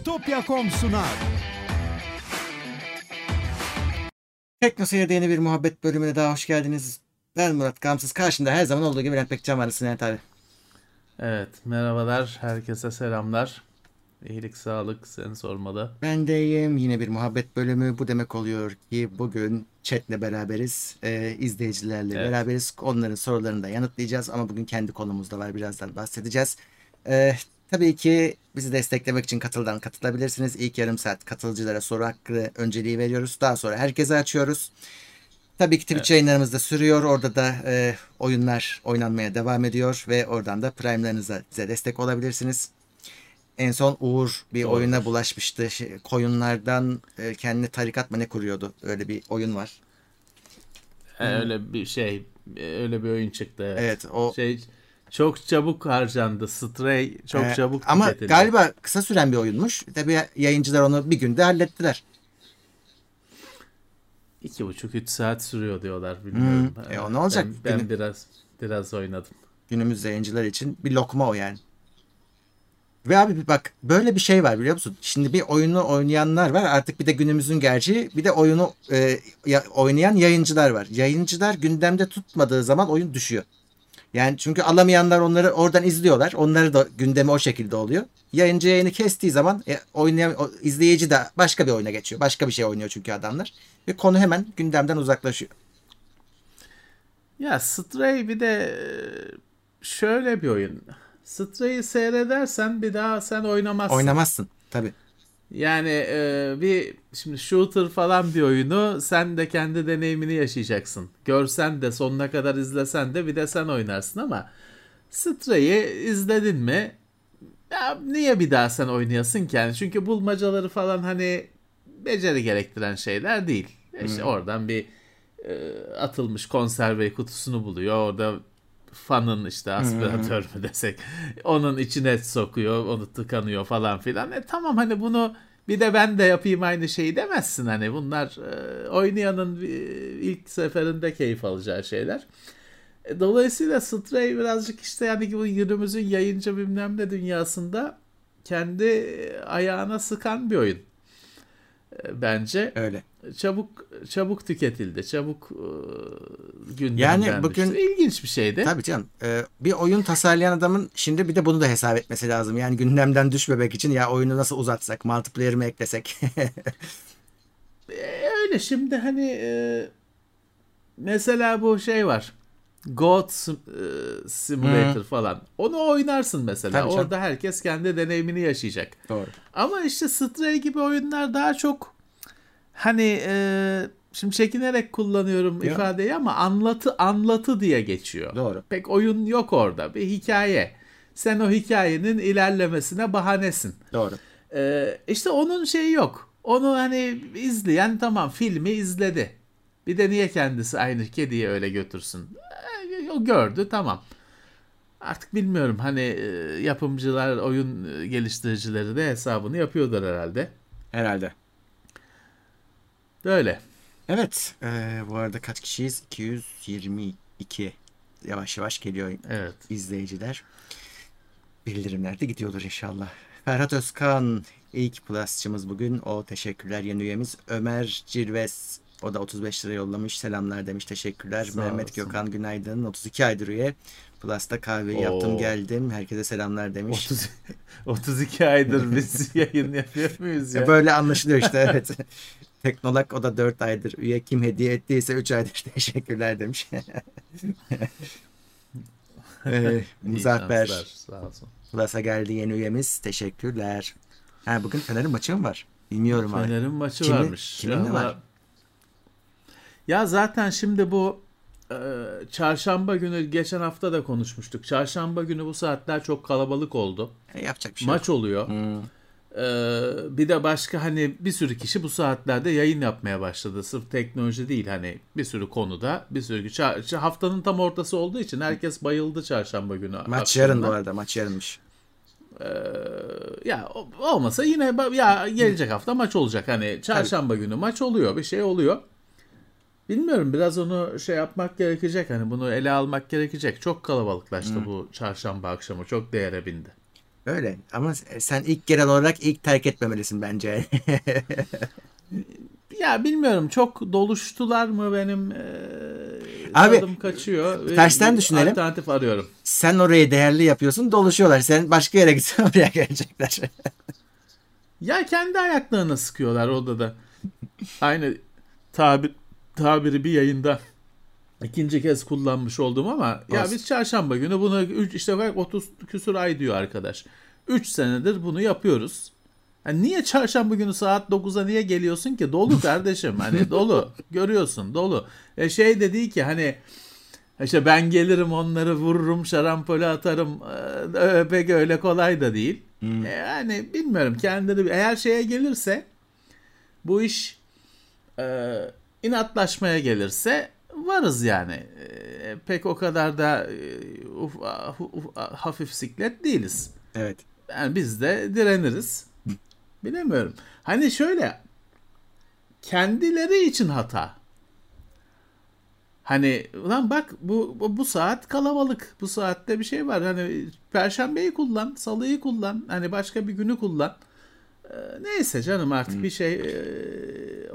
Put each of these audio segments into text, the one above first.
Bitopya.com sunar. Tekno Seyir'de yeni bir muhabbet bölümüne daha hoş geldiniz. Ben Murat Gamsız. Karşımda her zaman olduğu gibi Bülent Pekcan var. Sinan abi. Evet, merhabalar. Herkese selamlar. İyilik, sağlık seni sormalı. Ben de iyiyim. Yine bir muhabbet bölümü. Bu demek oluyor ki bugün chatle beraberiz. Ee, izleyicilerle Evet. beraberiz. Onların sorularını da yanıtlayacağız. Ama bugün kendi konumuz da var. Birazdan bahsedeceğiz. Ee, tabii ki bizi desteklemek için katıldan katılabilirsiniz. İlk yarım saat katılıcılara soru hakkı önceliği veriyoruz. Daha sonra herkese açıyoruz. Tabii ki Twitch yayınlarımız da sürüyor. Orada da e, oyunlar oynanmaya devam ediyor ve oradan da Prime'larınıza bize destek olabilirsiniz. En son Uğur bir Doğrudur. oyuna bulaşmıştı. Şey, koyunlardan e, kendine tarikat mı ne kuruyordu? Öyle bir oyun var. Ee, öyle bir şey, öyle bir oyun çıktı. Evet. Evet o Şey çok çabuk harcandı. Stray çok e, çabuk ama tüketildi. galiba kısa süren bir oyunmuş. Tabii yayıncılar onu bir günde hallettiler. iki buçuk üç saat sürüyor diyorlar. Bilmiyorum. Hmm, e, o ne olacak? Ben, ben Günü- biraz biraz oynadım. Günümüz yayıncılar için bir lokma o yani. Ve abi bak böyle bir şey var biliyor musun? Şimdi bir oyunu oynayanlar var artık bir de günümüzün gerçeği bir de oyunu e, ya- oynayan yayıncılar var. Yayıncılar gündemde tutmadığı zaman oyun düşüyor. Yani çünkü alamayanlar onları oradan izliyorlar. Onları da gündemi o şekilde oluyor. Yayıncı yayını kestiği zaman e, oynayan o, izleyici de başka bir oyuna geçiyor. Başka bir şey oynuyor çünkü adamlar. Ve konu hemen gündemden uzaklaşıyor. Ya Stray bir de e, şöyle bir oyun. Stray'i seyredersen bir daha sen oynamazsın. Oynamazsın tabii. Yani e, bir şimdi shooter falan bir oyunu sen de kendi deneyimini yaşayacaksın. Görsen de sonuna kadar izlesen de bir de sen oynarsın ama Stray'i izledin mi? Ya niye bir daha sen oynayasın ki? Yani çünkü bulmacaları falan hani beceri gerektiren şeyler değil. İşte oradan bir e, atılmış konserve kutusunu buluyor. Orada fanın işte aspiratör mü desek onun içine sokuyor onu tıkanıyor falan filan. E tamam hani bunu bir de ben de yapayım aynı şeyi demezsin hani bunlar e, oynayanın e, ilk seferinde keyif alacağı şeyler. E, dolayısıyla Stray birazcık işte yani bu günümüzün yayıncı bilmem ne dünyasında kendi e, ayağına sıkan bir oyun. Bence Öyle. Çabuk çabuk tüketildi. Çabuk e, gündemden Yani bugün- düştü. ilginç bir şeydi. Tabii canım. Ee, bir oyun tasarlayan adamın şimdi bir de bunu da hesap etmesi lazım. Yani gündemden düşmemek için ya oyunu nasıl uzatsak, multiplayer mi eklesek? E, öyle şimdi hani e, mesela bu şey var. God e, Simulator falan. Onu oynarsın mesela. Tabii canım. Orada herkes kendi deneyimini yaşayacak. Doğru. Ama işte Stray gibi oyunlar daha çok hani e, şimdi çekinerek kullanıyorum Ya. ifadeyi ama anlatı anlatı diye geçiyor. Doğru. Pek oyun yok orada. Bir hikaye. Sen o hikayenin ilerlemesine bahanesin. Doğru. Ee, işte onun şeyi yok. Onu hani izleyen tamam filmi izledi. Bir de niye kendisi aynı kediyi öyle götürsün? Ee, o gördü tamam. Artık bilmiyorum hani yapımcılar, oyun geliştiricileri de hesabını yapıyorlar herhalde. Herhalde. Böyle. Evet. ee, bu arada kaç kişiyiz? 222. Yavaş yavaş geliyor Evet. izleyiciler. Bildirimler de gidiyordur inşallah. Ferhat Özkan ilk plusçımız bugün. O teşekkürler yeni üyemiz. Ömer Cirves o da 35 lira yollamış. Selamlar demiş. Teşekkürler. Sağ Mehmet olsun. Gökhan günaydın. 32 aydır üye. Plus'ta kahveyi yaptım geldim. Herkese selamlar demiş. 30, 32 aydır biz yayın yapıyor muyuz? Ya Böyle anlaşılıyor işte evet. Teknolog o da 4 aydır üye. Kim hediye ettiyse 3 aydır teşekkürler demiş. ee, Muzaffer. Plus'a geldi yeni üyemiz. Teşekkürler. Ha, bugün Fener'in maçı mı var? Bilmiyorum abi. Fener'in maçı Kimin- varmış. kimin Ama- var? Ya zaten şimdi bu e, çarşamba günü geçen hafta da konuşmuştuk. Çarşamba günü bu saatler çok kalabalık oldu. E, yapacak bir şey Maç yok. oluyor. Hmm. E, bir de başka hani bir sürü kişi bu saatlerde yayın yapmaya başladı. Sırf teknoloji değil hani bir sürü konuda bir sürü haftanın tam ortası olduğu için herkes bayıldı çarşamba günü. Maç akşamına. yarın bu arada. Maç yarınmış. Ee, ya olmasa yine ya gelecek hafta maç olacak hani çarşamba günü maç oluyor bir şey oluyor. Bilmiyorum biraz onu şey yapmak gerekecek hani bunu ele almak gerekecek. Çok kalabalıklaştı bu çarşamba akşamı çok değere bindi. Öyle ama sen ilk gelen olarak ilk terk etmemelisin bence. Ya bilmiyorum çok doluştular mı benim e, Abi, tadım kaçıyor. tersten düşünelim. Alternatif arıyorum. sen orayı değerli yapıyorsun doluşuyorlar. Sen başka yere gitsen oraya gelecekler. Ya kendi ayaklarına sıkıyorlar odada. Aynı tabir, tabiri bir yayında ikinci kez kullanmış oldum ama ya biz çarşamba günü bunu üç- işte bak 30 küsur ay diyor arkadaş. 3 senedir bunu yapıyoruz. Yani niye çarşamba günü saat 9'a niye geliyorsun ki? Dolu kardeşim hani dolu. Görüyorsun dolu. E şey de değil ki hani işte ben gelirim onları vururum şarampole atarım. Ee, pek öyle kolay da değil. E, Yani bilmiyorum kendini eğer şeye gelirse bu iş e, inatlaşmaya gelirse varız yani. E, pek o kadar da e, uf, uf, uf, hafif siklet değiliz. evet. Yani biz de direniriz. Bilemiyorum. Hani şöyle kendileri için hata. Hani ulan bak bu, bu bu saat kalabalık. Bu saatte bir şey var. Hani perşembeyi kullan, salıyı kullan. Hani başka bir günü kullan. Ee, neyse canım artık bir şey e,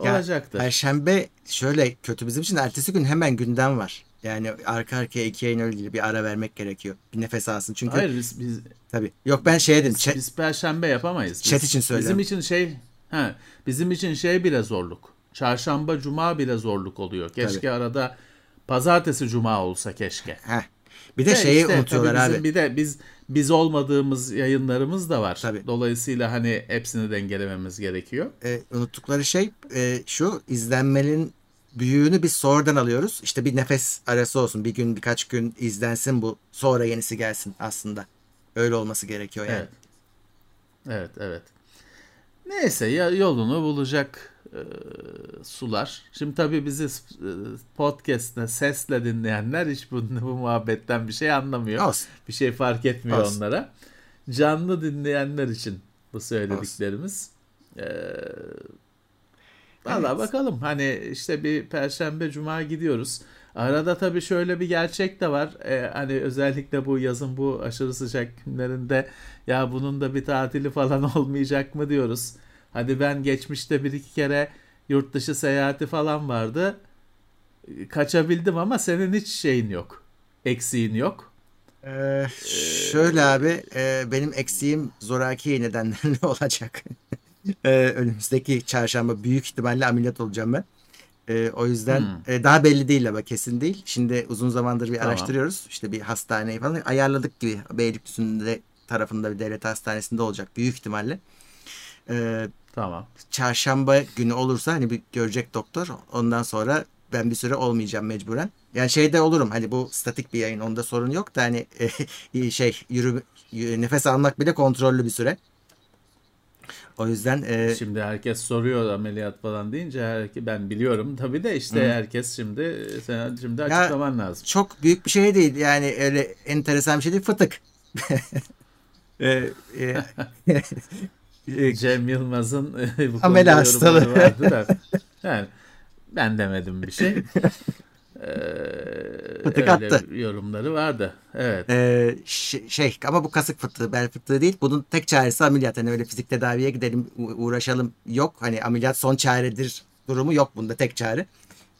Ya, olacaktır. Perşembe şöyle kötü bizim için ertesi gün hemen gündem var. Yani arka arkaya iki yayın öyle bir ara vermek gerekiyor. Bir nefes alsın. Çünkü Hayır biz, biz, tabii. Yok ben şey dedim. biz, chat- biz perşembe yapamayız. Biz- Chat için söylüyorum. Bizim için şey ha, bizim için şey bile zorluk. Çarşamba cuma bile zorluk oluyor. Keşke Tabii. arada pazartesi cuma olsa keşke. Heh. Bir de De şeyi işte unutuyorlar abi. bizim Bir de biz biz olmadığımız yayınlarımız da var. Tabii. Dolayısıyla hani hepsini dengelememiz gerekiyor. e, unuttukları şey e, şu izlenmenin büyüğünü biz sonradan alıyoruz. İşte bir nefes arası olsun. Bir gün birkaç gün izlensin bu. Sonra yenisi gelsin aslında. Öyle olması gerekiyor yani. Evet. Evet, evet. Neyse ya yolunu bulacak e, sular. Şimdi tabii bizi e, podcast'te sesle dinleyenler hiç bu, bu muhabbetten bir şey anlamıyor. Olsun. Bir şey fark etmiyor Olsun. onlara. Canlı dinleyenler için bu söylediklerimiz. Ee, Valla Evet. bakalım hani işte bir perşembe cuma gidiyoruz. Arada tabii şöyle bir gerçek de var. Ee, hani özellikle bu yazın bu aşırı sıcak günlerinde ya bunun da bir tatili falan olmayacak mı diyoruz. Hadi ben geçmişte bir iki kere yurt dışı seyahati falan vardı. Kaçabildim ama senin hiç şeyin yok. Eksiğin yok. Ee, şöyle abi e, benim eksiğim zoraki nedenlerle olacak. Ee, önümüzdeki çarşamba büyük ihtimalle ameliyat olacağım ben. Ee, o yüzden Hmm. e, daha belli değil ama kesin değil. Şimdi uzun zamandır bir Tamam. araştırıyoruz. İşte bir hastaneyi falan ayarladık gibi. Beylikdüzü'nde tarafında bir devlet hastanesinde olacak büyük ihtimalle. Ee, Tamam. çarşamba günü olursa hani bir görecek doktor. Ondan sonra ben bir süre olmayacağım mecburen. Yani şeyde olurum hani bu statik bir yayın onda sorun yok da hani e, şey yürü, y- nefes almak bile kontrollü bir süre. O yüzden e, Şimdi herkes soruyor ameliyat falan deyince herke- ben biliyorum tabii de işte herkes şimdi sen şimdi açıklaman lazım. çok büyük bir şey değil yani öyle enteresan bir şey değil fıtık. E, e, e, Cem Yılmaz'ın bu konuda Amele hastalığı. vardı da. Yani ben demedim bir şey. Ee, Fıtık attı. yorumları vardı. Evet. Ee, ş- şey ama bu kasık fıtığı bel fıtığı değil. Bunun tek çaresi ameliyat. Hani öyle fizik tedaviye gidelim uğraşalım yok. Hani ameliyat son çaredir durumu yok bunda tek çare.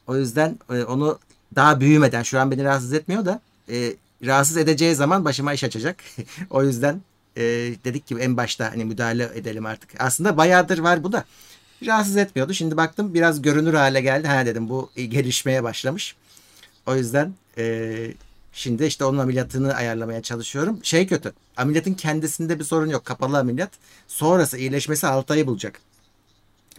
O yüzden e, onu daha büyümeden şu an beni rahatsız etmiyor da e, rahatsız edeceği zaman başıma iş açacak. o yüzden e, dedik ki en başta hani müdahale edelim artık. Aslında bayağıdır var bu da. Rahatsız etmiyordu. Şimdi baktım biraz görünür hale geldi. Ha dedim bu gelişmeye başlamış. O yüzden e, şimdi işte onun ameliyatını ayarlamaya çalışıyorum. Şey kötü. Ameliyatın kendisinde bir sorun yok. Kapalı ameliyat. Sonrası iyileşmesi 6 ayı bulacak.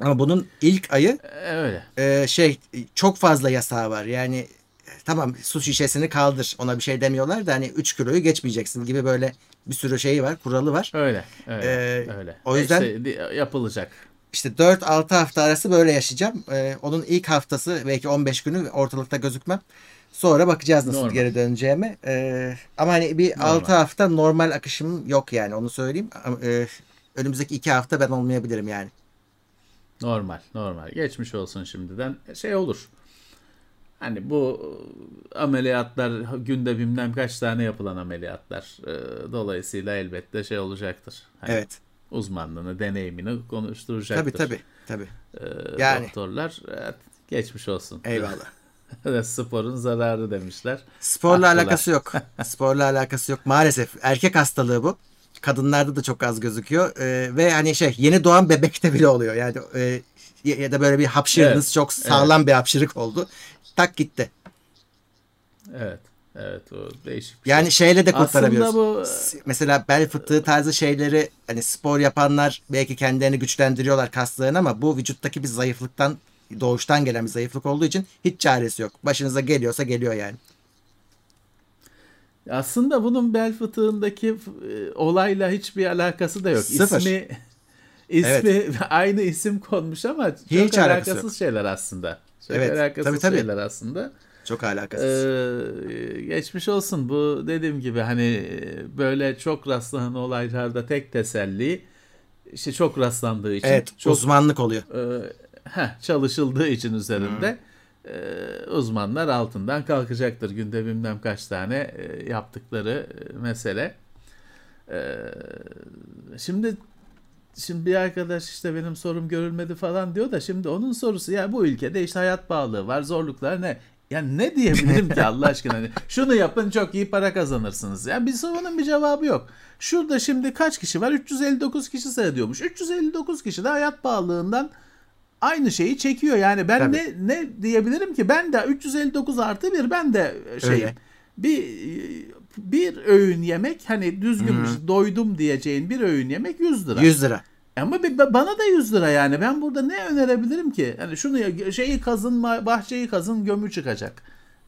Ama bunun ilk ayı Öyle. e, şey çok fazla yasağı var. Yani tamam su şişesini kaldır. Ona bir şey demiyorlar da hani 3 kiloyu geçmeyeceksin gibi böyle bir sürü şeyi var. Kuralı var. Öyle. Öyle. Ee, öyle. o yüzden- İşte yapılacak. İşte 4-6 hafta arası böyle yaşayacağım. Ee, onun ilk haftası belki 15 günü ortalıkta gözükmem. Sonra bakacağız nasıl Normal. geri döneceğime. Ee, ama hani bir Normal. 6 hafta normal akışım yok yani onu söyleyeyim. Ama, e, önümüzdeki 2 hafta ben olmayabilirim yani. Normal, normal. Geçmiş olsun şimdiden. Şey olur. Hani bu ameliyatlar günde bilmem kaç tane yapılan ameliyatlar. E, dolayısıyla elbette şey olacaktır. Hani Evet. Uzmanlığını, deneyimini konuşturacaktır. Tabii tabii. Tabii. E, Yani. Doktorlar geçmiş olsun. Eyvallah. Sporun zararı demişler. Sporla Haklılar. alakası yok. Sporla alakası yok. Maalesef erkek hastalığı bu. Kadınlarda da çok az gözüküyor. Ee, ve hani şey yeni doğan bebekte bile oluyor. Yani e, ya da böyle bir hapşırdınız Evet, çok sağlam bir hapşırık oldu. Tak gitti. Evet. Evet o değişik bir Yani şey. şeyle de Aslında kurtarabiliyoruz. bu- Mesela bel fıtığı tarzı şeyleri hani spor yapanlar belki kendilerini güçlendiriyorlar kaslarını ama bu vücuttaki bir zayıflıktan doğuştan gelen bir zayıflık olduğu için hiç çaresi yok. Başınıza geliyorsa geliyor yani. Aslında bunun bel fıtığındaki e, olayla hiçbir alakası da yok. Sıfır. İsmi ismi aynı isim konmuş ama çok Hiç alakası alakasız yok. şeyler aslında. Çok Evet, alakasız tabii, tabii. şeyler aslında. Çok alakasız. Ee, geçmiş olsun. Bu dediğim gibi hani böyle çok rastlanan olaylarda tek teselli işte çok rastlandığı için evet çok uzmanlık oluyor. e, heh, çalışıldığı için üzerinde e, uzmanlar altından kalkacaktır. Günde bilmem kaç tane e, yaptıkları e, mesele. E, şimdi şimdi bir arkadaş işte benim sorum görülmedi falan diyor da şimdi onun sorusu ya bu ülkede işte hayat pahalılığı var zorluklar ne? Yani ne diyebilirim ki Allah aşkına? Hani şunu yapın çok iyi para kazanırsınız. Ya bir sorunun bir cevabı yok. Şurada şimdi kaç kişi var? 359 kişi seyrediyormuş. 359 kişi de hayat pahalılığından aynı şeyi çekiyor. Yani ben Tabii. ne ne diyebilirim ki? Ben de 359 artı bir ben de şey Öyle. bir bir öğün yemek hani düzgün şey, doydum diyeceğin bir öğün yemek 100 lira. 100 lira. Ama bir- bana da 100 lira yani. Ben burada ne önerebilirim ki? Hani şunu şeyi kazın, bahçeyi kazın, gömü çıkacak.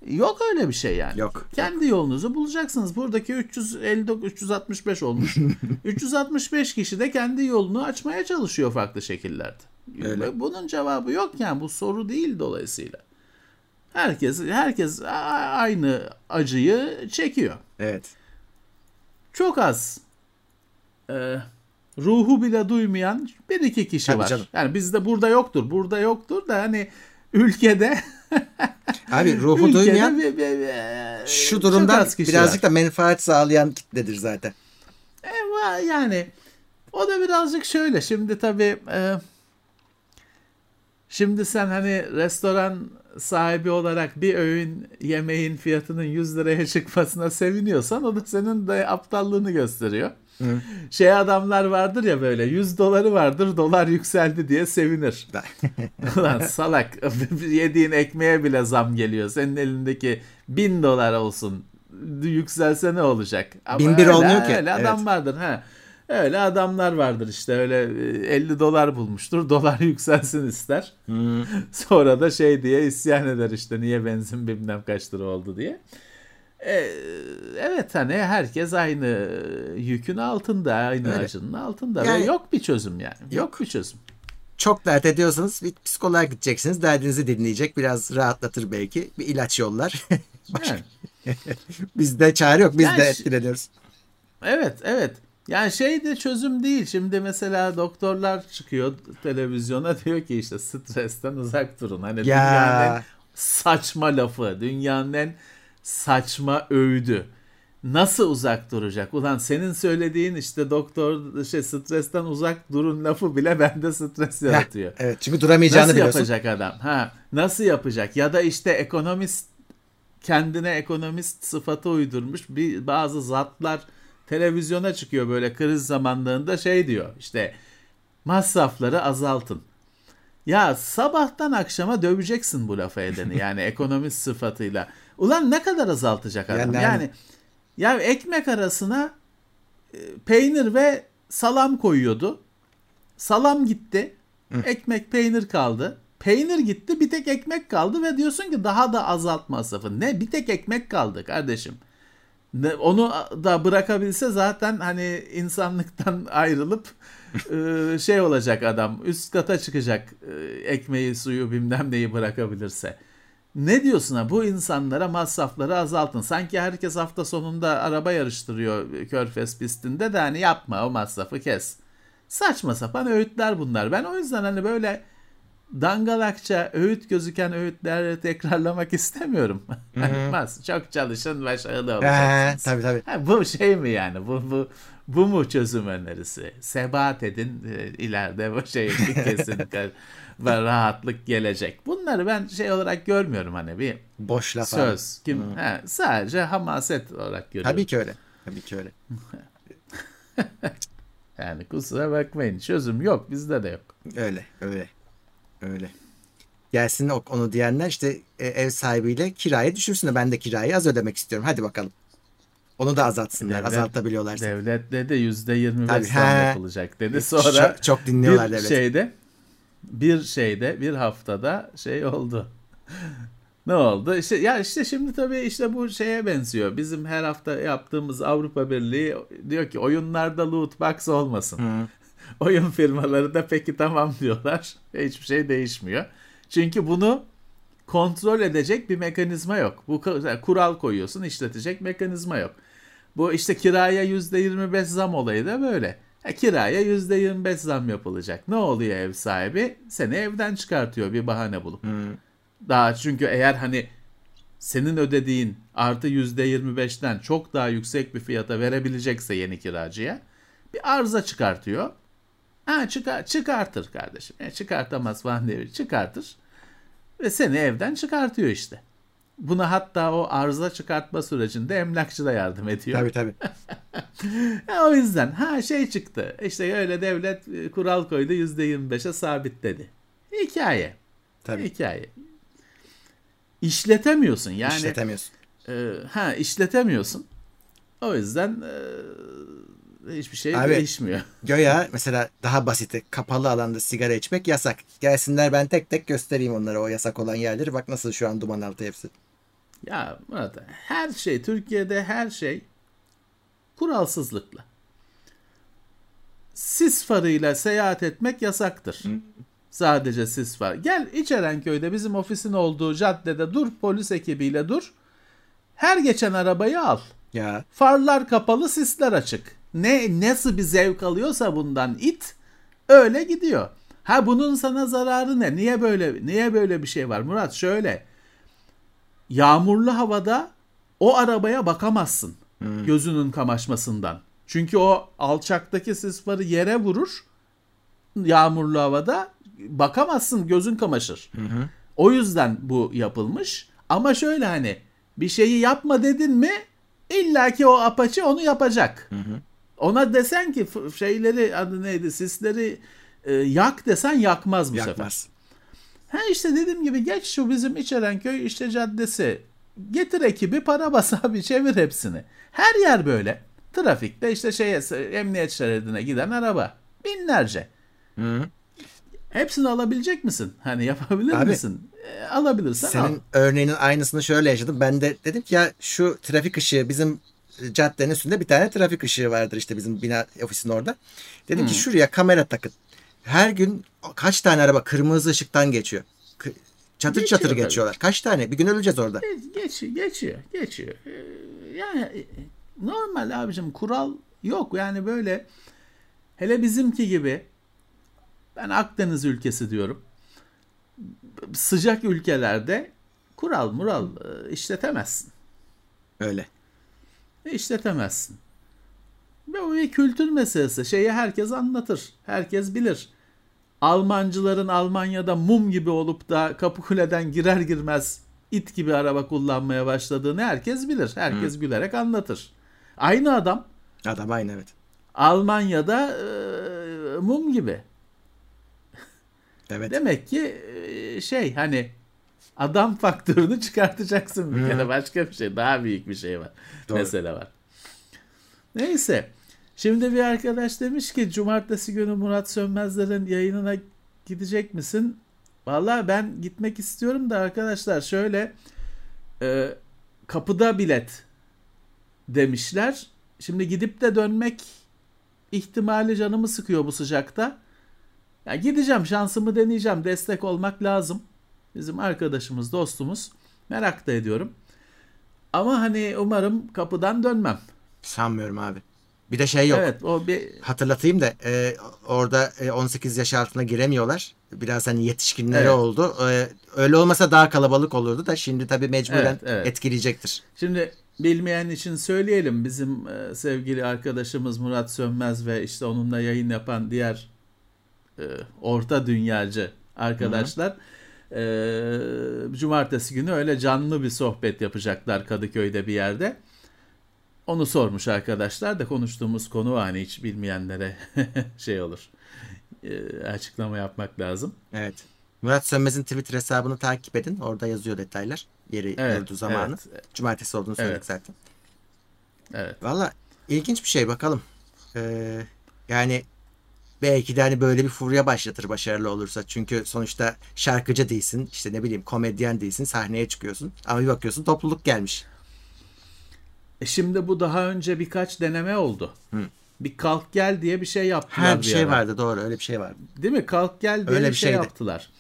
Yok öyle bir şey yani. Yok. Kendi yolunuzu bulacaksınız. Buradaki 359 365 olmuş. 365 kişi de kendi yolunu açmaya çalışıyor farklı şekillerde. Öyle. Bunun cevabı yok yani. Bu soru değil dolayısıyla. Herkes herkes aynı acıyı çekiyor Evet. çok az e, ruhu bile duymayan bir iki kişi Tabii var. canım. Yani bizde burada yoktur. Burada yoktur da hani ülkede Abi ruhu ülkede duymayan bir- bir- bir- şu çok durumdan birazcık var. da menfaat sağlayan kitledir zaten. E, yani o da birazcık şöyle. Şimdi tabii e, şimdi sen hani restoran sahibi olarak bir öğün yemeğin fiyatının 100 liraya çıkmasına seviniyorsan o da senin de aptallığını gösteriyor. Şey adamlar vardır ya böyle 100 doları vardır dolar yükseldi diye sevinir. Ulan salak yediğin ekmeğe bile zam geliyor. Senin elindeki 1000 dolar olsun yükselse ne olacak? Ama Bin bir öyle, olmuyor ki. Öyle adam Evet. vardır. Ha. Öyle adamlar vardır işte öyle e, 50 dolar bulmuştur dolar yükselsin ister. Sonra da şey diye isyan eder işte niye benzin bilmem kaç lira oldu diye. Ee, evet hani herkes aynı yükün altında, aynı Öyle. acının altında Yani- ve yok bir çözüm yani. Yok, Yok. bir çözüm. Çok dert ediyorsanız bir psikoloğa gideceksiniz. Derdinizi dinleyecek. Biraz rahatlatır belki. Bir ilaç yollar. Başka- Bizde çare yok. Biz Yani de etkileniyoruz. evet, evet. Yani şey de çözüm değil. Şimdi mesela doktorlar çıkıyor televizyona diyor ki işte stresten uzak durun. Hani dünyanın Ya saçma lafı, dünyanın en saçma öğüdü. Nasıl uzak duracak? Ulan senin söylediğin işte doktor şey stresten uzak durun lafı bile bende stres yaratıyor. evet çünkü duramayacağını Nasıl biliyorsun. yapacak adam? Ha, nasıl yapacak? Ya da işte ekonomist kendine ekonomist sıfatı uydurmuş bir bazı zatlar televizyona çıkıyor böyle kriz zamanlarında şey diyor işte masrafları azaltın. Ya sabahtan akşama döveceksin bu lafı edeni yani ekonomist sıfatıyla. Ulan ne kadar azaltacak adam? Yani- Yani, ya ekmek arasına e, peynir ve salam koyuyordu. Salam gitti. Ekmek peynir kaldı. Peynir gitti bir tek ekmek kaldı ve diyorsun ki daha da azalt masrafı. Ne bir tek ekmek kaldı kardeşim. Onu da bırakabilse zaten hani insanlıktan ayrılıp e, şey olacak adam üst kata çıkacak e, ekmeği suyu bilmem neyi bırakabilirse. Ne diyorsun ha bu insanlara masrafları azaltın. Sanki herkes hafta sonunda araba yarıştırıyor Körfez pistinde de hani yapma o masrafı kes. Saçma sapan öğütler bunlar. Ben o yüzden hani böyle dangalakça öğüt gözüken öğütleri tekrarlamak istemiyorum. Mas çok çalışın başarılı olacaksınız. tabii tabii. Ha, bu şey mi yani? Bu bu bu mu çözüm önerisi? Sebat edin e, ileride bu şey kesinlikle ve rahatlık gelecek. Bunları ben şey olarak görmüyorum hani bir Boş laf abi. söz. Kim ha, sadece hamaset olarak görüyorum. Tabii ki öyle. Tabii ki öyle. Yani kusura bakmayın. Çözüm yok. Bizde de yok. Öyle, öyle. Öyle. Gelsin onu diyenler işte e, ev sahibiyle kirayı düşürsün de ben de kirayı az ödemek istiyorum. Hadi bakalım. Onu da azaltsınlar. Devlet- azaltabiliyorlarsa. Devlet dedi yüzde yirmi beş yapılacak dedi. Sonra çok, çok dinliyorlar bir devlet. şeyde bir şeyde bir haftada şey oldu. ne oldu? İşte ya işte şimdi tabii işte bu şeye benziyor. Bizim her hafta yaptığımız Avrupa Birliği diyor ki oyunlarda loot box olmasın. Hı. Oyun firmaları da peki tamam diyorlar. Hiçbir şey değişmiyor. Çünkü bunu kontrol edecek bir mekanizma yok. Bu kural koyuyorsun, işletecek mekanizma yok. Bu işte kiraya %25 zam olayı da böyle. Ha, kiraya %25 zam yapılacak. Ne oluyor ev sahibi? Seni evden çıkartıyor bir bahane bulup. Hı. Daha çünkü eğer hani senin ödediğin artı %25'ten çok daha yüksek bir fiyata verebilecekse yeni kiracıya bir arıza çıkartıyor. Ha çıkar, çıkartır kardeşim. E, çıkartamaz falan diye çıkartır. Ve seni evden çıkartıyor işte. Buna hatta o arıza çıkartma sürecinde emlakçı da yardım ediyor. Tabii tabii. O yüzden ha şey çıktı. İşte öyle devlet e, kural koydu %25'e sabitledi. Hikaye. tabii. Hikaye. İşletemiyorsun yani. İşletemiyorsun. e, ha işletemiyorsun. O yüzden e, hiçbir şey Abi, değişmiyor. Göya mesela daha basiti kapalı alanda sigara içmek yasak. Gelsinler ben tek tek göstereyim onlara o yasak olan yerleri. Bak nasıl şu an duman altı hepsi. Ya Murat her şey Türkiye'de her şey kuralsızlıkla. Sis farıyla seyahat etmek yasaktır. Sadece sis far. Gel İçerenköy'de bizim ofisin olduğu caddede dur polis ekibiyle dur. Her geçen arabayı al. Ya Farlar kapalı, sisler açık. Ne nasıl bir zevk alıyorsa bundan it öyle gidiyor. Ha bunun sana zararı ne? Niye böyle niye böyle bir şey var? Murat şöyle. Yağmurlu havada o arabaya bakamazsın. Gözünün kamaşmasından. Çünkü o alçaktaki sis farı yere vurur. Yağmurlu havada bakamazsın, gözün kamaşır. O yüzden bu yapılmış. Ama şöyle hani bir şeyi yapma dedin mi illaki o apaçı onu yapacak. Ona desen ki şeyleri adı neydi sisleri e, yak desen yakmaz bu sefer. yakmaz. Ha işte dediğim gibi geç şu bizim İçerenköy işte caddesi. Getir ekibi para bas abi çevir hepsini. Her yer böyle. Trafikte işte şeye emniyet şeridine giden araba. Binlerce. Hı. Hepsini alabilecek misin? Hani yapabilir Abi, misin? E, alabilirsen al. Senin örneğinin aynısını şöyle yaşadım. Ben de dedim ki ya şu trafik ışığı bizim caddenin üstünde bir tane trafik ışığı vardır işte bizim bina ofisin orada. Dedim ki şuraya kamera takın. Her gün kaç tane araba kırmızı ışıktan geçiyor. Çatır Geçiyor çatır tabii. geçiyorlar. Kaç tane? Bir gün öleceğiz orada. Geçiyor, geçiyor, geçiyor. Ee, Yani e, normal abicim kural yok. Yani böyle hele bizimki gibi ben Akdeniz ülkesi diyorum. Sıcak ülkelerde kural mural e, işletemezsin. Öyle. İşletemezsin. Ve o bir kültür meselesi. Şeyi herkes anlatır. Herkes bilir. Almancıların Almanya'da mum gibi olup da Kapıkule'den girer girmez it gibi araba kullanmaya başladığını herkes bilir. Herkes gülerek anlatır. Aynı adam Adam aynı evet. Almanya'da e, mum gibi. Evet. Demek ki e, şey hani adam faktörünü çıkartacaksın bir kere başka bir şey daha büyük bir şey var. Doğru. Mesele var. Neyse. Şimdi bir arkadaş demiş ki cumartesi günü Murat Sönmezler'in yayınına gidecek misin? Vallahi ben gitmek istiyorum da arkadaşlar şöyle e, kapıda bilet demişler. Şimdi gidip de dönmek ihtimali canımı sıkıyor bu sıcakta. Ya gideceğim şansımı deneyeceğim. Destek olmak lazım. Bizim arkadaşımız, dostumuz. Merak da ediyorum. Ama hani umarım kapıdan dönmem. Sanmıyorum abi. Bir de şey yok. Evet o bir Hatırlatayım da e, orada e, 18 yaş altına giremiyorlar. Biraz hani yetişkinleri Evet. oldu. E, öyle olmasa daha kalabalık olurdu da şimdi tabii mecburen Evet, evet. etkileyecektir. Şimdi bilmeyen için söyleyelim. Bizim e, sevgili arkadaşımız Murat Sönmez ve işte onunla yayın yapan diğer e, orta dünyacı arkadaşlar e, cumartesi günü öyle canlı bir sohbet yapacaklar Kadıköy'de bir yerde. Onu sormuş arkadaşlar da konuştuğumuz konu hani hiç bilmeyenlere şey olur. E, açıklama yapmak lazım. Evet. Murat Sönmez'in Twitter hesabını takip edin. Orada yazıyor detaylar. Yeri, Evet, yurdu, zamanı. evet. Cumartesi olduğunu söyledik Evet. zaten. Evet. Valla ilginç bir şey bakalım. Ee, yani belki de hani böyle bir furya başlatır başarılı olursa. Çünkü sonuçta şarkıcı değilsin. işte ne bileyim komedyen değilsin. Sahneye çıkıyorsun. Ama bir bakıyorsun topluluk gelmiş. E şimdi bu daha önce birkaç deneme oldu. Hı. Bir kalk gel diye bir şey yaptılar Ha bir şey ara. vardı doğru öyle bir şey vardı. Değil mi? Kalk gel diye Öyle bir bir şey şeydi. yaptılar.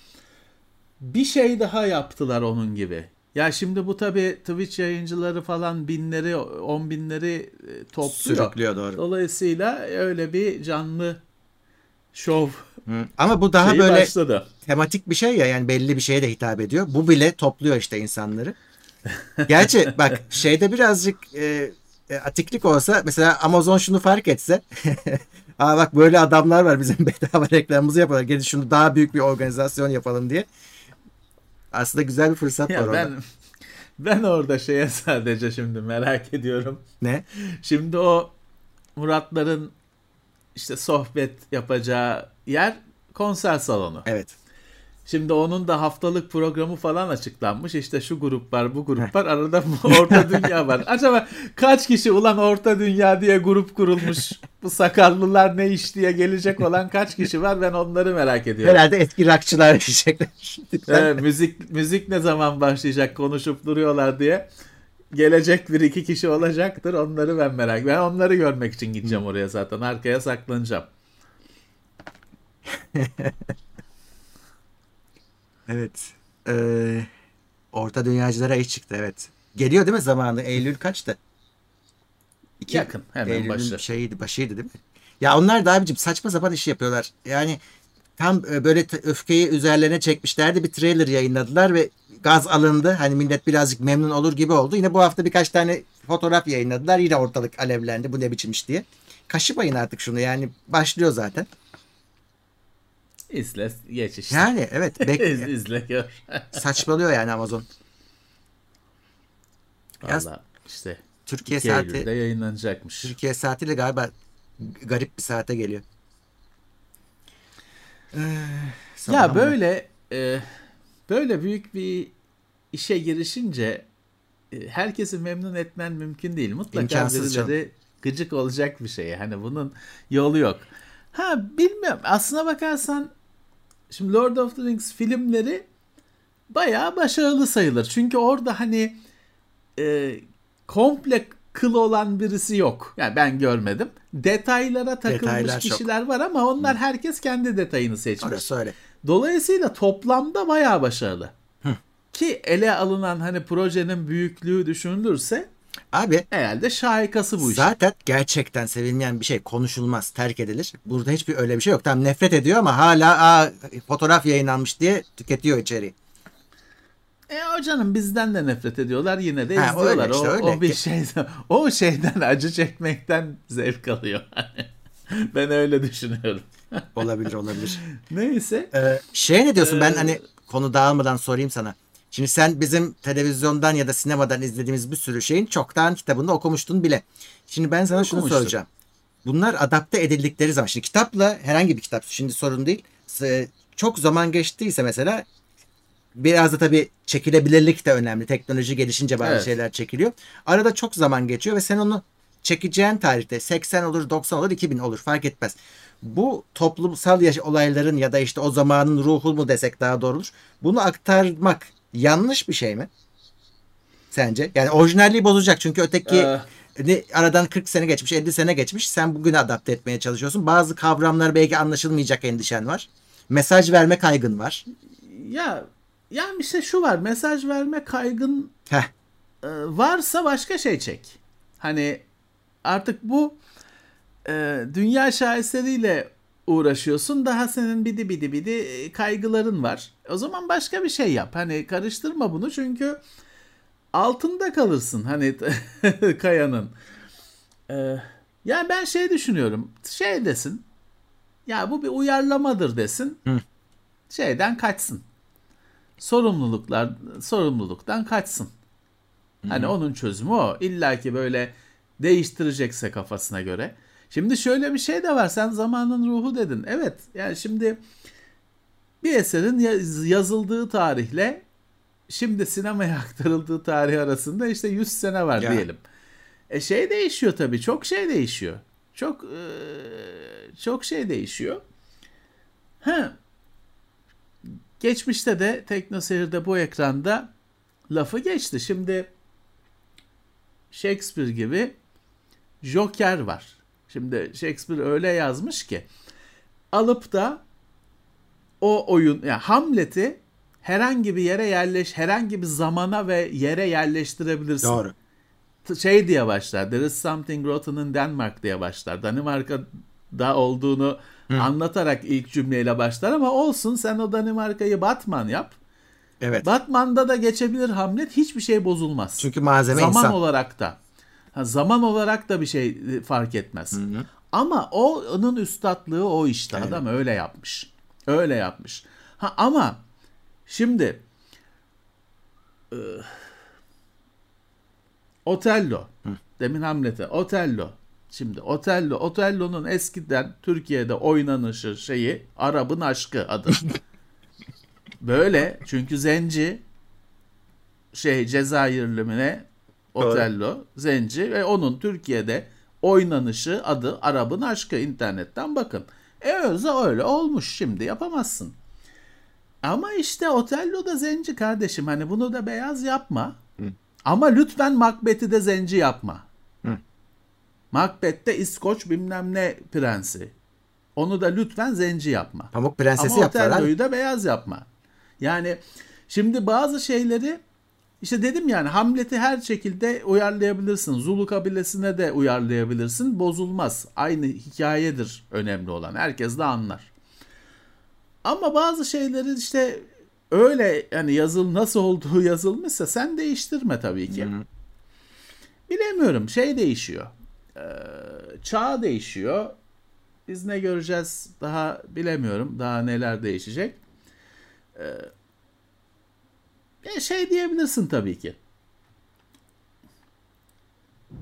Bir şey daha yaptılar onun gibi. Ya şimdi bu tabi Twitch yayıncıları falan binleri, on binleri e, topluyor. Sürüklüyor doğru. Dolayısıyla öyle bir canlı şov Hı. Ama bu daha şeyi böyle başladı. tematik bir şey ya yani belli bir şeye de hitap ediyor. Bu bile topluyor işte insanları. Gerçi bak şeyde birazcık e, e, atiklik olsa mesela Amazon şunu fark etse Aa bak böyle adamlar var bizim bedava reklamımızı yapıyorlar. Gelin şunu daha büyük bir organizasyon yapalım diye. Aslında güzel bir fırsat var Ya orada. ben ben orada şeye sadece şimdi merak ediyorum. Ne? Şimdi o Muratların işte sohbet yapacağı yer konser salonu. Evet. Şimdi onun da haftalık programı falan açıklanmış. İşte şu grup var, bu grup var. Arada Orta Dünya var. Acaba kaç kişi ulan Orta Dünya diye grup kurulmuş? Bu sakallılar ne iş diye gelecek olan kaç kişi var? Ben onları merak ediyorum. Herhalde eski rockçılar diyecekler. Evet, müzik müzik ne zaman başlayacak konuşup duruyorlar diye. Gelecek bir iki kişi olacaktır. Onları ben merak. Ben onları görmek için gideceğim oraya zaten. Arkaya saklanacağım. Evet. Ee, Orta dünyacılara iş çıktı evet. Geliyor değil mi zamanı? Eylül kaçtı? İki- Yakın, hemen Eylül'ün başı. şeyiydi, başıydı değil mi? Ya onlar da abicim saçma sapan iş yapıyorlar. Yani tam e, böyle öfkeyi üzerlerine çekmişlerdi. Bir trailer yayınladılar ve gaz alındı. Hani millet birazcık memnun olur gibi oldu. Yine bu hafta birkaç tane fotoğraf yayınladılar. Yine ortalık alevlendi. Bu ne biçim iş diye. Kaşımayın artık şunu yani başlıyor zaten. İzle geç işte. Yani evet bek- İz, izle gör. saçmalıyor yani Amazon. Valla işte Türkiye 2 saati Eylül'de yayınlanacakmış. Türkiye saatiyle galiba garip bir saate geliyor. Ee, Ya böyle e, böyle büyük bir işe girişince e, herkesi memnun etmen mümkün değil. Mutlaka İmkansız birileri gıcık olacak bir şey. Hani bunun yolu yok. Ha bilmiyorum. Aslına bakarsan şimdi Lord of the Rings filmleri bayağı başarılı sayılır. Çünkü orada hani e, komple kıl olan birisi yok. Yani ben görmedim. Detaylara takılmış Detaylar çok. kişiler var ama onlar herkes kendi detayını seçmiş. Orası öyle. Dolayısıyla toplamda bayağı başarılı. Ki ele alınan hani projenin büyüklüğü düşünülürse Abi herhalde şahikası bu iş. zaten gerçekten sevilmeyen bir şey konuşulmaz, terk edilir. Burada hiçbir öyle bir şey yok. Tam nefret ediyor ama hala aa, fotoğraf yayınlanmış diye tüketiyor içeriği. E o canım bizden de nefret ediyorlar yine de Ha, izliyorlar. işte, o, öyle. o bir şeyden o şeyden acı çekmekten zevk alıyor. ben öyle düşünüyorum. Olabilir olabilir. Neyse. Ee, şey ne diyorsun ben Ee, hani konu dağılmadan sorayım sana. Şimdi sen bizim televizyondan ya da sinemadan izlediğimiz bir sürü şeyin çoktan kitabını okumuştun bile. Şimdi ben sana şunu Okumuştum. soracağım. Bunlar adapte edildikleri zaman şimdi kitapla herhangi bir kitap şimdi sorun değil. Çok zaman geçtiyse mesela biraz da tabii çekilebilirlik de önemli. Teknoloji gelişince bazı Evet. şeyler çekiliyor. Arada çok zaman geçiyor ve sen onu çekeceğin tarihte 80 olur, 90 olur, 2000 olur fark etmez. Bu toplumsal yaş- olayların ya da işte o zamanın ruhu mu desek daha doğru olur. Bunu aktarmak yanlış bir şey mi? Sence? Yani orijinalliği bozacak çünkü öteki Ee, aradan 40 sene geçmiş, 50 sene geçmiş. Sen bugüne adapte etmeye çalışıyorsun. Bazı kavramlar belki anlaşılmayacak endişen var. Mesaj verme kaygın var. ya yani işte şu var mesaj verme kaygın Heh. e, varsa başka şey çek. Hani artık bu e, dünya şaheseriyle uğraşıyorsun. Daha senin bidi bidi bidi e, kaygıların var. O zaman başka bir şey yap. Hani karıştırma bunu çünkü altında kalırsın hani kayanın. Ee, ya ben şey düşünüyorum. Şey desin. Ya bu bir uyarlamadır desin. Hı. Şeyden kaçsın. Sorumluluklar sorumluluktan kaçsın. Hani onun çözümü o. İlla ki böyle değiştirecekse kafasına göre. Şimdi şöyle bir şey de var. Sen zamanın ruhu dedin. Evet. Yani şimdi bir eserin yaz- yazıldığı tarihle şimdi sinemaya aktarıldığı tarih arasında işte 100 sene var Ya. diyelim. E şey değişiyor tabii. Çok şey değişiyor. Çok e, çok şey değişiyor. Ha. Geçmişte de Teknoseyir'de bu ekranda lafı geçti. Şimdi Shakespeare gibi Joker var. Şimdi Shakespeare öyle yazmış ki alıp da o oyun yani Hamlet'i herhangi bir yere yerleş herhangi bir zamana ve yere yerleştirebilirsin. Doğru. Şey diye başlar. There is something rotten in Denmark diye başlar. Danimarka'da olduğunu anlatarak ilk cümleyle başlar ama olsun sen o Danimarka'yı Batman yap. Evet. Batman'da da geçebilir Hamlet hiçbir şey bozulmaz. Çünkü malzeme zaman insan. olarak da. Ha, zaman olarak da bir şey e, fark etmez. Ama o onun üstatlığı o işte. Aynen. Adam öyle yapmış. Öyle yapmış. Ha ama şimdi e, Otello. Demin Hamlet'e Otello. Şimdi Otello, Otello'nun eskiden Türkiye'de oynanışı şeyi Arap'ın aşkı adı. Böyle çünkü zenci şey Cezayirli mi ne Otello zenci ve onun Türkiye'de oynanışı adı Arap'ın aşkı internetten bakın. E öyle öyle olmuş şimdi yapamazsın. Ama işte Otello da zenci kardeşim hani bunu da beyaz yapma. Ama lütfen Macbeth'i de zenci yapma. Hı. Macbeth'te İskoç bilmem ne prensi. Onu da lütfen zenci yapma. Pamuk Prensesi Ama yaptılar abi. Otello'yu da beyaz yapma. Yani şimdi bazı şeyleri işte dedim yani Hamlet'i her şekilde uyarlayabilirsin. Zulu kabilesine de uyarlayabilirsin. Bozulmaz. Aynı hikayedir önemli olan. Herkes de anlar. Ama bazı şeyleri işte öyle yani yazıl nasıl olduğu yazılmışsa sen değiştirme tabii ki. Bilemiyorum. Şey değişiyor. Ee, çağ değişiyor. Biz ne göreceğiz daha bilemiyorum. Daha neler değişecek. Ee, şey diyebilirsin tabii ki.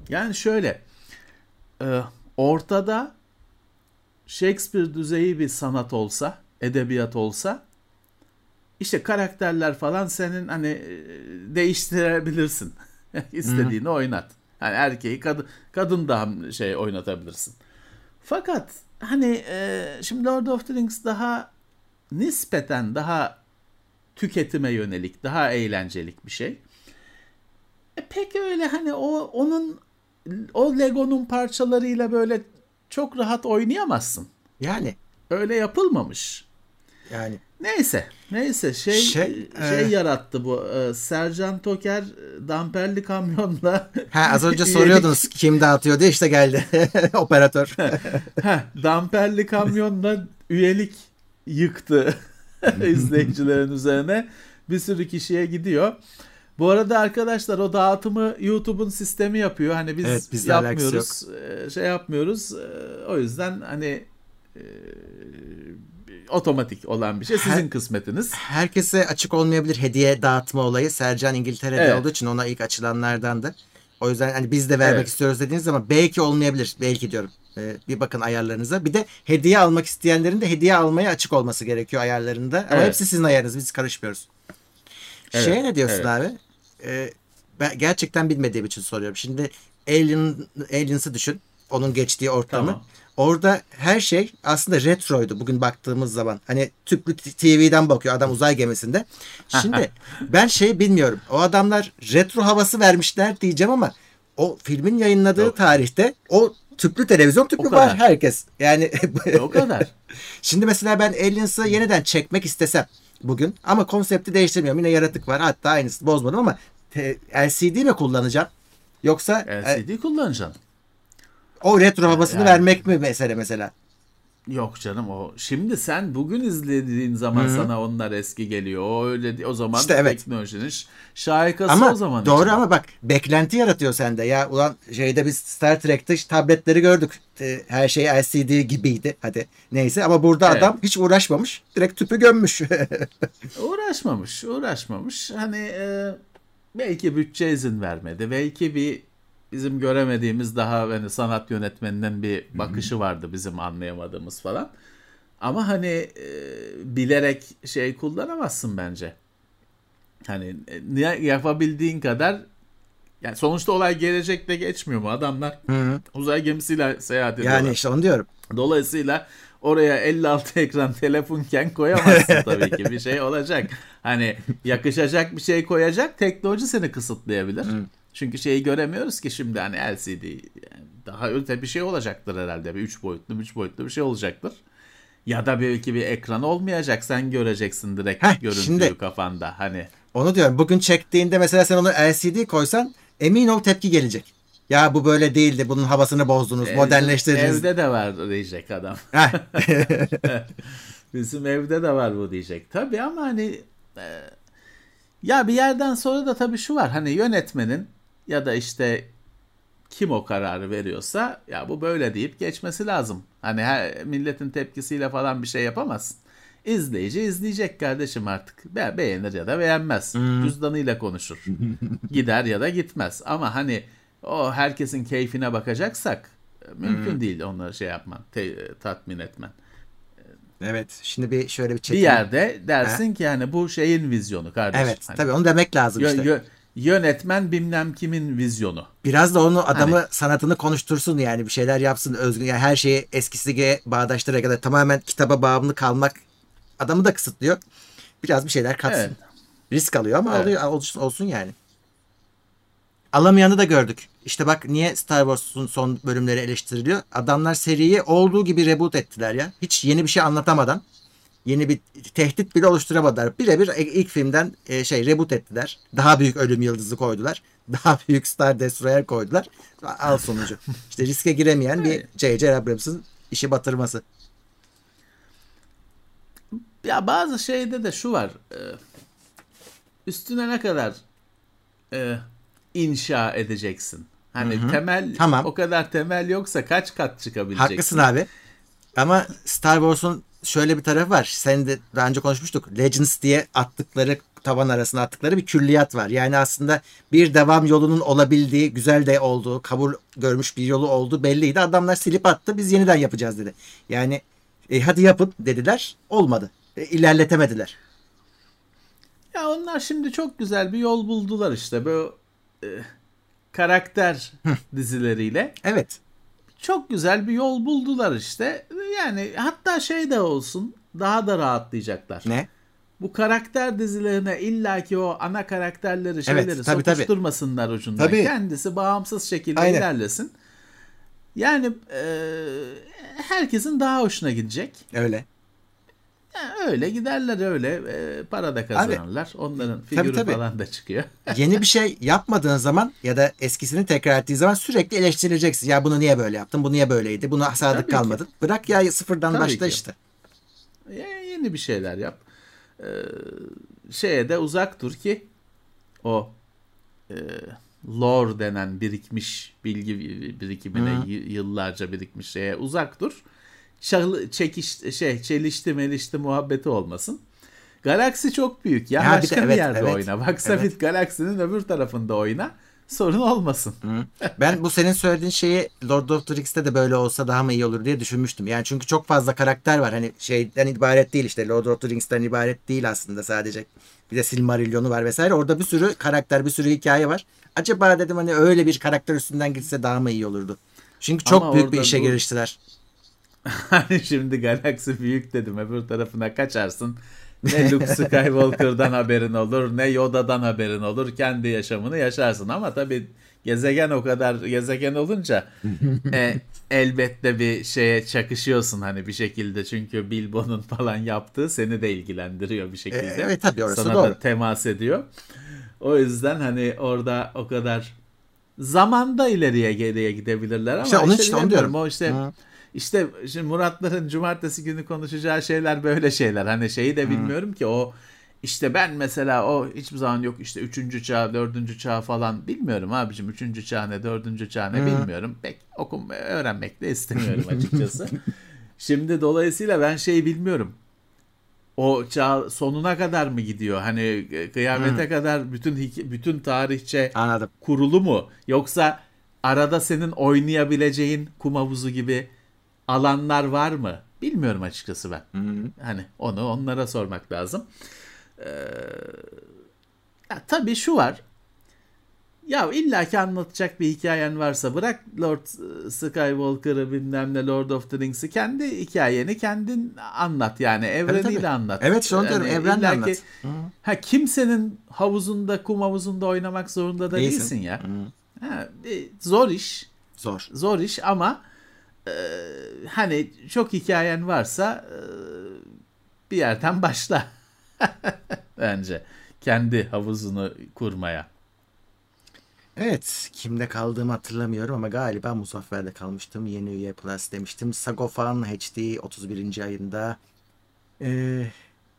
Yani şöyle. e, ortada Shakespeare düzeyi bir sanat olsa, edebiyat olsa işte karakterler falan senin hani e, değiştirebilirsin. İstediğini oynat. Yani erkeği kadın kadın da şey oynatabilirsin. Fakat hani e, şimdi Lord of the Rings daha nispeten daha tüketime yönelik, daha eğlencelik bir şey. E pek öyle hani o onun o Lego'nun parçalarıyla böyle çok rahat oynayamazsın. Yani Öyle yapılmamış. yani Neyse, neyse şey Şey, şey, e- yarattı bu. E, Sercan Toker e, damperli kamyonla ha az önce soruyordunuz kim dağıtıyor diye işte geldi operatör. Heh, damperli kamyonla üyelik yıktı izleyicilerin üzerine. Bir sürü kişiye gidiyor. Bu arada arkadaşlar o dağıtımı YouTube'un sistemi yapıyor. Hani biz Evet, yapmıyoruz. e, Şey yapmıyoruz. E, O yüzden hani e, otomatik olan bir şey. Sizin Her- kısmetiniz. Herkese açık olmayabilir hediye dağıtma olayı. Sercan İngiltere'de Evet. olduğu için ona ilk açılanlardandı. O yüzden hani biz de vermek Evet. istiyoruz dediğiniz zaman belki olmayabilir. Belki diyorum. Ee, bir bakın ayarlarınıza. Bir de hediye almak isteyenlerin de hediye almaya açık olması gerekiyor ayarlarında. Ama Evet. hepsi sizin ayarınız. Biz karışmıyoruz. Evet, Şeye ne diyorsun evet. abi? Ee, ben gerçekten bilmediğim için soruyorum. Şimdi Alien, Aliens'ı düşün. Onun geçtiği ortamı. Tamam. Orada her şey aslında retroydu bugün baktığımız zaman. Hani tüplü TV'den bakıyor adam uzay gemisinde. Şimdi ben şey bilmiyorum. O adamlar retro havası vermişler diyeceğim ama o filmin yayınladığı Yok. tarihte o tüplü televizyon tüplü var herkes. Yani O kadar. Şimdi mesela ben Aliens'ı yeniden çekmek istesem bugün ama konsepti değiştirmiyorum. Yine yaratık var. Hatta aynısı bozmadım ama LCD mi kullanacağım? Yoksa e, LCD kullanacaksın. O retro havasını Yani- vermek mi mesele mesela? Yok canım o. Şimdi sen bugün izlediğin zaman sana onlar eski geliyor. O öyle o zaman İşte evet. teknolojinin şahikası Ama o zaman. doğru için. ama bak beklenti yaratıyor sende. Ya ulan şeyde biz Star Trek'te işte tabletleri gördük. Her şey LCD gibiydi. Hadi neyse ama burada Evet. adam hiç uğraşmamış. Direkt tüpü gömmüş. Uğraşmamış, uğraşmamış. Hani e, belki bütçe izin vermedi. Belki bir bizim göremediğimiz daha hani sanat yönetmeninin bir bakışı vardı bizim anlayamadığımız falan. Ama hani e, bilerek şey kullanamazsın bence. Hani e, yapabildiğin kadar yani sonuçta olay gelecekte geçmiyor mu? Adamlar Hı. uzay gemisiyle seyahat ediyorlar. yani işte onu diyorum. Dolayısıyla oraya 56 ekran telefonken koyamazsın tabii ki. Bir şey olacak. Hani yakışacak bir şey koyacak teknoloji seni kısıtlayabilir. Çünkü şeyi göremiyoruz ki şimdi hani LCD yani daha öte bir şey olacaktır herhalde. Bir 3 boyutlu, 3 boyutlu bir şey olacaktır. Ya da belki bir ekran olmayacak. Sen göreceksin direkt Heh, görüntüyü şimdi- kafanda. Hani Onu diyorum. Bugün çektiğinde mesela sen onu LCD koysan emin ol tepki gelecek. Ya bu böyle değildi. Bunun havasını bozdunuz. modernleştirdiniz. Evde de var diyecek adam. Bizim evde de var bu diyecek. Tabii ama hani e, ya bir yerden sonra da tabii şu var. Hani yönetmenin ya da işte kim o kararı veriyorsa ya bu böyle deyip geçmesi lazım. Hani her, milletin tepkisiyle falan bir şey yapamazsın. İzleyici izleyecek kardeşim artık. Be beğenir ya da beğenmez. Cüzdanıyla konuşur. Gider ya da gitmez. Ama hani o herkesin keyfine bakacaksak e, mümkün değil onları şey yapman, te- tatmin etmen. evet. Şimdi bir şöyle bir Bir çekim. yerde dersin ki yani bu şeyin vizyonu kardeşim. Evet. Hani Tabii onu demek lazım işte. yö- yönetmen bilmem kimin vizyonu. Biraz da onu adamı Hani- sanatını konuştursun yani bir şeyler yapsın özgün. Yani her şeyi eskisiyle bağdaştırarak ya da tamamen kitaba bağımlı kalmak adamı da kısıtlıyor. Biraz bir şeyler katsın. Evet. Risk alıyor ama Evet. alıyor olsun, olsun yani. Alamayanı da gördük. İşte bak niye Star Wars'un son bölümleri eleştiriliyor. Adamlar seriyi olduğu gibi reboot ettiler ya. Hiç yeni bir şey anlatamadan. Yeni bir tehdit bile oluşturamadılar. Birebir ilk filmden e, şey reboot ettiler. Daha büyük ölüm yıldızı koydular. Daha büyük Star Destroyer koydular. Al sonucu. İşte riske giremeyen bir J.J. Abrams'ın işi batırması. Ya bazı şeyde de şu var. e, Üstüne ne kadar e, inşa edeceksin? Hani temel Tamam. o kadar temel yoksa kaç kat çıkabileceksin? Haklısın abi. Ama Star Wars'un şöyle bir tarafı var. Sen de daha önce konuşmuştuk. Legends diye attıkları tavan arasına attıkları bir külliyat var. Yani aslında bir devam yolunun olabildiği, güzel de olduğu, kabul görmüş bir yolu olduğu belliydi. Adamlar silip attı. Biz yeniden yapacağız dedi. Yani e, hadi yapın dediler. Olmadı. E, ilerletemediler. Ya onlar şimdi çok güzel bir yol buldular işte. Bu e, karakter dizileriyle. Evet. Çok güzel bir yol buldular işte. Yani hatta şey de olsun daha da rahatlayacaklar. Ne? Bu karakter dizilerine illaki o ana karakterleri şeyleri Evet, tabii, tabii. sokuşturmasınlar ucundan. Tabii. Kendisi bağımsız şekilde Aynen. ilerlesin. Yani e, herkesin daha hoşuna gidecek. Öyle. Öyle giderler öyle e, para da kazanırlar. Onların figürü tabii. falan da çıkıyor. Yeni bir şey yapmadığın zaman ya da eskisini tekrar ettiğin zaman sürekli eleştirileceksin. Ya bunu niye böyle yaptın? Bu niye böyleydi? Buna sadık Tabii ki. kalmadın. Bırak ya sıfırdan Tabii başla ki. işte. Ya yeni bir şeyler yap. Ee, şeye de uzak dur ki o e, lore denen birikmiş bilgi birikimine y- yıllarca birikmiş şeye uzak dur. Çal, çekiş şey çelişti melişti muhabbeti olmasın. Galaksi çok büyük ya. Ya bir de Başka bir, evet, yerde evet. oyna. Bak Safit galaksinin öbür tarafında oyna. Sorun olmasın. Ben bu senin söylediğin şeyi Lord of the Rings'te de böyle olsa daha mı iyi olur diye düşünmüştüm. Yani çünkü çok fazla karakter var. Hani şeyden ibaret değil işte Lord of the Rings'ten ibaret değil aslında sadece. Bir de Silmarillion'u var vesaire. Orada bir sürü karakter, bir sürü hikaye var. Acaba dedim hani öyle bir karakter üstünden gitse daha mı iyi olurdu? Çünkü çok Ama büyük bir işe bu- giriştiler. Hani şimdi galaksi büyük dedim öbür tarafına kaçarsın. Ne Luke Skywalker'dan haberin olur ne Yoda'dan haberin olur. Kendi yaşamını yaşarsın ama tabii gezegen o kadar gezegen olunca e, elbette bir şeye çakışıyorsun hani bir şekilde. Çünkü Bilbo'nun falan yaptığı seni de ilgilendiriyor bir şekilde. E, evet, tabii orası Sana doğru. da temas ediyor. O yüzden hani orada o kadar zamanda ileriye geriye gidebilirler ama İşte onun için onu bilemiyorum. diyorum. O işte Hı. İşte şimdi Muratların cumartesi günü konuşacağı şeyler böyle şeyler. Hani şeyi de bilmiyorum ki o işte ben mesela o hiçbir zaman yok işte üçüncü çağ, dördüncü çağ falan bilmiyorum abicim. Üçüncü çağ ne, dördüncü çağ ne bilmiyorum. Pek okum, öğrenmek de istemiyorum açıkçası. Şimdi dolayısıyla ben şeyi bilmiyorum. O çağ sonuna kadar mı gidiyor? Hani kıyamete kadar bütün bütün tarihçe Anladım. kurulu mu? Yoksa arada senin oynayabileceğin kum havuzu gibi alanlar var mı? Bilmiyorum açıkçası ben. Hani onu onlara sormak lazım. Ee, ya tabii şu var. Ya illaki anlatacak bir hikayen varsa bırak Lord Skywalker'ı bilmem ne Lord of the Rings'i kendi hikayeni kendin anlat yani evreniyle tabii. anlat. Evet, işte onu diyorum, evrenle illaki- anlat. Hı. Ha kimsenin havuzunda kum havuzunda oynamak zorunda da Değilsin. değilsin ya. Hı. Ha, zor iş. Zor. Zor iş ama e, hani çok hikayen varsa e, bir yerden başla. Bence kendi havuzunu kurmaya. Evet. Kimde kaldığımı hatırlamıyorum ama galiba Muzaffer'de kalmıştım. Yeni üye Plus demiştim. Sagofan HD 31. ayında ee,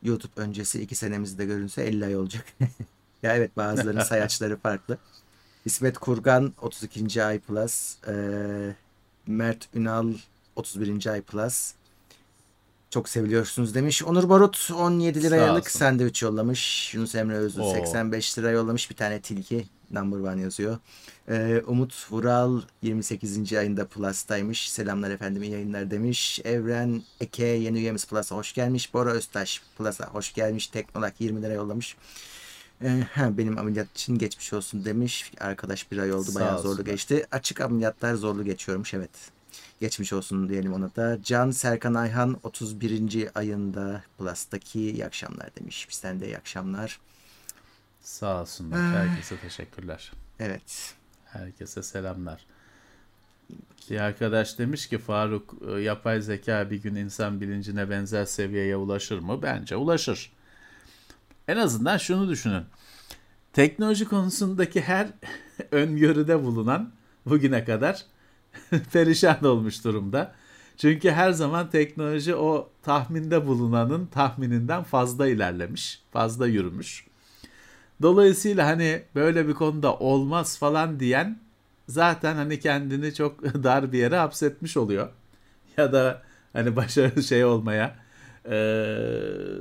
YouTube öncesi 2 senemizde görünse 50 ay olacak. ya evet bazılarının sayaçları farklı. İsmet Kurgan 32. ay Plus. ee, Mert Ünal 31. ay Plus. Çok seviliyorsunuz demiş. Onur Barut 17 Sağ liralık sandviç yollamış. Yunus Emre Özlü Oo. 85 lira yollamış. Bir tane tilki number one yazıyor. Ee, Umut Vural 28. ayında Plus'taymış. Selamlar efendim iyi yayınlar demiş. Evren Eke yeni üyemiz Plus'a hoş gelmiş. Bora Öztaş Plus'a hoş gelmiş. Teknolak 20 lira yollamış. Ha, benim ameliyat için geçmiş olsun demiş. Arkadaş bir ay oldu Sağ bayağı zorlu olsunlar. geçti. Açık ameliyatlar zorlu geçiyormuş evet. Geçmiş olsun diyelim ona da. Can Serkan Ayhan 31. ayında Plus'taki iyi akşamlar demiş. Bizden de iyi akşamlar. Sağ olsunlar. Ah. Herkese teşekkürler. Evet. Herkese selamlar. Bir arkadaş demiş ki Faruk e, yapay zeka bir gün insan bilincine benzer seviyeye ulaşır mı? Bence ulaşır. En azından şunu düşünün. Teknoloji konusundaki her öngörüde bulunan bugüne kadar perişan olmuş durumda. Çünkü her zaman teknoloji o tahminde bulunanın tahmininden fazla ilerlemiş, fazla yürümüş. Dolayısıyla hani böyle bir konuda olmaz falan diyen zaten hani kendini çok dar bir yere hapsetmiş oluyor. Ya da hani başarılı şey olmaya eee,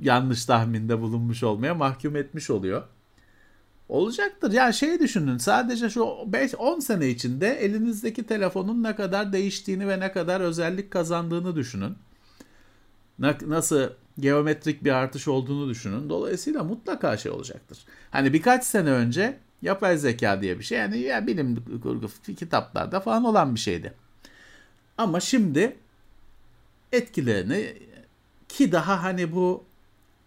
yanlış tahminde bulunmuş olmaya mahkum etmiş oluyor. Olacaktır. Ya şey düşünün sadece şu 5-10 sene içinde elinizdeki telefonun ne kadar değiştiğini ve ne kadar özellik kazandığını düşünün. Na- Nasıl geometrik bir artış olduğunu düşünün. Dolayısıyla mutlaka şey olacaktır. Hani birkaç sene önce yapay zeka diye bir şey yani ya bilim kurgu kitaplarda falan olan bir şeydi. Ama şimdi etkilerini ki daha hani bu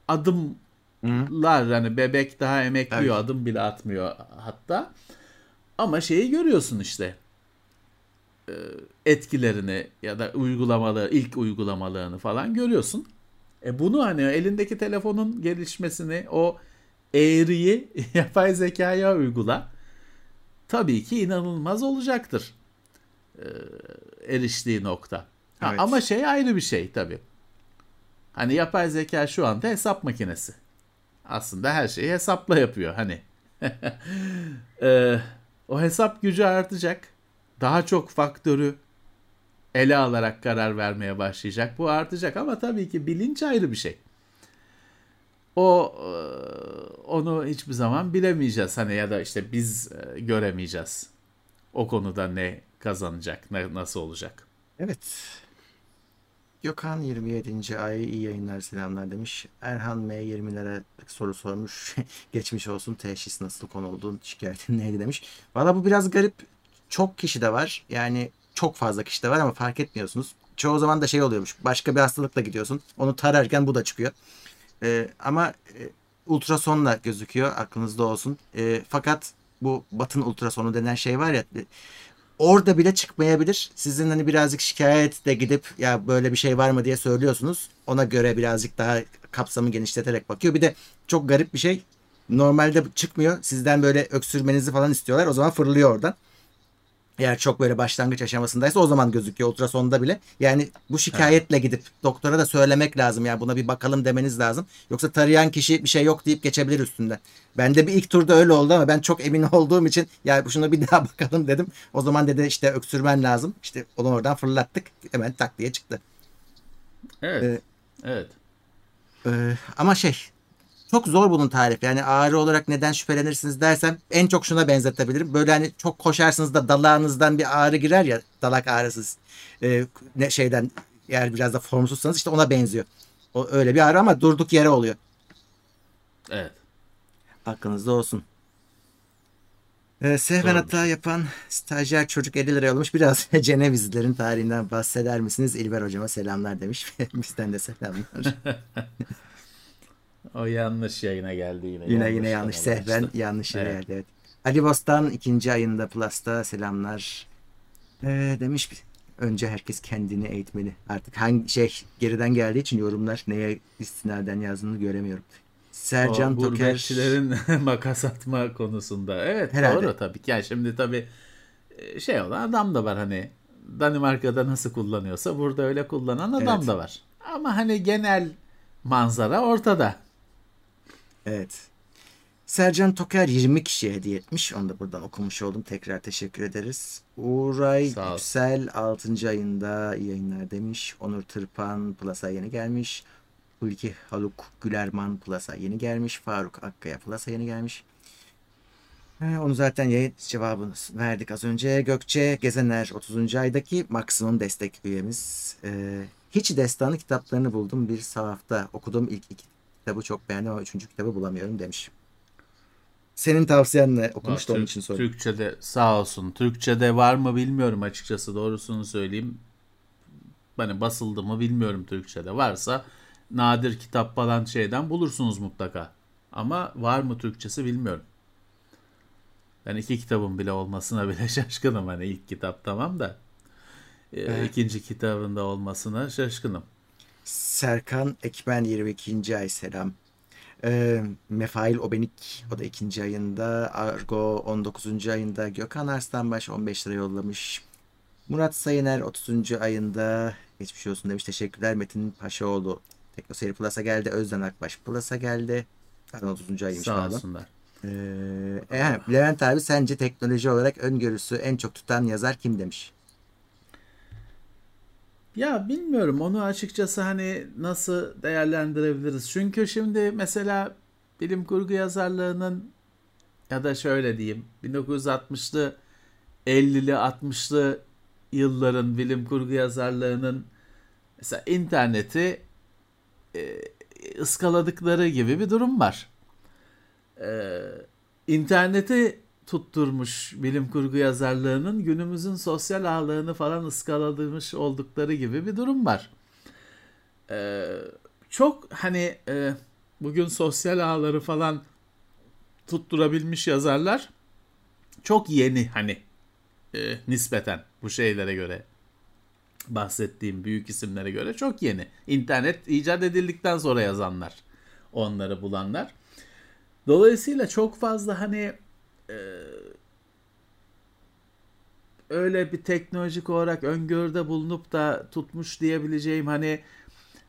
adımlar hani bebek daha emekliyor Evet. adım bile atmıyor hatta. Ama şeyi görüyorsun işte e, etkilerini ya da uygulamaları ilk uygulamalarını falan görüyorsun. E bunu hani elindeki telefonun gelişmesini o eğriyi yapay zekaya uygula. Tabii ki inanılmaz olacaktır. e, eriştiği nokta. Ha, Evet. Ama şey ayrı bir şey tabii. Hani yapay zeka şu anda hesap makinesi. Aslında her şeyi hesapla yapıyor hani. E, o hesap gücü artacak. Daha çok faktörü ele alarak karar vermeye başlayacak. Bu artacak ama tabii ki bilinç ayrı bir şey. O e, onu hiçbir zaman bilemeyeceğiz hani ya da işte biz e, göremeyeceğiz. O konuda ne kazanacak, ne nasıl olacak. Evet. Gökhan 27. ay iyi yayınlar selamlar demiş. Erhan M 20 lira soru sormuş. Geçmiş olsun teşhis nasıl konulduğun şikayetin neydi demiş. Valla bu biraz garip. Çok kişi de var. Yani çok fazla kişi de var ama fark etmiyorsunuz. Çoğu zaman da şey oluyormuş. Başka bir hastalıkla gidiyorsun. Onu tararken bu da çıkıyor. Ee, ama e, ultrasonla gözüküyor. Aklınızda olsun. Ee, fakat bu batın ultrasonu denen şey var ya e, orada bile çıkmayabilir. Sizin hani birazcık şikayetle gidip ya böyle bir şey var mı diye söylüyorsunuz. Ona göre birazcık daha kapsamı genişleterek bakıyor. Bir de çok garip bir şey. Normalde çıkmıyor. Sizden böyle öksürmenizi falan istiyorlar. O zaman fırlıyor oradan. Eğer çok böyle başlangıç aşamasındaysa o zaman gözüküyor ultrasonda bile. Yani bu şikayetle gidip doktora da söylemek lazım. Yani buna bir bakalım demeniz lazım. Yoksa tarayan kişi bir şey yok deyip geçebilir üstünden. Bende bir ilk turda öyle oldu ama ben çok emin olduğum için ya şuna bir daha bakalım dedim. O zaman dedi işte öksürmen lazım. İşte onu oradan fırlattık. Hemen tak diye çıktı. Evet. Ee, evet. Ee, ama şey çok zor bunun tarifi. Yani ağrı olarak neden şüphelenirsiniz dersem en çok şuna benzetebilirim. Böyle hani çok koşarsınız da dalağınızdan bir ağrı girer ya dalak ağrısız ee, ne şeyden eğer biraz da formsuzsanız işte ona benziyor. O öyle bir ağrı ama durduk yere oluyor. Evet. Aklınızda olsun. Ee, sehven Doğru. hata yapan stajyer çocuk 50 lira yollamış. Biraz Cenevizlilerin tarihinden bahseder misiniz? İlber hocama selamlar demiş. Bizden de selamlar. O yanlış yayına geldi yine. Yine yine yanlış. Sehven açtı. yanlış yere Evet. geldi. Evet. Ali Bostan ikinci ayında Plus'ta selamlar. Ee, demiş önce herkes kendini eğitmeli. Artık hangi şey geriden geldiği için yorumlar neye istinaden yazdığını göremiyorum. Sercan o Toker makas atma konusunda. Evet Herhalde. doğru tabii ki. Yani şimdi tabii e, şey olan adam da var hani Danimarka'da nasıl kullanıyorsa burada öyle kullanan adam Evet. da var. Ama hani genel manzara ortada. Evet. Sercan Toker 20 kişiye hediye etmiş. Onu da buradan okumuş oldum. Tekrar teşekkür ederiz. Uğray. Yüksel 6. ayında iyi yayınlar demiş. Onur Tırpan Plus'a yeni gelmiş. Hulki Haluk Gülerman Plus'a yeni gelmiş. Faruk Akkaya Plus'a yeni gelmiş. He, onu zaten yayın cevabını verdik az önce. Gökçe Gezener 30. aydaki maksimum destek üyemiz. Ee, hiç destanı kitaplarını buldum bir sahafta. Okudum ilk iki kitabı çok beğendim ama üçüncü kitabı bulamıyorum demiş. Senin tavsiyenle okumuştu onun için sordum. Türkçe'de sağ olsun. Türkçe'de var mı bilmiyorum açıkçası doğrusunu söyleyeyim. Hani basıldı mı bilmiyorum Türkçe'de. Varsa nadir kitap falan şeyden bulursunuz mutlaka. Ama var mı Türkçesi bilmiyorum. Ben iki kitabın bile olmasına bile şaşkınım. Hani ilk kitap tamam da. e, Evet. ikinci kitabında olmasına şaşkınım. Serkan Ekmen 22. ay selam. Ee, Mefail Obenik o da ikinci ayında. Argo 19. ayında. Gökhan Arslanbaş 15 lira yollamış. Murat Sayıner 30. ayında. Geçmiş olsun demiş. Teşekkürler. Metin Paşaoğlu Teknoseyir Plus'a geldi. Özden Akbaş Plus'a geldi. Zaten 30. ayıymış Sağ olsunlar. Ee, e, Levent abi sence teknoloji olarak öngörüsü en çok tutan yazar kim demiş? Ya bilmiyorum onu açıkçası hani nasıl değerlendirebiliriz. Çünkü şimdi mesela bilim kurgu yazarlığının ya da şöyle diyeyim 1960'lı 50'li 60'lı yılların bilim kurgu yazarlığının mesela interneti e, ıskaladıkları gibi bir durum var. E, interneti tutturmuş bilim kurgu yazarlığının günümüzün sosyal ağlarını falan ıskalamış oldukları gibi bir durum var. Ee, çok hani e, bugün sosyal ağları falan tutturabilmiş yazarlar çok yeni hani e, nispeten bu şeylere göre bahsettiğim büyük isimlere göre çok yeni. İnternet icat edildikten sonra yazanlar onları bulanlar. Dolayısıyla çok fazla hani e, öyle bir teknolojik olarak öngörüde bulunup da tutmuş diyebileceğim hani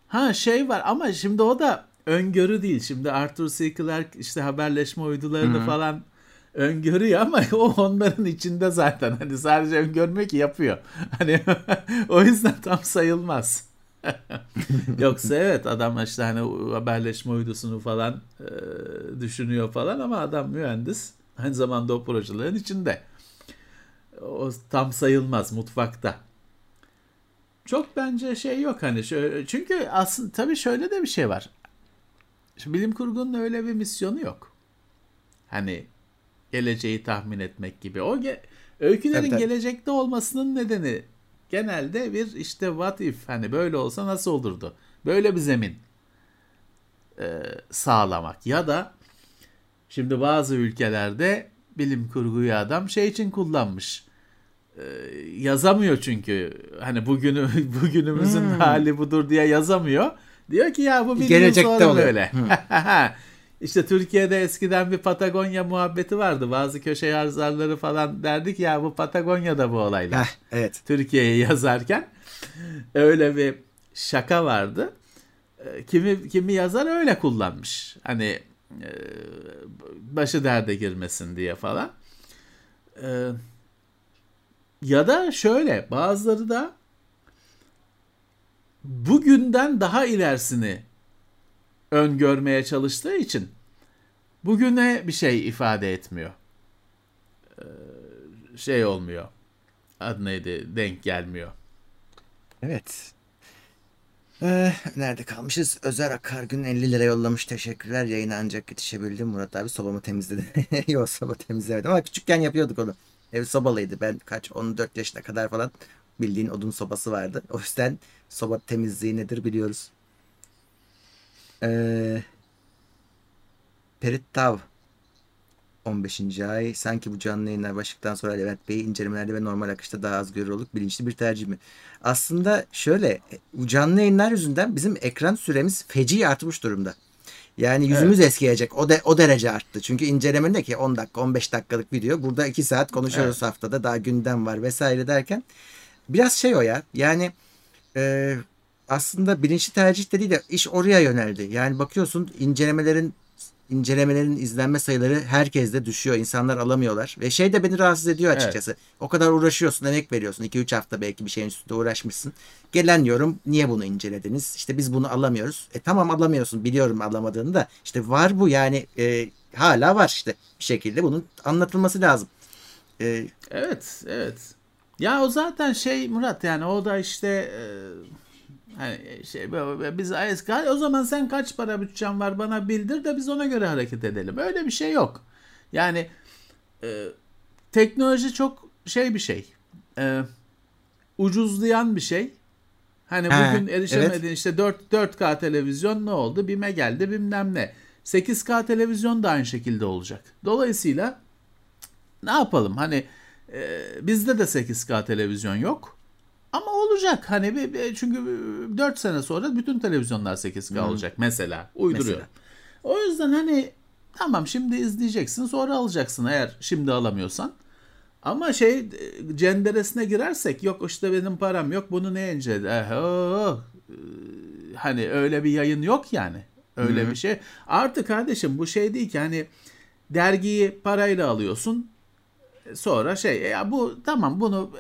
ha şey var ama şimdi o da öngörü değil. Şimdi Arthur C. Clarke işte haberleşme uydularını falan öngörüyor ama o onların içinde zaten hani sadece öngörmek yapıyor. Hani o yüzden tam sayılmaz. Yoksa evet adam işte hani haberleşme uydusunu falan e, düşünüyor falan ama adam mühendis. Aynı zamanda o projelerin içinde. O tam sayılmaz mutfakta. Çok bence şey yok hani şöyle, çünkü aslında tabii şöyle de bir şey var. Şimdi bilim kurgunun öyle bir misyonu yok. Hani geleceği tahmin etmek gibi. O ge- öykülerin Tabii, tabii. gelecekte olmasının nedeni genelde bir işte what if hani böyle olsa nasıl olurdu? Böyle bir zemin e, sağlamak ya da şimdi bazı ülkelerde bilim kurguyu adam şey için kullanmış. E, yazamıyor çünkü hani bugünü bugünümüzün Hmm. hali budur diye yazamıyor. Diyor ki ya bu bir Gelecekte sonra oluyor. böyle. İşte Türkiye'de eskiden bir Patagonya muhabbeti vardı. Bazı köşe yazarları falan derdik ya bu Patagonya'da bu olaylar. Heh, evet. Türkiye'yi yazarken öyle bir şaka vardı. Ee, kimi kimi yazar öyle kullanmış. Hani e, başı derde girmesin diye falan. Ee, ya da şöyle bazıları da bugünden daha ilerisini öngörmeye çalıştığı için bugüne bir şey ifade etmiyor. Ee, şey olmuyor. Adı neydi? Denk gelmiyor. Evet. Ee, nerede kalmışız? Özer Akargün 50 lira yollamış. Teşekkürler. Yayına ancak yetişebildim. Murat abi sobamı temizledi. Yok soba temizlemedim ama küçükken yapıyorduk onu. Ev sobalıydı. Ben kaç 14 yaşına kadar falan bildiğin odun sobası vardı. O yüzden soba temizliği nedir biliyoruz. Ee, Perit Tav 15. ay. Sanki bu canlı yayınlar başlıktan sonra Levent Bey'i incelemelerde ve normal akışta daha az görür olup bilinçli bir tercih mi? Aslında şöyle bu canlı yayınlar yüzünden bizim ekran süremiz feci artmış durumda. Yani yüzümüz evet. eskiyecek. O de, o derece arttı. Çünkü incelemede ki 10 dakika 15 dakikalık video. Burada 2 saat konuşuyoruz evet. haftada. Daha gündem var vesaire derken. Biraz şey o ya. Yani e, aslında bilinçli tercih dediği de iş oraya yöneldi. Yani bakıyorsun incelemelerin incelemelerin izlenme sayıları herkeste düşüyor. İnsanlar alamıyorlar. Ve şey de beni rahatsız ediyor açıkçası. Evet. O kadar uğraşıyorsun, emek veriyorsun. 2-3 hafta belki bir şeyin üstünde uğraşmışsın. Gelen yorum niye bunu incelediniz? İşte biz bunu alamıyoruz. E tamam alamıyorsun. Biliyorum alamadığını da. İşte var bu yani e, hala var işte. Bir şekilde bunun anlatılması lazım. E, evet, evet. Ya o zaten şey Murat yani o da işte e, Hani şey biz ISK o zaman sen kaç para bütçen var bana bildir de biz ona göre hareket edelim. Öyle bir şey yok. Yani e, teknoloji çok şey bir şey. E, ucuzlayan bir şey. Hani He, bugün erişemediğin evet. işte 4 4K televizyon ne oldu? Bime geldi bilmem ne. 8K televizyon da aynı şekilde olacak. Dolayısıyla ne yapalım? Hani e, bizde de 8K televizyon yok. Olacak hani bir, çünkü 4 sene sonra bütün televizyonlar 8K hmm. olacak mesela uyduruyor. Mesela. O yüzden hani tamam şimdi izleyeceksin sonra alacaksın eğer şimdi alamıyorsan. Ama şey cenderesine girersek yok işte benim param yok bunu ne inceledi? Eh, oh, hani öyle bir yayın yok yani. Öyle hmm. bir şey. Artık kardeşim bu şey değil ki hani dergiyi parayla alıyorsun. Sonra şey ya bu tamam bunu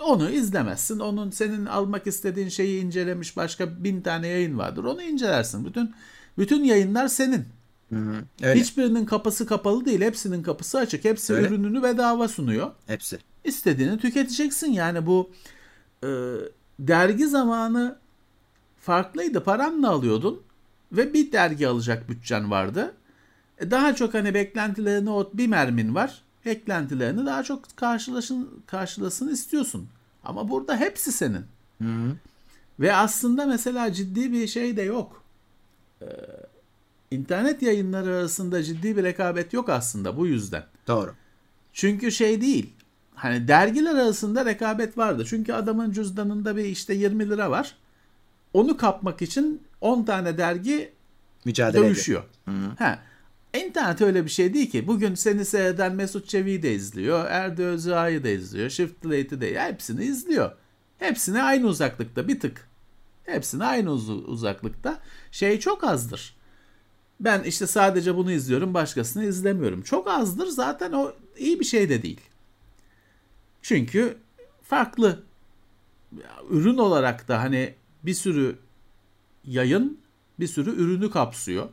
onu izlemezsin. Onun senin almak istediğin şeyi incelemiş başka bin tane yayın vardır. Onu incelersin. Bütün bütün yayınlar senin. Hı hı, öyle. Hiçbirinin kapısı kapalı değil. Hepsinin kapısı açık. Hepsi öyle. ürününü bedava sunuyor. Hepsi. İstediğini tüketeceksin. Yani bu e, dergi zamanı farklıydı. Paranla alıyordun ve bir dergi alacak bütçen vardı. E, daha çok hani beklentilerini o bir mermin var eklentilerini daha çok karşılaşın, karşılasın istiyorsun. Ama burada hepsi senin. Hı hı. Ve aslında mesela ciddi bir şey de yok. Ee, internet yayınları arasında ciddi bir rekabet yok aslında bu yüzden. Doğru. Çünkü şey değil. Hani dergiler arasında rekabet vardı. Çünkü adamın cüzdanında bir işte 20 lira var. Onu kapmak için 10 tane dergi Mücadele dövüşüyor. Hı hı. Ha. İnternet öyle bir şey değil ki. Bugün seni seyreden Mesut Çevik'i de izliyor. Erdi Özağ'ı da izliyor. Shift Late'i de hepsini izliyor. Hepsine aynı uzaklıkta bir tık. Hepsine aynı uz- uzaklıkta. Şey çok azdır. Ben işte sadece bunu izliyorum başkasını izlemiyorum. Çok azdır zaten o iyi bir şey de değil. Çünkü farklı ürün olarak da hani bir sürü yayın bir sürü ürünü kapsıyor.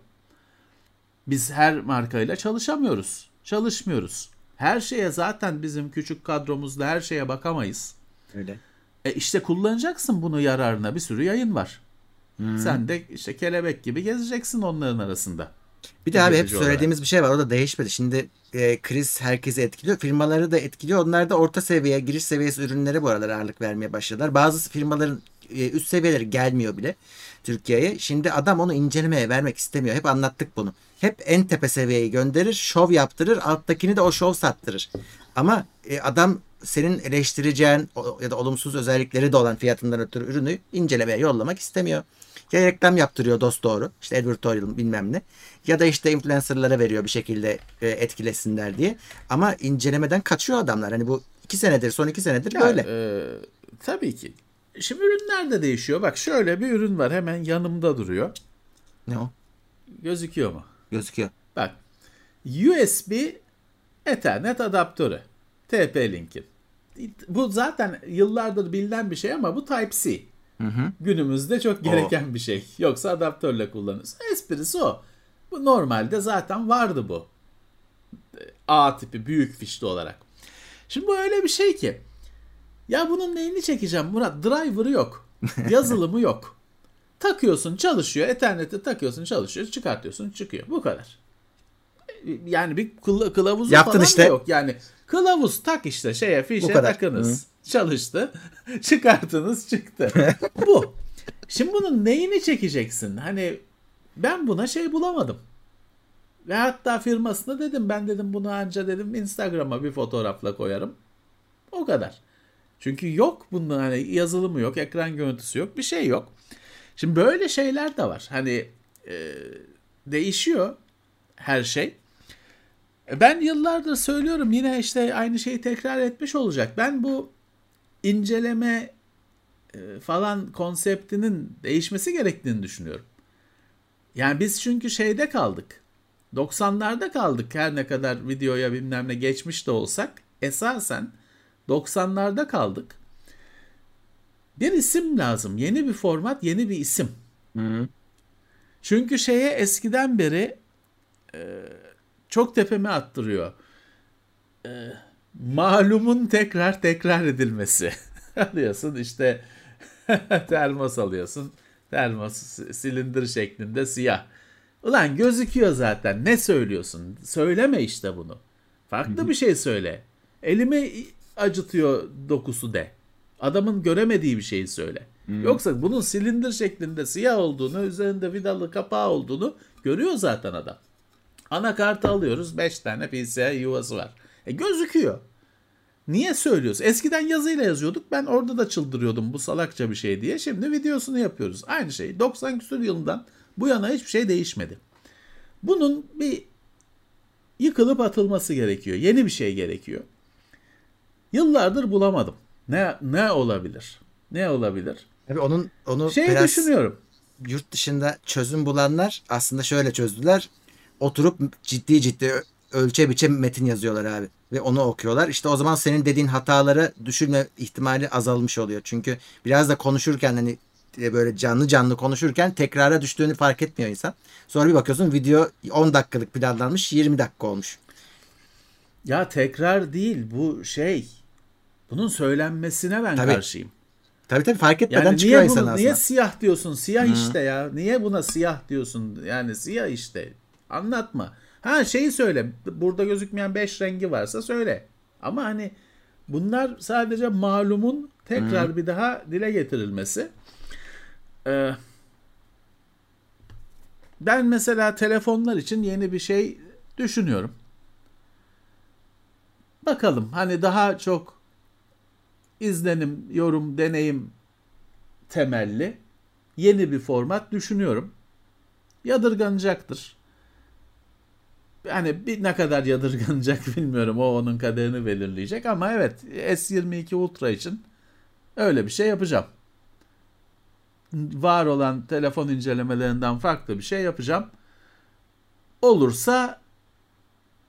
Biz her markayla çalışamıyoruz. Çalışmıyoruz. Her şeye zaten bizim küçük kadromuzda her şeye bakamayız. Öyle. E işte kullanacaksın bunu yararına. Bir sürü yayın var. Hmm. Sen de işte kelebek gibi gezeceksin onların arasında. Bir de abi hep söylediğimiz olarak. bir şey var. O da değişmedi. Şimdi e, kriz herkesi etkiliyor. Firmaları da etkiliyor. Onlar da orta seviye, giriş seviyesi ürünlere bu aralar ağırlık vermeye başladılar. Bazı firmaların e, üst seviyeleri gelmiyor bile Türkiye'ye. Şimdi adam onu incelemeye vermek istemiyor. Hep anlattık bunu. Hep en tepe seviyeyi gönderir, şov yaptırır, alttakini de o şov sattırır. Ama e, adam senin eleştireceğin ya da olumsuz özellikleri de olan fiyatından ötürü ürünü incelemeye yollamak istemiyor. Ya reklam yaptırıyor dost doğru. İşte advertorial bilmem ne. Ya da işte influencerlara veriyor bir şekilde e, etkilesinler diye. Ama incelemeden kaçıyor adamlar. Hani bu iki senedir son iki senedir Ya, böyle. e, tabii ki. Şimdi ürünler de değişiyor. Bak şöyle bir ürün var hemen yanımda duruyor. Ne o? Gözüküyor mu? Gözüküyor. Bak USB Ethernet adaptörü. TP-Link'in. Bu zaten yıllardır bilinen bir şey ama bu Type-C. Günümüzde çok gereken bir şey. Yoksa adaptörle kullanırız. Esprisi o. Bu normalde zaten vardı bu. A tipi büyük fişli olarak. Şimdi bu öyle bir şey ki. Ya bunun neyini çekeceğim Murat? Driver'ı yok. Yazılımı yok. Takıyorsun çalışıyor. Ethernet'e takıyorsun çalışıyor. Çıkartıyorsun çıkıyor. Bu kadar. Yani bir kıla- kılavuzu Yaptın falan işte. da yok. Yani kılavuz tak işte şeye fişe takınız. Çalıştı. Çıkartınız çıktı. Bu. Şimdi bunun neyini çekeceksin? Hani ben buna şey bulamadım. Ve hatta firmasına dedim ben dedim bunu anca dedim Instagram'a bir fotoğrafla koyarım. O kadar. Çünkü yok bunun hani yazılımı yok, ekran görüntüsü yok, bir şey yok. Şimdi böyle şeyler de var. Hani e, değişiyor her şey. E, Ben yıllardır söylüyorum yine işte aynı şeyi tekrar etmiş olacak. Ben bu inceleme e, falan konseptinin değişmesi gerektiğini düşünüyorum. Yani biz çünkü şeyde kaldık. 90'larda kaldık her ne kadar videoya bilmem ne geçmiş de olsak esasen 90'larda kaldık. Bir isim lazım. Yeni bir format, yeni bir isim. Çünkü şeye eskiden beri e, çok tepeme attırıyor. E, malumun tekrar tekrar edilmesi. alıyorsun işte termos alıyorsun. Termos silindir şeklinde siyah. Ulan gözüküyor zaten. Ne söylüyorsun? Söyleme işte bunu. Farklı bir şey söyle. Elimi acıtıyor dokusu de. Adamın göremediği bir şeyi söyle. Yoksa bunun silindir şeklinde siyah olduğunu, üzerinde vidalı kapağı olduğunu görüyor zaten adam. Anakartı alıyoruz. 5 tane PCI yuvası var. E gözüküyor. Niye söylüyorsun? Eskiden yazıyla yazıyorduk. Ben orada da çıldırıyordum bu salakça bir şey diye. Şimdi videosunu yapıyoruz. Aynı şey. 90 küsur yılından bu yana hiçbir şey değişmedi. Bunun bir yıkılıp atılması gerekiyor. Yeni bir şey gerekiyor. Yıllardır bulamadım. Ne ne olabilir? Ne olabilir? Tabii onun onu Şey biraz düşünüyorum. yurt dışında çözüm bulanlar aslında şöyle çözdüler. Oturup ciddi ciddi ölçe biçe metin yazıyorlar abi. Ve onu okuyorlar. İşte o zaman senin dediğin hataları düşürme ihtimali azalmış oluyor. Çünkü biraz da konuşurken hani e, böyle canlı canlı konuşurken tekrara düştüğünü fark etmiyor insan. Sonra bir bakıyorsun video 10 dakikalık planlanmış 20 dakika olmuş. Ya tekrar değil bu şey. Bunun söylenmesine ben Tabii. karşıyım. Tabii tabii fark etmeden Yani çıkıyor niye bunu aslında. niye siyah diyorsun? Siyah işte ya. Niye buna siyah diyorsun? Yani siyah işte. Anlatma. Ha şeyi söyle. Burada gözükmeyen 5 rengi varsa söyle. Ama hani bunlar sadece malumun tekrar bir daha dile getirilmesi. Ee, ben mesela telefonlar için yeni bir şey düşünüyorum. Bakalım hani daha çok izlenim, yorum, deneyim temelli yeni bir format düşünüyorum. Yadırganacaktır. Yani bir ne kadar yadırganacak bilmiyorum. O onun kaderini belirleyecek ama evet S22 Ultra için öyle bir şey yapacağım. Var olan telefon incelemelerinden farklı bir şey yapacağım. Olursa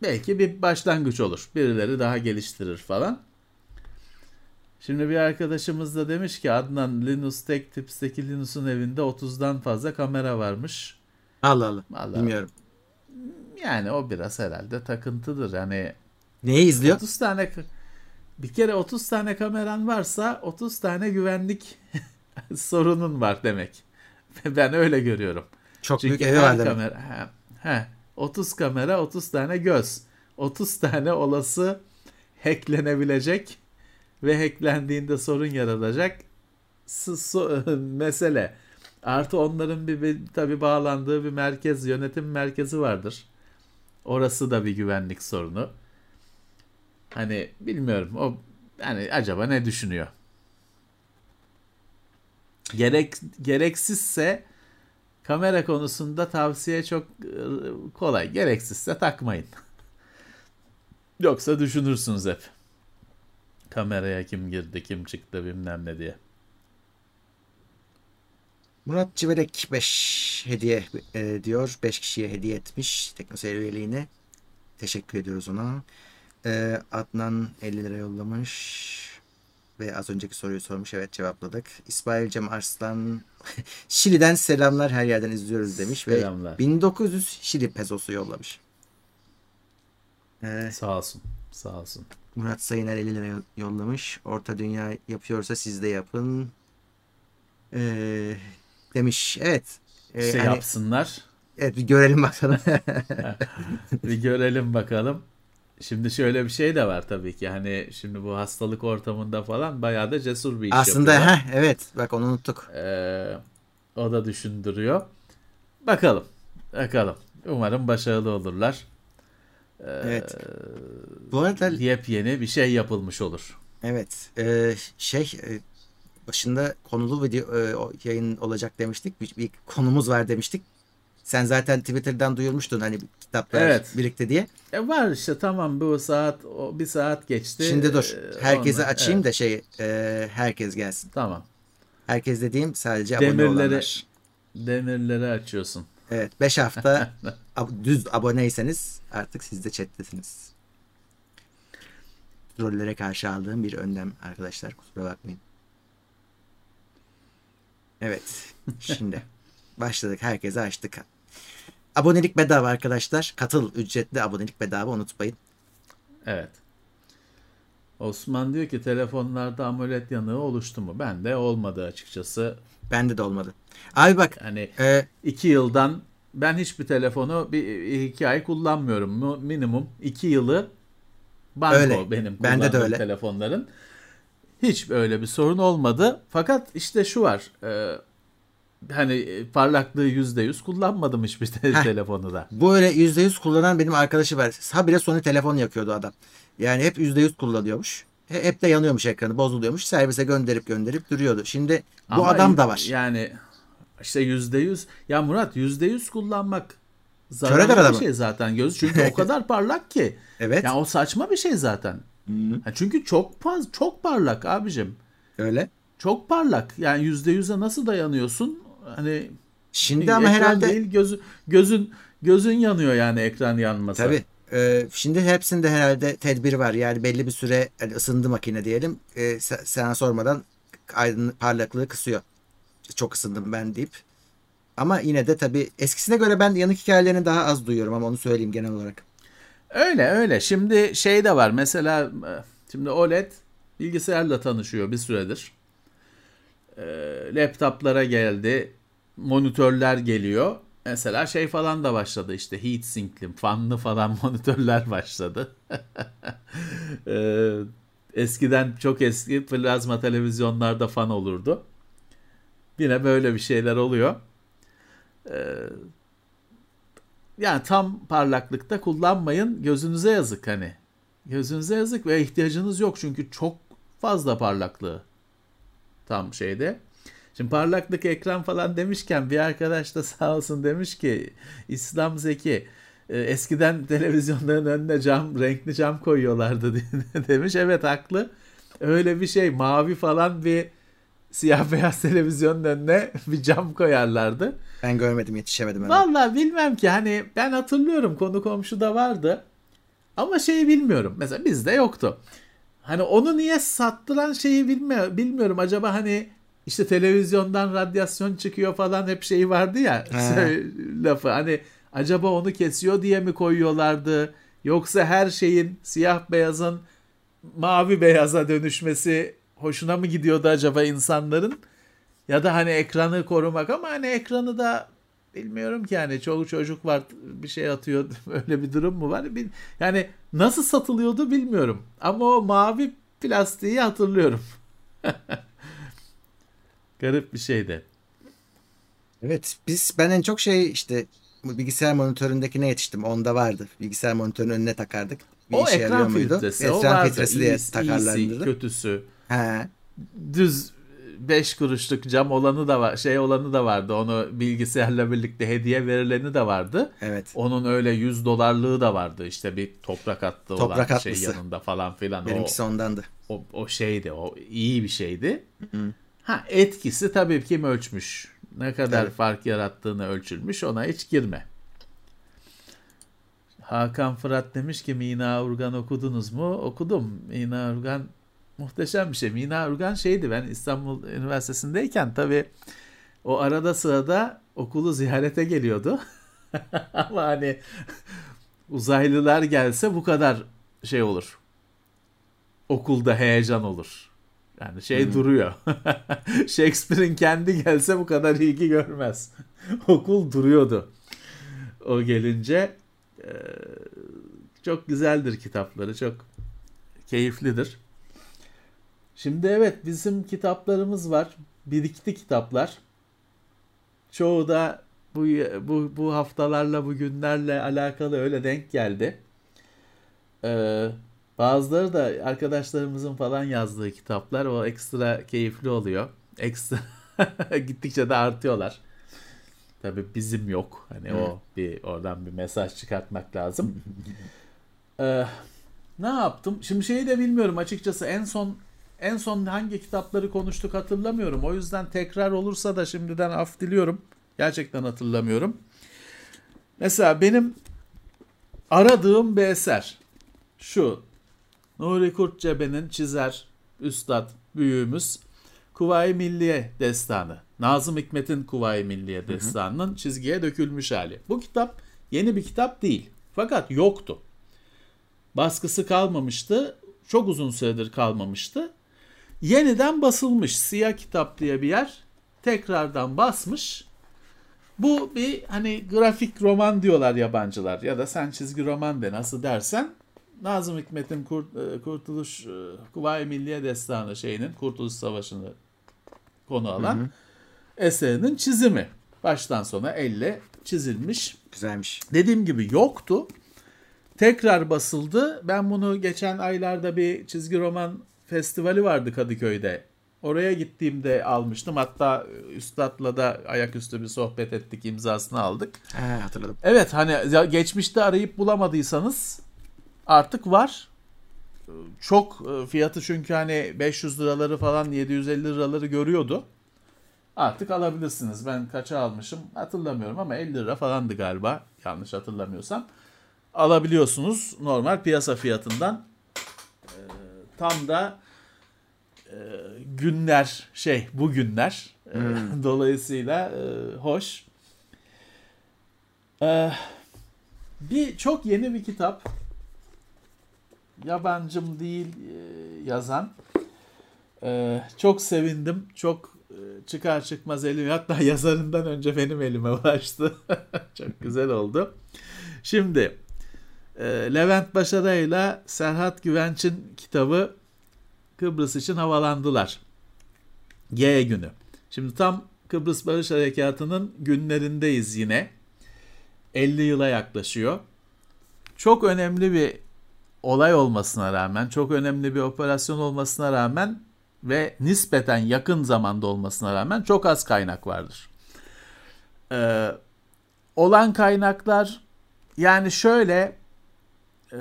belki bir başlangıç olur. Birileri daha geliştirir falan. Şimdi bir arkadaşımız da demiş ki Adnan Linus Tech Tips'teki Linus'un evinde 30'dan fazla kamera varmış. Allah Allah. Vallahi. Bilmiyorum. Yani o biraz herhalde takıntıdır. Yani Neyi izliyor? 30 tane bir kere 30 tane kameran varsa 30 tane güvenlik sorunun var demek. Ben öyle görüyorum. Çok Çünkü büyük evi var demek. kamera he, he, 30 kamera 30 tane göz. 30 tane olası hacklenebilecek ve hacklendiğinde sorun yaratacak mesele. Artı onların bir, bir tabi bağlandığı bir merkez, yönetim merkezi vardır. Orası da bir güvenlik sorunu. Hani bilmiyorum o yani acaba ne düşünüyor? Gerek gereksizse kamera konusunda tavsiye çok e, kolay. Gereksizse takmayın. Yoksa düşünürsünüz hep. Kameraya kim girdi, kim çıktı bilmem ne diye. Murat Civelek 5 hediye e, diyor. 5 kişiye hediye etmiş teknoseyir üyeliğini. Teşekkür ediyoruz ona. E, Adnan 50 lira yollamış. Ve az önceki soruyu sormuş. Evet cevapladık. İsmail Cem Arslan Şili'den selamlar her yerden izliyoruz demiş. Selamlar. Ve 1900 Şili pezosu yollamış. E, Sağ olsun. Sağ olsun. Murat Sayıner 50 lira yo- yollamış. Orta Dünya yapıyorsa siz de yapın. E, demiş. Evet. E, Şey hani- yapsınlar. Evet bir görelim bakalım. Bir görelim bakalım. Şimdi şöyle bir şey de var tabii ki. Hani şimdi bu hastalık ortamında falan bayağı da cesur bir iş Aslında yapıyorlar. ha evet bak onu unuttuk. Ee, o da düşündürüyor. Bakalım. Bakalım. Umarım başarılı olurlar. Evet. Bu arada Yepyeni bir şey yapılmış olur. evet e, şey e, başında konulu video e, yayın olacak demiştik. Bir, bir konumuz var demiştik. Sen zaten Twitter'dan duyurmuştun hani kitaplar Evet. birlikte diye. E var işte tamam bu saat o bir saat geçti. Şimdi dur. Ee, Herkese ondan- açayım evet, da şey e, herkes gelsin. Tamam. Herkes dediğim sadece abone Demirleri olanlar. demirleri açıyorsun. Evet 5 hafta ab- düz aboneyseniz artık siz de chat'tesiniz. Rollere karşı aldığım bir önlem arkadaşlar kusura bakmayın. Evet şimdi başladık herkese açtık. Abonelik bedava arkadaşlar. Katıl ücretli abonelik bedava unutmayın. Evet. Osman diyor ki telefonlarda AMOLED yanığı oluştu mu? Ben de olmadı açıkçası. Bende de olmadı. Abi bak Hani e, iki yıldan ben hiçbir telefonu bir iki ay kullanmıyorum. Mu- Minimum iki yılı banko Öyle. benim Bende de kullandığım öyle. telefonların. Hiç böyle bir sorun olmadı. Fakat işte şu var. e, hani parlaklığı yüzde yüz kullanmadım hiçbir te- Heh. telefonu da. bu öyle %100 kullanan benim arkadaşı var. Habire Sony telefon yakıyordu adam. Yani hep %100 kullanıyormuş. He- Hep de yanıyormuş ekranı bozuluyormuş. Servise gönderip gönderip duruyordu. Şimdi bu Ama adam da var. Yani işte yüzde yüz. Ya Murat yüzde yüz kullanmak zararlı bir şey zaten göz. Çünkü o kadar parlak ki. Evet. Ya o saçma bir şey zaten. Ha çünkü çok faz, çok parlak abicim. Öyle. Çok parlak. Yani yüzde yüze nasıl dayanıyorsun? Hani Şimdi ama herhalde değil gözü, gözün gözün yanıyor yani ekran yanmasa. tabii. e, şimdi hepsinde herhalde tedbir var. Yani belli bir süre hani ısındı makine diyelim. E, se- sana sormadan aydın parlaklığı kısıyor. Çok ısındım ben deyip. Ama yine de tabii eskisine göre ben yanık hikayelerini daha az duyuyorum ama onu söyleyeyim genel olarak. Öyle öyle. Şimdi şey de var. Mesela e, şimdi OLED bilgisayarla tanışıyor bir süredir. E, laptoplara geldi. Monitörler geliyor. Mesela şey falan da başladı işte heat sinkli, fanlı falan monitörler başladı. E, eskiden çok eski plazma televizyonlarda fan olurdu. Yine böyle bir şeyler oluyor. E, yani tam parlaklıkta kullanmayın. Gözünüze yazık hani. Gözünüze yazık ve ihtiyacınız yok çünkü çok fazla parlaklığı tam şeyde. Şimdi parlaklık ekran falan demişken bir arkadaş da sağ olsun demiş ki İslam Zeki e, eskiden televizyonların önüne cam renkli cam koyuyorlardı demiş. Evet haklı. Öyle bir şey mavi falan bir siyah beyaz televizyonun önüne bir cam koyarlardı. Ben görmedim yetişemedim. hemen. Vallahi bilmem ki hani ben hatırlıyorum konu komşuda vardı. Ama şeyi bilmiyorum. Mesela bizde yoktu. Hani onu niye sattıran şeyi bilmiyor, bilmiyorum. Acaba hani işte televizyondan radyasyon çıkıyor falan hep şeyi vardı ya He. lafı. Hani acaba onu kesiyor diye mi koyuyorlardı? Yoksa her şeyin siyah beyazın mavi beyaza dönüşmesi hoşuna mı gidiyordu acaba insanların? Ya da hani ekranı korumak ama hani ekranı da bilmiyorum ki yani çoğu çocuk var bir şey atıyor öyle bir durum mu var? Yani nasıl satılıyordu bilmiyorum. Ama o mavi plastiği hatırlıyorum. Garip bir şeydi. Evet biz ben en çok şey işte bilgisayar monitöründekine yetiştim. Onda vardı. Bilgisayar monitörünün önüne takardık. Bir o ekran muydu? filtresi, o Ekran vardı. filtresi diye takarlardı. iyisi, kötüsü. He. Düz 5 kuruşluk cam olanı da var, şey olanı da vardı. Onu bilgisayarla birlikte hediye verileni de vardı. Evet. Onun öyle 100 dolarlığı da vardı. İşte bir toprak attı Toprak olan şey atlısı. yanında falan filan. Benimkisi o, ondandı. o, o şeydi. O iyi bir şeydi. Ha etkisi tabii kim ölçmüş. Ne kadar Tabii. fark yarattığını ölçülmüş. Ona hiç girme. Hakan Fırat demiş ki Mina Urgan okudunuz mu? Okudum. Mina Urgan muhteşem bir şey. Mina Urgan şeydi ben İstanbul Üniversitesi'ndeyken tabii o arada sırada okulu ziyarete geliyordu. Ama hani uzaylılar gelse bu kadar şey olur. Okulda heyecan olur. Yani şey duruyor. Shakespeare'in kendi gelse bu kadar ilgi görmez. Okul duruyordu. O gelince çok güzeldir kitapları. Çok keyiflidir. Şimdi evet bizim kitaplarımız var. Birikti kitaplar. Çoğu da bu bu bu haftalarla bu günlerle alakalı öyle denk geldi. Ee, bazıları da arkadaşlarımızın falan yazdığı kitaplar o ekstra keyifli oluyor. Ekstra gittikçe de artıyorlar. Tabii bizim yok. Hani o bir oradan bir mesaj çıkartmak lazım. Ee, ne yaptım? Şimdi şeyi de bilmiyorum açıkçası. En son en son hangi kitapları konuştuk hatırlamıyorum. O yüzden tekrar olursa da şimdiden af diliyorum. Gerçekten hatırlamıyorum. Mesela benim aradığım bir eser şu. Nuri Kurtcebe'nin çizer, üstad, büyüğümüz Kuvayi Milliye Destanı. Nazım Hikmet'in Kuvayi Milliye Destanı'nın çizgiye dökülmüş hali. Bu kitap yeni bir kitap değil. Fakat yoktu. Baskısı kalmamıştı. Çok uzun süredir kalmamıştı. Yeniden basılmış. Siyah Kitap diye bir yer tekrardan basmış. Bu bir hani grafik roman diyorlar yabancılar ya da sen çizgi roman de nasıl dersen Nazım Hikmet'in Kurt, e, Kurtuluş e, Kuvayi Milliye Destanı şeyinin Kurtuluş Savaşı'nı konu alan eserinin çizimi. Baştan sona elle çizilmiş. Güzelmiş. Dediğim gibi yoktu. Tekrar basıldı. Ben bunu geçen aylarda bir çizgi roman festivali vardı Kadıköy'de. Oraya gittiğimde almıştım. Hatta üstadla da ayaküstü bir sohbet ettik, imzasını aldık. Ha, hatırladım. Evet hani geçmişte arayıp bulamadıysanız artık var. Çok e, fiyatı çünkü hani 500 liraları falan 750 liraları görüyordu. Artık alabilirsiniz. Ben kaça almışım hatırlamıyorum ama 50 lira falandı galiba yanlış hatırlamıyorsam. Alabiliyorsunuz normal piyasa fiyatından. Tam da e, günler şey bu günler E, dolayısıyla e, hoş. Ee, bir çok yeni bir kitap. Yabancım değil e, yazan. Ee, çok sevindim. Çok e, çıkar çıkmaz elim hatta yazarından önce benim elime ulaştı. çok güzel oldu. Şimdi e, Levent Başara ile Serhat Güvenç'in kitabı Kıbrıs için havalandılar. G günü. Şimdi tam Kıbrıs Barış Harekatı'nın günlerindeyiz yine. 50 yıla yaklaşıyor. Çok önemli bir olay olmasına rağmen, çok önemli bir operasyon olmasına rağmen ve nispeten yakın zamanda olmasına rağmen çok az kaynak vardır. Ee, olan kaynaklar yani şöyle e,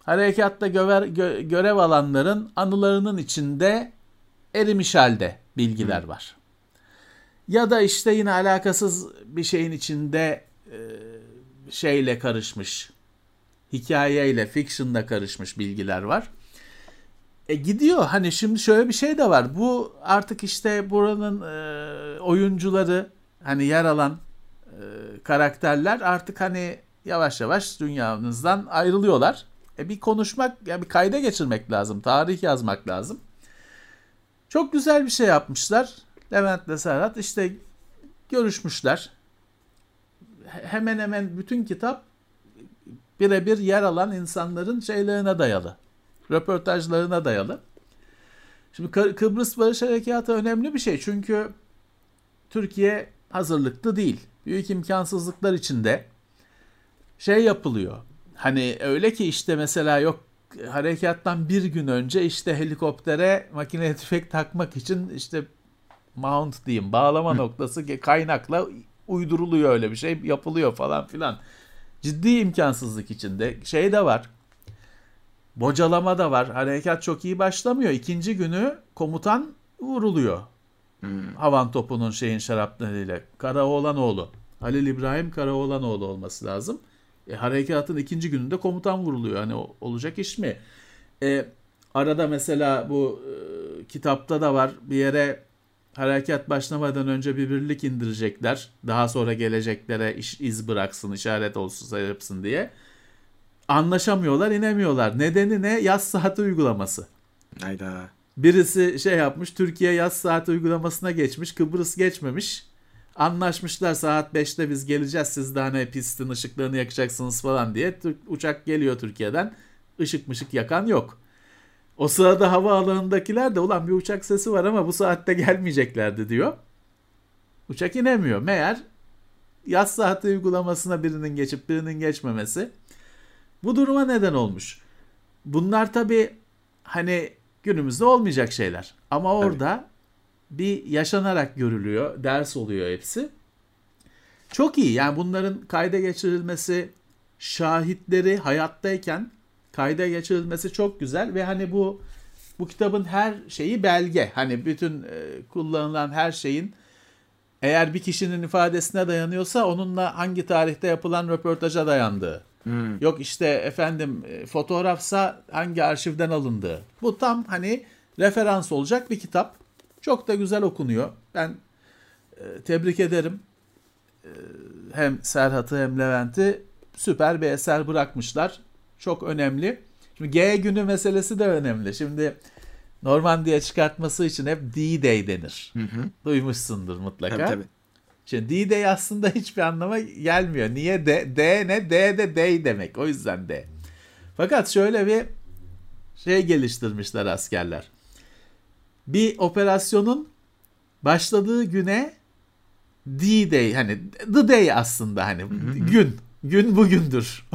harekatta göver, gö, görev alanların anılarının içinde erimiş halde bilgiler var. Ya da işte yine alakasız bir şeyin içinde e, şeyle karışmış, hikayeyle, fiction'la karışmış bilgiler var. E gidiyor hani şimdi şöyle bir şey de var. Bu artık işte buranın e, oyuncuları hani yer alan e, karakterler artık hani yavaş yavaş dünyamızdan ayrılıyorlar. E bir konuşmak, ya bir kayda geçirmek lazım, tarih yazmak lazım. Çok güzel bir şey yapmışlar. Levent'le Serhat işte görüşmüşler. Hemen hemen bütün kitap birebir yer alan insanların şeylerine dayalı. Röportajlarına dayalı. Şimdi Kıbrıs Barış Harekatı önemli bir şey. Çünkü Türkiye hazırlıklı değil. Büyük imkansızlıklar içinde şey yapılıyor. Hani öyle ki işte mesela yok harekattan bir gün önce işte helikoptere makine tüfek takmak için işte mount diyeyim bağlama noktası kaynakla uyduruluyor öyle bir şey yapılıyor falan filan. Ciddi imkansızlık içinde. Şey de var. Bocalama da var. Harekat çok iyi başlamıyor. İkinci günü komutan vuruluyor. Hmm. Havan topunun şeyin şaraplarıyla. Karaoğlanoğlu. Halil İbrahim Karaoğlanoğlu olması lazım. E, harekatın ikinci gününde komutan vuruluyor. Hani olacak iş mi? E, arada mesela bu e, kitapta da var. Bir yere harekat başlamadan önce bir birlik indirecekler. Daha sonra geleceklere iş, iz bıraksın, işaret olsun, sayıpsın diye. Anlaşamıyorlar, inemiyorlar. Nedeni ne? Yaz saati uygulaması. Hayda. Birisi şey yapmış, Türkiye yaz saati uygulamasına geçmiş, Kıbrıs geçmemiş. Anlaşmışlar saat 5'te biz geleceğiz siz de hani pistin ışıklarını yakacaksınız falan diye. Uçak geliyor Türkiye'den. Işık mışık yakan yok. O sırada havaalanındakiler de ulan bir uçak sesi var ama bu saatte gelmeyeceklerdi diyor. Uçak inemiyor. Meğer yaz saati uygulamasına birinin geçip birinin geçmemesi bu duruma neden olmuş. Bunlar tabi hani günümüzde olmayacak şeyler. Ama orada. Bir yaşanarak görülüyor. Ders oluyor hepsi. Çok iyi. Yani bunların kayda geçirilmesi, şahitleri hayattayken kayda geçirilmesi çok güzel ve hani bu bu kitabın her şeyi belge. Hani bütün e, kullanılan her şeyin eğer bir kişinin ifadesine dayanıyorsa onunla hangi tarihte yapılan röportaja dayandığı. Hmm. Yok işte efendim e, fotoğrafsa hangi arşivden alındığı. Bu tam hani referans olacak bir kitap. Çok da güzel okunuyor. Ben e, tebrik ederim. E, hem Serhat'ı hem Levent'i süper bir eser bırakmışlar çok önemli. Şimdi G günü meselesi de önemli. Şimdi Normandiya çıkartması için hep D-Day denir. Hı hı. Duymuşsundur mutlaka. Tabii tabii. Şimdi D-Day aslında hiçbir anlama gelmiyor. Niye D? D ne? D de Day demek. O yüzden D. Fakat şöyle bir şey geliştirmişler askerler. Bir operasyonun başladığı güne D-Day hani The Day aslında hani gün. Gün bugündür.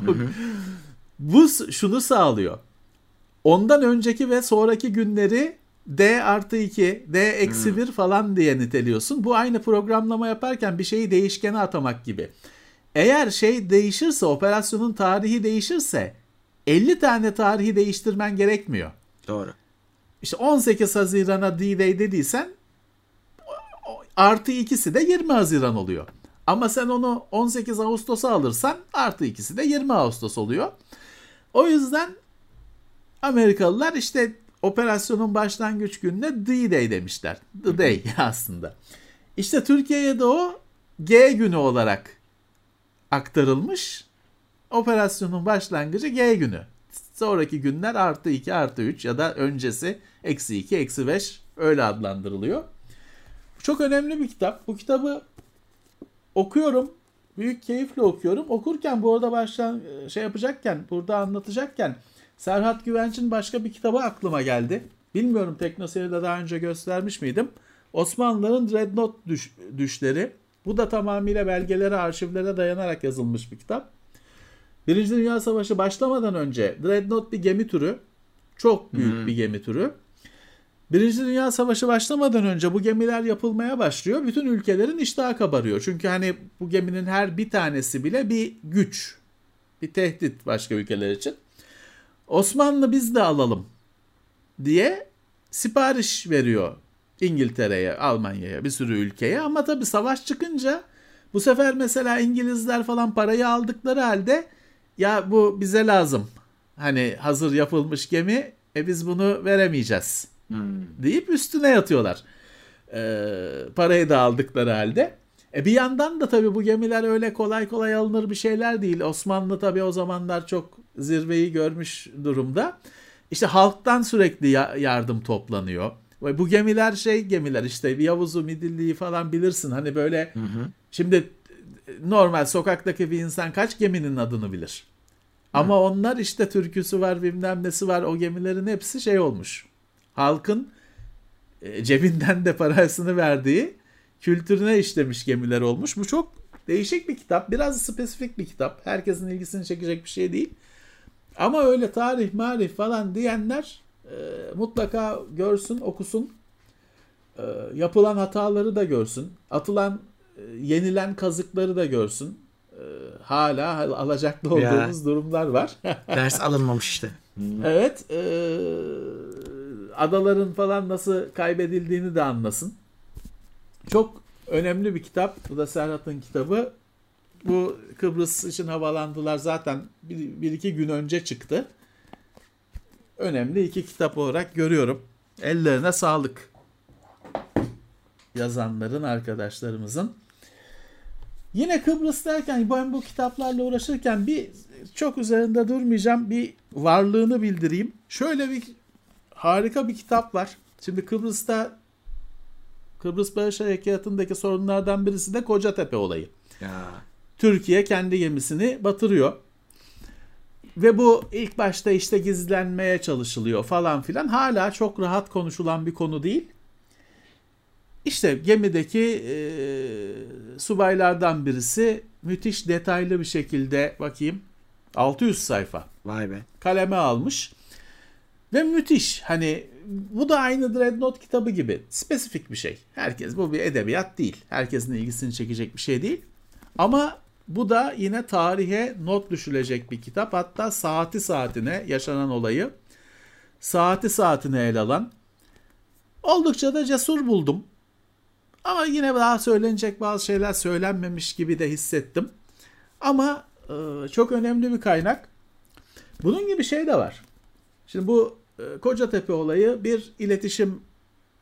Bu şunu sağlıyor. Ondan önceki ve sonraki günleri D artı 2, D eksi 1 hmm. falan diye niteliyorsun. Bu aynı programlama yaparken bir şeyi değişkene atamak gibi. Eğer şey değişirse, operasyonun tarihi değişirse 50 tane tarihi değiştirmen gerekmiyor. Doğru. İşte 18 Haziran'a D-Day dediysen artı ikisi de 20 Haziran oluyor. Ama sen onu 18 Ağustos'a alırsan artı ikisi de 20 Ağustos oluyor. O yüzden Amerikalılar işte operasyonun başlangıç gününe D-Day demişler. The Day aslında. İşte Türkiye'ye de o G günü olarak aktarılmış. Operasyonun başlangıcı G günü. Sonraki günler artı 2 artı 3 ya da öncesi eksi 2 eksi 5 öyle adlandırılıyor. Çok önemli bir kitap. Bu kitabı okuyorum büyük keyifle okuyorum. Okurken bu arada baştan şey yapacakken, burada anlatacakken Serhat Güvenç'in başka bir kitabı aklıma geldi. Bilmiyorum Teknoseyir'de daha önce göstermiş miydim? Osmanlıların Dreadnought düş, düşleri. Bu da tamamıyla belgelere, arşivlere dayanarak yazılmış bir kitap. Birinci Dünya Savaşı başlamadan önce Dreadnought bir gemi türü. Çok büyük hmm. bir gemi türü. Birinci Dünya Savaşı başlamadan önce bu gemiler yapılmaya başlıyor. Bütün ülkelerin iştahı kabarıyor. Çünkü hani bu geminin her bir tanesi bile bir güç, bir tehdit başka ülkeler için. Osmanlı biz de alalım diye sipariş veriyor İngiltere'ye, Almanya'ya, bir sürü ülkeye. Ama tabii savaş çıkınca bu sefer mesela İngilizler falan parayı aldıkları halde ya bu bize lazım. Hani hazır yapılmış gemi e biz bunu veremeyeceğiz Hmm. deyip üstüne yatıyorlar. Ee, parayı da aldıkları halde. E bir yandan da tabii bu gemiler öyle kolay kolay alınır bir şeyler değil. Osmanlı tabii o zamanlar çok zirveyi görmüş durumda. İşte halktan sürekli yardım toplanıyor. Ve bu gemiler şey gemiler işte Yavuz'u, Midilli'yi falan bilirsin. Hani böyle hı hı. şimdi normal sokaktaki bir insan kaç geminin adını bilir. Ama hı. onlar işte türküsü var bilmem nesi var o gemilerin hepsi şey olmuş halkın e, cebinden de parasını verdiği kültürüne işlemiş gemiler olmuş. Bu çok değişik bir kitap. Biraz spesifik bir kitap. Herkesin ilgisini çekecek bir şey değil. Ama öyle tarih, marif falan diyenler e, mutlaka görsün, okusun. E, e, yapılan hataları da görsün. Atılan, e, yenilen kazıkları da görsün. E, hala alacaklı olduğumuz ya. durumlar var. Ders alınmamış işte. evet. E, adaların falan nasıl kaybedildiğini de anlasın. Çok önemli bir kitap. Bu da Serhat'ın kitabı. Bu Kıbrıs için havalandılar zaten bir, bir iki gün önce çıktı. Önemli iki kitap olarak görüyorum. Ellerine sağlık. Yazanların, arkadaşlarımızın. Yine Kıbrıs derken ben bu kitaplarla uğraşırken bir çok üzerinde durmayacağım. Bir varlığını bildireyim. Şöyle bir harika bir kitap var. Şimdi Kıbrıs'ta Kıbrıs Barış Harekatı'ndaki sorunlardan birisi de Kocatepe olayı. Ya. Türkiye kendi gemisini batırıyor. Ve bu ilk başta işte gizlenmeye çalışılıyor falan filan. Hala çok rahat konuşulan bir konu değil. İşte gemideki e, subaylardan birisi müthiş detaylı bir şekilde bakayım 600 sayfa. Vay be. Kaleme almış. Ve müthiş. Hani bu da aynı Dreadnought kitabı gibi. Spesifik bir şey. Herkes bu bir edebiyat değil. Herkesin ilgisini çekecek bir şey değil. Ama bu da yine tarihe not düşülecek bir kitap. Hatta saati saatine yaşanan olayı saati saatine ele alan oldukça da cesur buldum. Ama yine daha söylenecek bazı şeyler söylenmemiş gibi de hissettim. Ama e, çok önemli bir kaynak. Bunun gibi şey de var. Şimdi bu Kocatepe olayı bir iletişim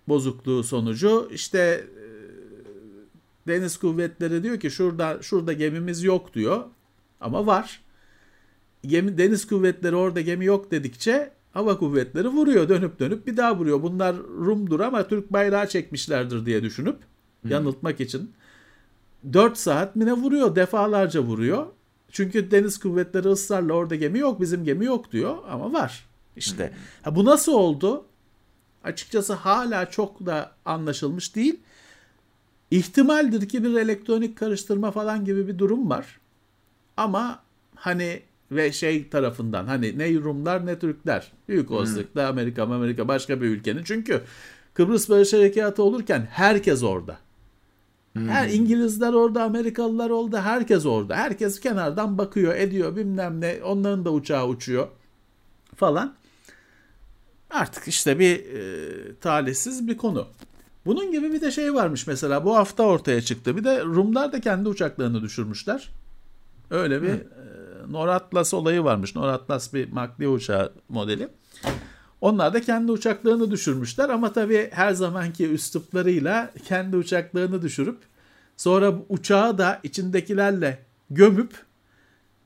bozukluğu sonucu işte e, deniz kuvvetleri diyor ki şurada şurada gemimiz yok diyor ama var. Gemi deniz kuvvetleri orada gemi yok dedikçe hava kuvvetleri vuruyor dönüp dönüp bir daha vuruyor. Bunlar Rum'dur ama Türk bayrağı çekmişlerdir diye düşünüp hmm. yanıltmak için 4 saat mine vuruyor defalarca vuruyor. Çünkü deniz kuvvetleri ısrarla orada gemi yok bizim gemi yok diyor ama var. İşte hmm. ha, bu nasıl oldu? Açıkçası hala çok da anlaşılmış değil. İhtimaldir ki bir elektronik karıştırma falan gibi bir durum var. Ama hani ve şey tarafından hani ne Rumlar ne Türkler. Büyük olasılıkla hmm. Amerika Amerika başka bir ülkenin. Çünkü Kıbrıs Barış Harekatı olurken herkes orada. Hmm. Her İngilizler orada, Amerikalılar orada, herkes orada. Herkes kenardan bakıyor, ediyor bilmem ne. Onların da uçağı uçuyor falan. Artık işte bir e, talihsiz bir konu. Bunun gibi bir de şey varmış mesela bu hafta ortaya çıktı. Bir de Rumlar da kendi uçaklarını düşürmüşler. Öyle bir e, Nor Atlas olayı varmış. Nor Atlas bir makli uçağı modeli. Onlar da kendi uçaklarını düşürmüşler ama tabii her zamanki üsluplarıyla kendi uçaklarını düşürüp sonra uçağı da içindekilerle gömüp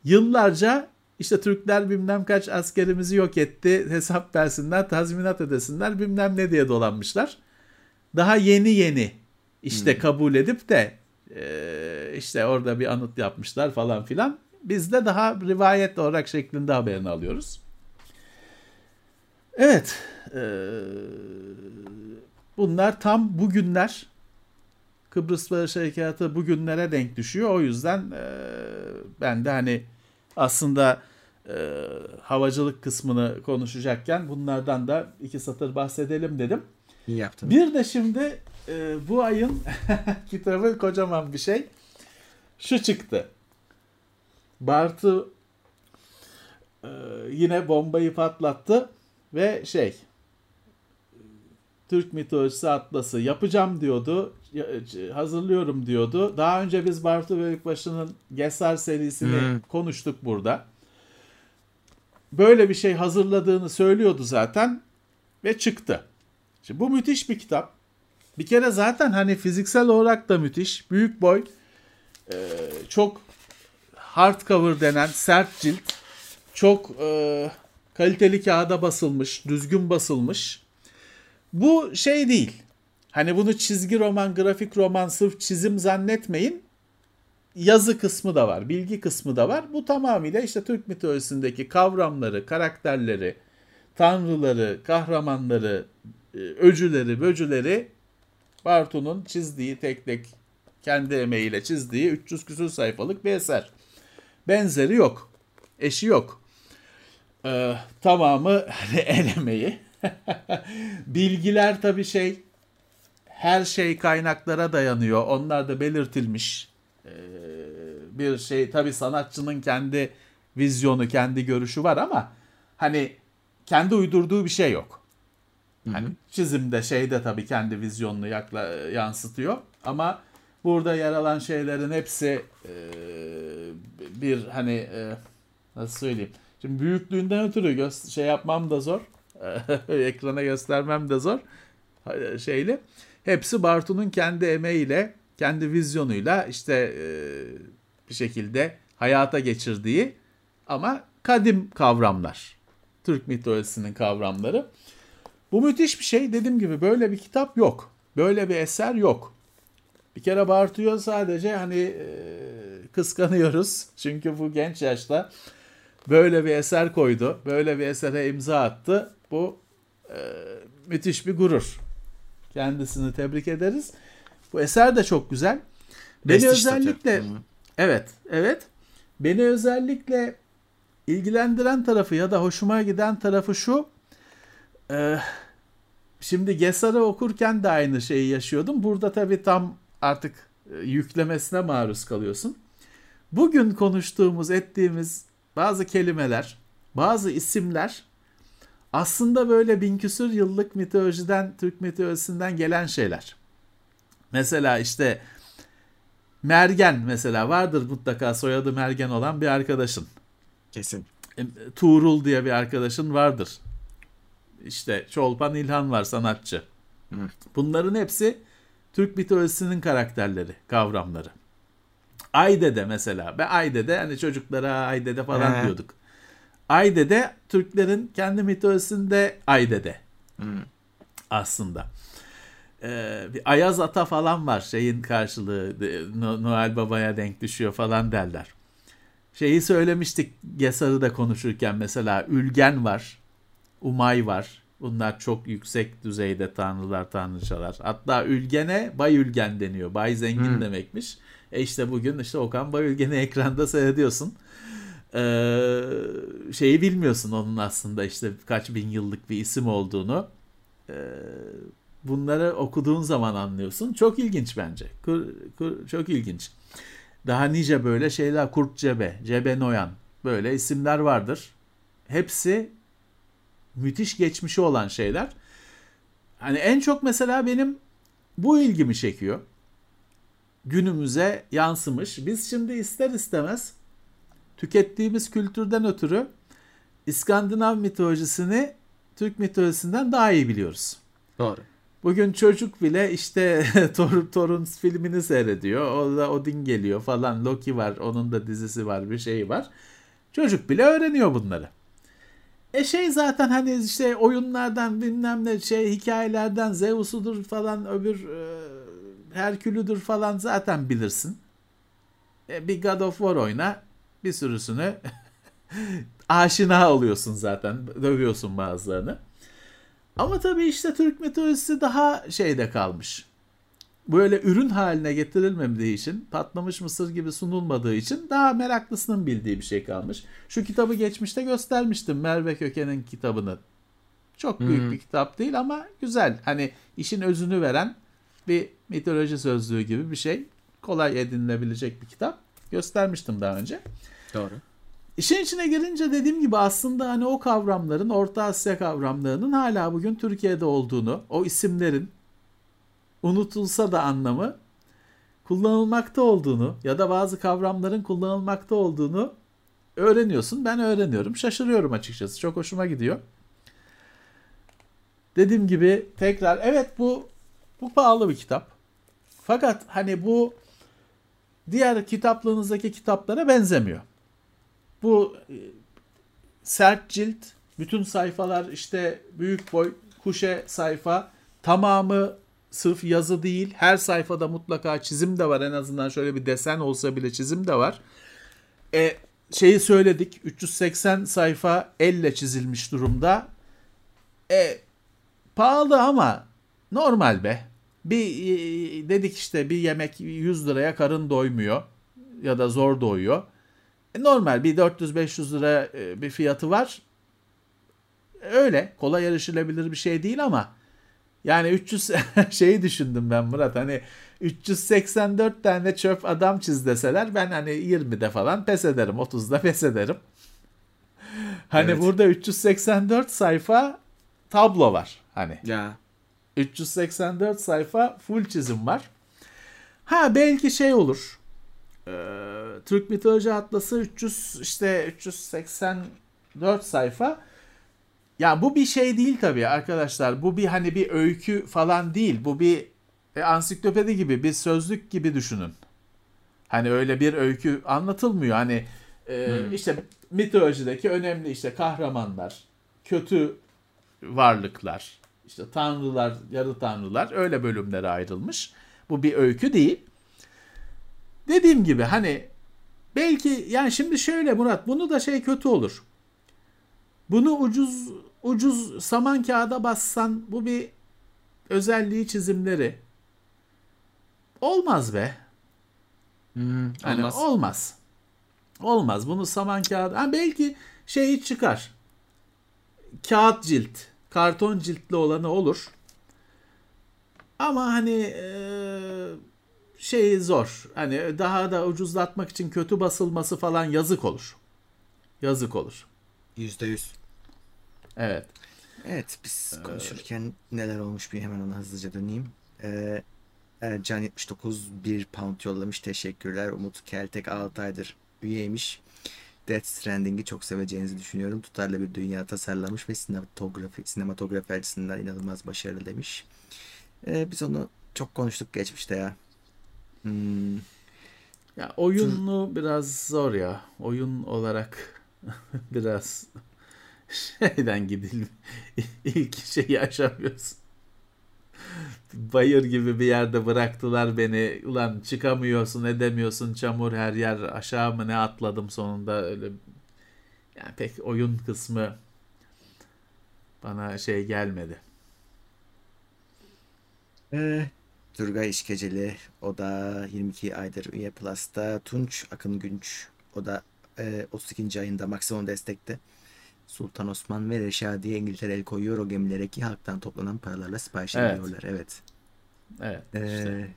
yıllarca işte Türkler bilmem kaç askerimizi yok etti hesap versinler tazminat ödesinler bilmem ne diye dolanmışlar. Daha yeni yeni işte hmm. kabul edip de e, işte orada bir anıt yapmışlar falan filan. Biz de daha rivayet olarak şeklinde haberini alıyoruz. Evet. E, bunlar tam bugünler. Kıbrıs Barış Harekatı bugünlere denk düşüyor. O yüzden e, ben de hani aslında e, havacılık kısmını konuşacakken bunlardan da iki satır bahsedelim dedim. İyi yaptın. Bir de şimdi e, bu ayın kitabı kocaman bir şey. Şu çıktı. Bartu e, yine bombayı patlattı ve şey Türk mitolojisi atlası yapacağım diyordu. Hazırlıyorum diyordu. Daha önce biz Bartu Bölükbaşı'nın Gesar serisini hmm. konuştuk burada. Böyle bir şey hazırladığını söylüyordu zaten ve çıktı. Şimdi bu müthiş bir kitap. Bir kere zaten hani fiziksel olarak da müthiş. Büyük boy. çok hardcover denen sert cilt. Çok kaliteli kağıda basılmış, düzgün basılmış. Bu şey değil. Hani bunu çizgi roman, grafik roman, sırf çizim zannetmeyin. Yazı kısmı da var, bilgi kısmı da var. Bu tamamıyla işte Türk mitolojisindeki kavramları, karakterleri, tanrıları, kahramanları, e, öcüleri, böcüleri Bartu'nun çizdiği tek tek kendi emeğiyle çizdiği 300 küsur sayfalık bir eser. Benzeri yok. Eşi yok. Ee, tamamı el emeği. Bilgiler tabii şey her şey kaynaklara dayanıyor. Onlar da belirtilmiş. Ee, bir şey tabii sanatçının kendi vizyonu, kendi görüşü var ama hani kendi uydurduğu bir şey yok. Hani çizimde şeyde tabii kendi vizyonunu yakla, yansıtıyor ama burada yer alan şeylerin hepsi e, bir hani e, nasıl söyleyeyim? Şimdi büyüklüğünden ötürü şey yapmam da zor. Ekrana göstermem de zor. Şeyli. Hepsi Bartu'nun kendi emeğiyle, kendi vizyonuyla işte e, bir şekilde hayata geçirdiği ama kadim kavramlar. Türk mitolojisinin kavramları. Bu müthiş bir şey. Dediğim gibi böyle bir kitap yok. Böyle bir eser yok. Bir kere Bartu'yu sadece hani e, kıskanıyoruz. Çünkü bu genç yaşta böyle bir eser koydu. Böyle bir esere imza attı. Bu e, müthiş bir gurur. Kendisini tebrik ederiz. Bu eser de çok güzel. Beni özellikle evet, evet. Beni özellikle ilgilendiren tarafı ya da hoşuma giden tarafı şu. e, şimdi Gesar'ı okurken de aynı şeyi yaşıyordum. Burada tabii tam artık e, yüklemesine maruz kalıyorsun. Bugün konuştuğumuz, ettiğimiz bazı kelimeler, bazı isimler aslında böyle bin küsur yıllık mitolojiden, Türk mitolojisinden gelen şeyler. Mesela işte Mergen mesela vardır mutlaka soyadı Mergen olan bir arkadaşın. Kesin. E, Tuğrul diye bir arkadaşın vardır. İşte Çolpan İlhan var sanatçı. Hı. Bunların hepsi Türk mitolojisinin karakterleri, kavramları. Aydede mesela. Ve Aydede hani çocuklara Aydede falan He. diyorduk. Aydede Türklerin kendi mitolojisinde Aydede Hı. aslında. Ee, bir Ayaz Ata falan var şeyin karşılığı No- Noel Baba'ya denk düşüyor falan derler. Şeyi söylemiştik Gesar'ı da konuşurken mesela Ülgen var, Umay var. Bunlar çok yüksek düzeyde tanrılar, tanrıçalar. Hatta Ülgen'e Bay Ülgen deniyor. Bay Zengin Hmm. demekmiş. E işte bugün işte Okan Bay Ülgen'i ekranda seyrediyorsun. Ee, şeyi bilmiyorsun onun aslında işte kaç bin yıllık bir isim olduğunu. Ee, bunları okuduğun zaman anlıyorsun. Çok ilginç bence. Kur- kur- çok ilginç. Daha nice böyle şeyler Kurt Cebe, Cebe Noyan böyle isimler vardır. Hepsi müthiş geçmişi olan şeyler. Hani en çok mesela benim bu ilgimi çekiyor. Günümüze yansımış. Biz şimdi ister istemez tükettiğimiz kültürden ötürü İskandinav mitolojisini Türk mitolojisinden daha iyi biliyoruz. Doğru. Bugün çocuk bile işte torun, torun filmini seyrediyor. Orada Odin geliyor falan. Loki var. Onun da dizisi var. Bir şey var. Çocuk bile öğreniyor bunları. E şey zaten hani işte oyunlardan bilmem ne şey hikayelerden Zeus'udur falan öbür e, Herkülüdür falan zaten bilirsin. E, bir God of War oyna bir sürüsünü aşina oluyorsun zaten. Dövüyorsun bazılarını. Ama tabii işte Türk mitolojisi daha şeyde kalmış. Böyle ürün haline getirilmediği için, patlamış mısır gibi sunulmadığı için daha meraklısının bildiği bir şey kalmış. Şu kitabı geçmişte göstermiştim Merve Köken'in kitabını. Çok büyük Hı. bir kitap değil ama güzel. Hani işin özünü veren bir mitoloji sözlüğü gibi bir şey. Kolay edinilebilecek bir kitap. Göstermiştim daha önce. Doğru. İşin içine girince dediğim gibi aslında hani o kavramların Orta Asya kavramlarının hala bugün Türkiye'de olduğunu, o isimlerin unutulsa da anlamı kullanılmakta olduğunu ya da bazı kavramların kullanılmakta olduğunu öğreniyorsun. Ben öğreniyorum. Şaşırıyorum açıkçası. Çok hoşuma gidiyor. Dediğim gibi tekrar evet bu bu pahalı bir kitap. Fakat hani bu diğer kitaplığınızdaki kitaplara benzemiyor. Bu e, sert cilt, bütün sayfalar işte büyük boy kuşe sayfa tamamı sırf yazı değil. Her sayfada mutlaka çizim de var. En azından şöyle bir desen olsa bile çizim de var. E, şeyi söyledik. 380 sayfa elle çizilmiş durumda. E, pahalı ama normal be. Bir e, dedik işte bir yemek 100 liraya karın doymuyor ya da zor doyuyor. E, normal bir 400-500 lira e, bir fiyatı var. Öyle kolay erişilebilir bir şey değil ama Yani 300 şeyi düşündüm ben Murat hani 384 tane çöp adam çiz deseler ben hani 20'de falan pes ederim 30'da pes ederim. Hani Evet. burada 384 sayfa tablo var hani. Ya. 384 sayfa full çizim var. Ha belki şey olur. Ee, Türk mitoloji atlası 300 işte 384 sayfa. Ya bu bir şey değil tabii arkadaşlar. Bu bir hani bir öykü falan değil. Bu bir e, ansiklopedi gibi, bir sözlük gibi düşünün. Hani öyle bir öykü anlatılmıyor. Hani e, işte mitolojideki önemli işte kahramanlar, kötü varlıklar, işte tanrılar, yarı tanrılar öyle bölümlere ayrılmış. Bu bir öykü değil. Dediğim gibi hani belki yani şimdi şöyle Murat bunu da şey kötü olur. Bunu ucuz ucuz saman kağıda bassan bu bir özelliği çizimleri olmaz be. Hmm, Hani olmaz. olmaz. Olmaz. Bunu saman kağıdı. Ha belki şey çıkar. Kağıt cilt, karton ciltli olanı olur. Ama hani eee, şey zor. Hani daha da ucuzlatmak için kötü basılması falan yazık olur. Yazık olur. Yüzde yüz. Evet. Evet biz konuşurken neler olmuş bir hemen ona hızlıca döneyim. Ee, Ercan 79 bir pound yollamış. Teşekkürler. Umut Keltek 6 aydır üyeymiş. Death Stranding'i çok seveceğinizi düşünüyorum. Tutarlı bir dünya tasarlamış ve sinematografi, sinematografi açısından inanılmaz başarılı demiş. Ee, biz onu çok konuştuk geçmişte ya. Hmm, Ya oyunu biraz zor ya. Oyun olarak biraz şeyden gidil ilk şeyi aşamıyorsun. Bayır gibi bir yerde bıraktılar beni. Ulan çıkamıyorsun, edemiyorsun. Çamur her yer. Aşağı mı ne atladım sonunda öyle. Yani pek oyun kısmı bana şey gelmedi. Ee, Turgay İşkeceli o da 22 aydır üye Plus'ta. Tunç Akın Günç o da e, 32. ayında maksimum destekte. Sultan Osman ve Reşadiye İngiltere el koyuyor o gemilere ki halktan toplanan paralarla sipariş Evet. ediyorlar. Evet. Evet. Ee, işte.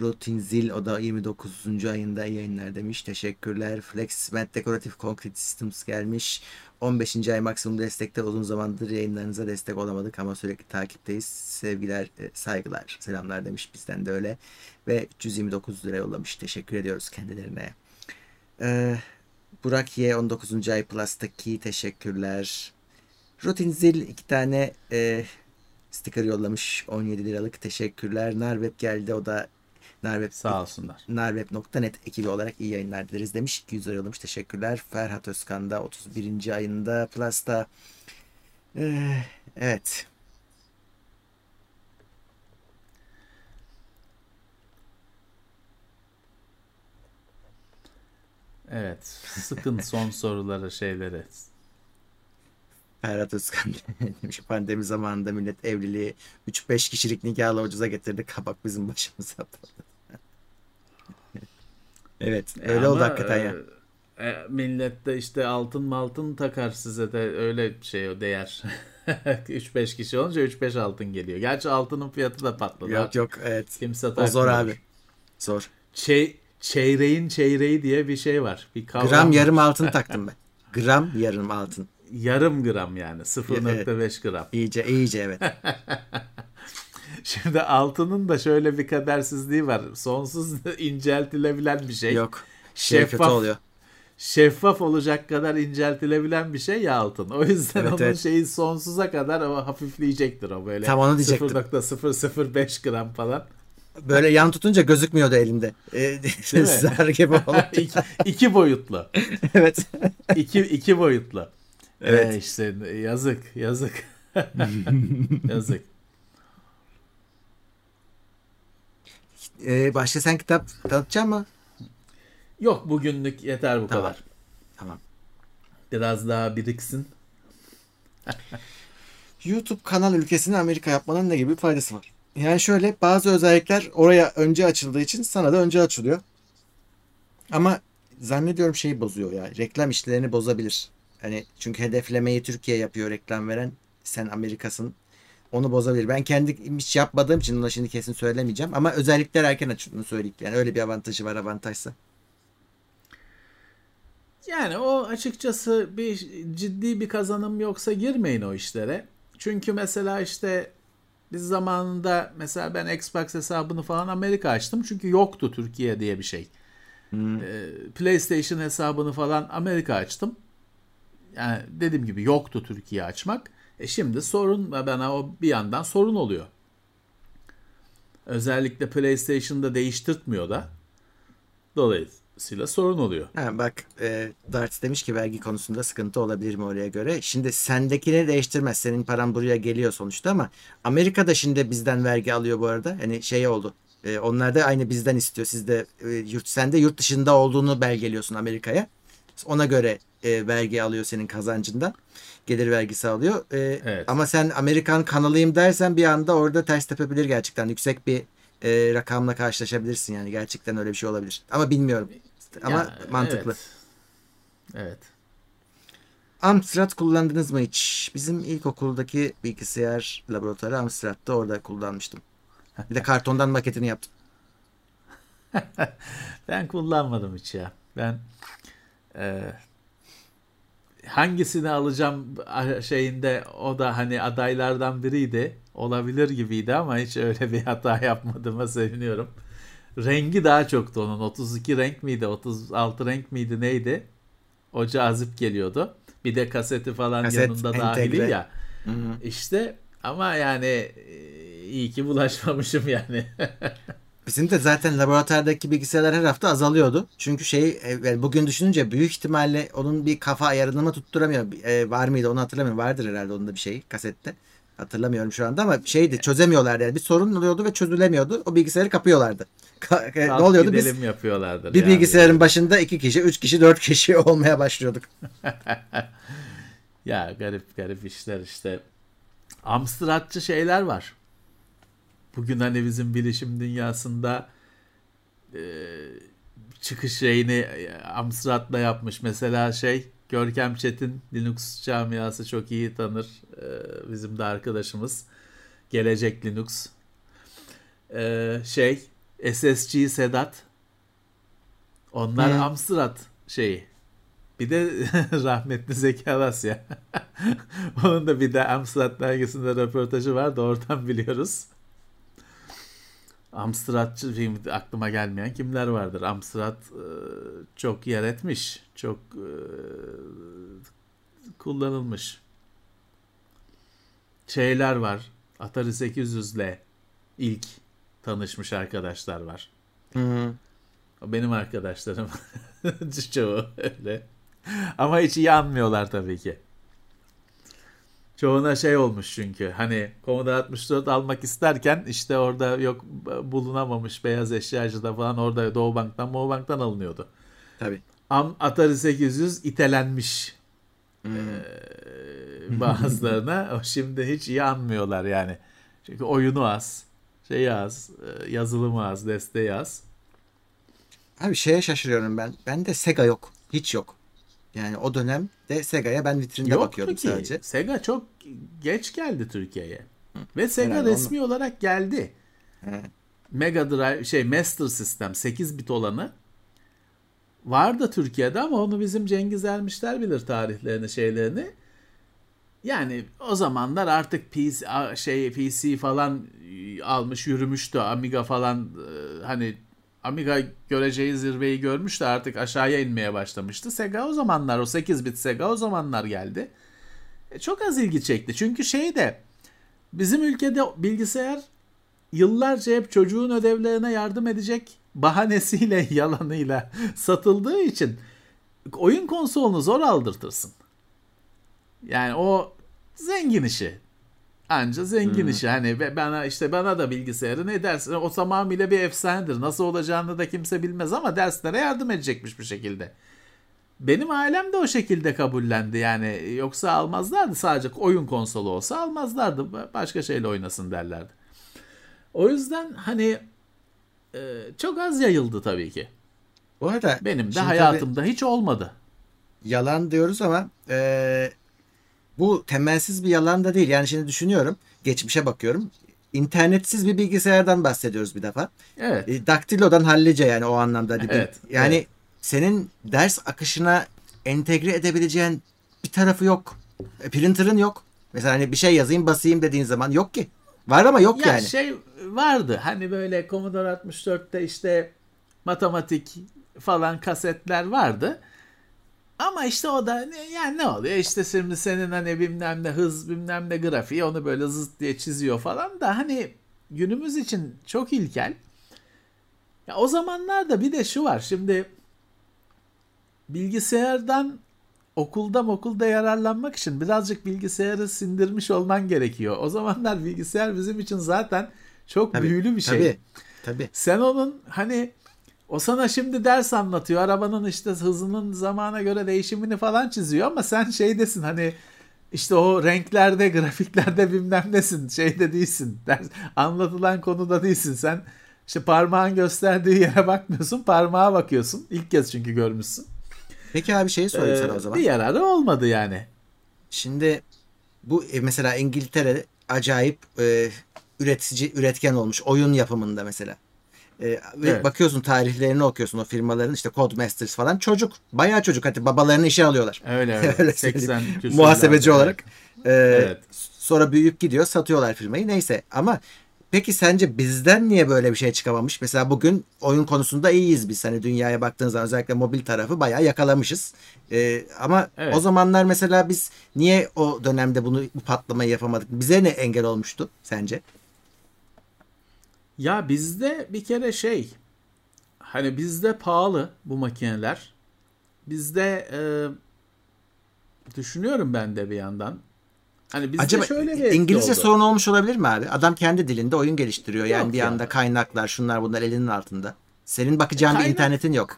Rotin Zil o da 29. ayında yayınlar demiş. Teşekkürler. Flex Cement Decorative Concrete Systems gelmiş. 15. ay maksimum destekte uzun zamandır yayınlarınıza destek olamadık ama sürekli takipteyiz. Sevgiler, e, saygılar, selamlar demiş. Bizden de öyle. Ve 329 lira yollamış. Teşekkür ediyoruz kendilerine. Ee, Burak Y 19. ay Plus'taki teşekkürler. Rutin Zil iki tane e, sticker yollamış 17 liralık teşekkürler. Narweb geldi o da Narweb Sağ olsunlar. Narweb.net ekibi olarak iyi yayınlar dileriz demiş. 200 lira yollamış teşekkürler. Ferhat Özkan da 31. ayında Plus'ta Ee, evet Evet. Sıkın son soruları şeyleri. Ferhat Özkan demiş pandemi zamanında millet evliliği 3-5 kişilik nikahla ucuza getirdi. Kabak bizim başımıza patladı. Evet öyle oldu Ama, hakikaten ya. e, e, millet de işte altın maltın takar size de öyle şey o değer. 3-5 kişi olunca 3-5 altın geliyor. Gerçi altının fiyatı da patladı. Yok yok evet. Kimse O zor takmıyor. abi. Zor. Çey, çeyreğin çeyreği diye bir şey var. Bir kavram Gram var. yarım altın taktım ben. Gram yarım altın. Yarım gram yani 0.5 gram. İyice iyice evet. Şimdi altının da şöyle bir kadersizliği var. Sonsuz inceltilebilen bir şey. Yok. Şey Şeffaf oluyor. şeffaf olacak kadar inceltilebilen bir şey ya altın. O yüzden Evet, onun evet. şeyi sonsuza kadar o hafifleyecektir o böyle. Tam onu diyecektim. 0.005 gram falan. Böyle yan tutunca gözükmüyordu elimde. Ee? Zar gibi oldu. iki, iki boyutlu. evet. İki, iki boyutlu. Evet. Ee, işte yazık yazık. yazık. Ee, başka sen kitap tanıtacak mı? Yok bugünlük yeter bu Tamam. kadar. Tamam. Biraz daha biriksin. YouTube kanal ülkesini Amerika yapmanın ne gibi faydası var? Yani şöyle bazı özellikler oraya önce açıldığı için sana da önce açılıyor. Ama zannediyorum şeyi bozuyor ya. Reklam işlerini bozabilir. Hani çünkü hedeflemeyi Türkiye yapıyor reklam veren. Sen Amerikasın. Onu bozabilir. Ben kendi hiç yapmadığım için ona şimdi kesin söylemeyeceğim. Ama özellikler erken açıldığını söyleyeyim. Yani öyle bir avantajı var avantajsa. Yani o açıkçası bir ciddi bir kazanım yoksa girmeyin o işlere. Çünkü mesela işte biz zamanında mesela ben Xbox hesabını falan Amerika açtım. Çünkü yoktu Türkiye diye bir şey. Hmm. Ee, PlayStation hesabını falan Amerika açtım. Yani dediğim gibi yoktu Türkiye açmak. E şimdi sorun bana o bir yandan sorun oluyor. Özellikle PlayStation'da değiştirtmiyor da. Dolayısıyla sorun oluyor. Ha, bak e, Darts demiş ki vergi konusunda sıkıntı olabilir mi oraya göre? Şimdi sendekini değiştirmez. Senin paran buraya geliyor sonuçta ama Amerika'da şimdi bizden vergi alıyor bu arada. Hani şey oldu. E, onlar da aynı bizden istiyor. Siz de e, yurt sen de yurt dışında olduğunu belgeliyorsun Amerika'ya. Ona göre e, vergi alıyor senin kazancından. Gelir vergisi alıyor. E, evet. Ama sen Amerikan kanalıyım dersen bir anda orada ters tepebilir gerçekten. Yüksek bir e, rakamla karşılaşabilirsin yani. Gerçekten öyle bir şey olabilir. Ama bilmiyorum. Ama ya, mantıklı. Evet. evet. Amstrad kullandınız mı hiç? Bizim ilkokuldaki bilgisayar laboratuvarı Amstrad'da orada kullanmıştım. Bir de kartondan maketini yaptım. ben kullanmadım hiç ya. Ben e, hangisini alacağım şeyinde o da hani adaylardan biriydi. Olabilir gibiydi ama hiç öyle bir hata yapmadığıma seviniyorum. Rengi daha çoktu onun. 32 renk miydi? 36 renk miydi? Neydi? O cazip geliyordu. Bir de kaseti falan Kaset, yanında dahili ya. Hı-hı. İşte ama yani e, iyi ki bulaşmamışım yani. Bizim de zaten laboratuvardaki bilgisayarlar her hafta azalıyordu. Çünkü şey e, yani bugün düşününce büyük ihtimalle onun bir kafa ayarını mı tutturamıyor. E, var mıydı onu hatırlamıyorum. Vardır herhalde onun da bir şey kasette. Hatırlamıyorum şu anda ama şeydi çözemiyorlardı yani bir sorun oluyordu ve çözülemiyordu. O bilgisayarı kapıyorlardı. Ka- ne oluyordu biz? yapıyorlardır. Bir yani. bilgisayarın başında iki kişi, üç kişi, dört kişi olmaya başlıyorduk. ya garip garip işler işte. Amstradçı şeyler var bugün hani bizim bilişim dünyasında e, çıkış şeyini e, Amstrad'la yapmış. Mesela şey Görkem Çetin Linux camiası çok iyi tanır. E, bizim de arkadaşımız. Gelecek Linux. E, şey SSG Sedat. Onlar hmm. Amstrad şeyi. Bir de rahmetli Zeki Alasya. Onun da bir de Amstrad dergisinde röportajı var da oradan biliyoruz. Amstradçı film aklıma gelmeyen kimler vardır? Amstrad e, çok yer etmiş. Çok e, kullanılmış. Şeyler var. Atari 800'le ilk tanışmış arkadaşlar var. Hı hı. Benim arkadaşlarım çoğu öyle. Ama hiç iyi anmıyorlar tabii ki. Çoğuna şey olmuş çünkü hani Commodore 64 almak isterken işte orada yok bulunamamış beyaz eşyacıda falan orada Doğu Bank'tan Doğu Bank'tan alınıyordu. Tabii. Am Atari 800 itelenmiş hmm. ee, bazılarına. şimdi hiç iyi anmıyorlar yani. Çünkü oyunu az, şey az, yazılımı az, desteği az. Abi şeye şaşırıyorum ben. Ben de Sega yok. Hiç yok. Yani o dönem de Sega'ya ben vitrinde Yoktu bakıyordum ki. sadece. Sega çok geç geldi Türkiye'ye. Ve Sega Herhalde resmi onu... olarak geldi. He. Mega Drive şey Master System 8 bit olanı vardı Türkiye'de ama onu bizim Cengiz Ermişler bilir tarihlerini şeylerini. Yani o zamanlar artık PC şey PC falan almış yürümüştü. Amiga falan e, hani Amiga göreceği zirveyi görmüş de artık aşağıya inmeye başlamıştı. Sega o zamanlar o 8 bit Sega o zamanlar geldi. E, çok az ilgi çekti. Çünkü şey de bizim ülkede bilgisayar yıllarca hep çocuğun ödevlerine yardım edecek bahanesiyle yalanıyla satıldığı için oyun konsolunu zor aldırtırsın. Yani o zengin işi. Anca zengin hmm. işi. Hani bana işte bana da bilgisayarı ne dersin? O tamamıyla bir efsanedir. Nasıl olacağını da kimse bilmez ama derslere yardım edecekmiş bir şekilde. Benim ailem de o şekilde kabullendi yani. Yoksa almazlardı. Sadece oyun konsolu olsa almazlardı. Başka şeyle oynasın derlerdi. O yüzden hani e, çok az yayıldı tabii ki. Bu arada benim de hayatımda hiç olmadı. Yalan diyoruz ama e, bu temelsiz bir yalan da değil. Yani şimdi düşünüyorum. Geçmişe bakıyorum. İnternetsiz bir bilgisayardan bahsediyoruz bir defa. Evet. E, daktilodan hallice yani o anlamda. Hani Evet, yani evet. senin ders akışına entegre edebileceğin bir tarafı yok. E, printer'ın yok. Mesela hani bir şey yazayım basayım dediğin zaman yok ki. Var ama yok Ya yani. şey vardı hani böyle Commodore 64'te işte matematik falan kasetler vardı. Ama işte o da yani ne oluyor işte şimdi senin hani bilmem ne hız bilmem ne grafiği onu böyle zıt diye çiziyor falan da hani günümüz için çok ilkel. Ya o zamanlarda bir de şu var şimdi bilgisayardan okulda okulda yararlanmak için birazcık bilgisayarı sindirmiş olman gerekiyor. O zamanlar bilgisayar bizim için zaten çok Tabii, büyülü bir şey. Tabii. Tabii. Sen onun hani o sana şimdi ders anlatıyor. Arabanın işte hızının zamana göre değişimini falan çiziyor ama sen şeydesin hani işte o renklerde, grafiklerde bilmem nesin. Şeyde değilsin. Ders, anlatılan konuda değilsin. Sen işte parmağın gösterdiği yere bakmıyorsun. Parmağa bakıyorsun. İlk kez çünkü görmüşsün. Peki abi şeyi sorayım Ee, sana o zaman. Bir yararı olmadı yani. Şimdi bu e, mesela İngiltere acayip e, üretici üretken olmuş oyun yapımında mesela. E, ve Evet. bakıyorsun tarihlerini okuyorsun o firmaların işte Codemasters falan çocuk bayağı çocuk hatta babalarını işe alıyorlar. Öyle Öyle öyle. söyleyeyim. 80 küsürlerde. Muhasebeci olarak. E, Evet. Sonra büyüyüp gidiyor satıyorlar firmayı neyse ama peki sence bizden niye böyle bir şey çıkamamış? Mesela bugün oyun konusunda iyiyiz biz hani dünyaya baktığın zaman özellikle mobil tarafı bayağı yakalamışız. E, ama Evet. o zamanlar mesela biz niye o dönemde bunu bu patlamayı yapamadık? Bize ne engel olmuştu sence? Ya bizde bir kere şey hani bizde pahalı bu makineler. Bizde e, düşünüyorum ben de bir yandan. Hani bizde Acaba şöyle bir İngilizce oldu. sorun olmuş olabilir mi abi? Adam kendi dilinde oyun geliştiriyor. Yani Yok bir ya. anda kaynaklar şunlar bunlar elinin altında. Senin bakacağın bir Kaynak- internetin yok.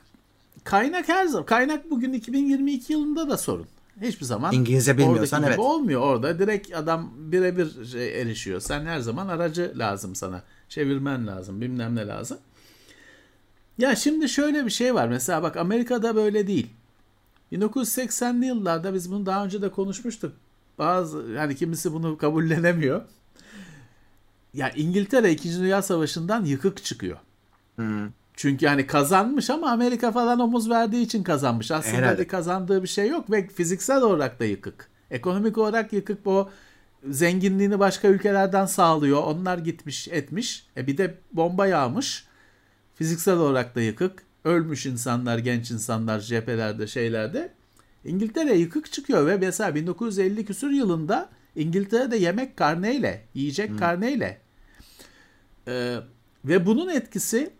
Kaynak her zaman. Kaynak bugün 2022 yılında da sorun. Hiçbir zaman İngilizce bilmiyorsan evet. olmuyor. Orada direkt adam birebir şey erişiyor. Sen her zaman aracı lazım sana. Çevirmen lazım. Bilmem ne lazım. Ya şimdi şöyle bir şey var. Mesela bak Amerika'da böyle değil. 1980'li yıllarda biz bunu daha önce de konuşmuştuk. Bazı yani kimisi bunu kabullenemiyor. Ya İngiltere 2. Dünya Savaşı'ndan yıkık çıkıyor. Hmm. Çünkü hani kazanmış ama Amerika falan omuz verdiği için kazanmış. Aslında Herhalde. kazandığı bir şey yok ve fiziksel olarak da yıkık. Ekonomik olarak yıkık bu zenginliğini başka ülkelerden sağlıyor. Onlar gitmiş etmiş. E bir de bomba yağmış. Fiziksel olarak da yıkık. Ölmüş insanlar, genç insanlar cephelerde, şeylerde. İngiltere yıkık çıkıyor ve mesela 1950 küsur yılında İngiltere'de yemek karneyle, yiyecek karneyle. Ee, ve bunun etkisi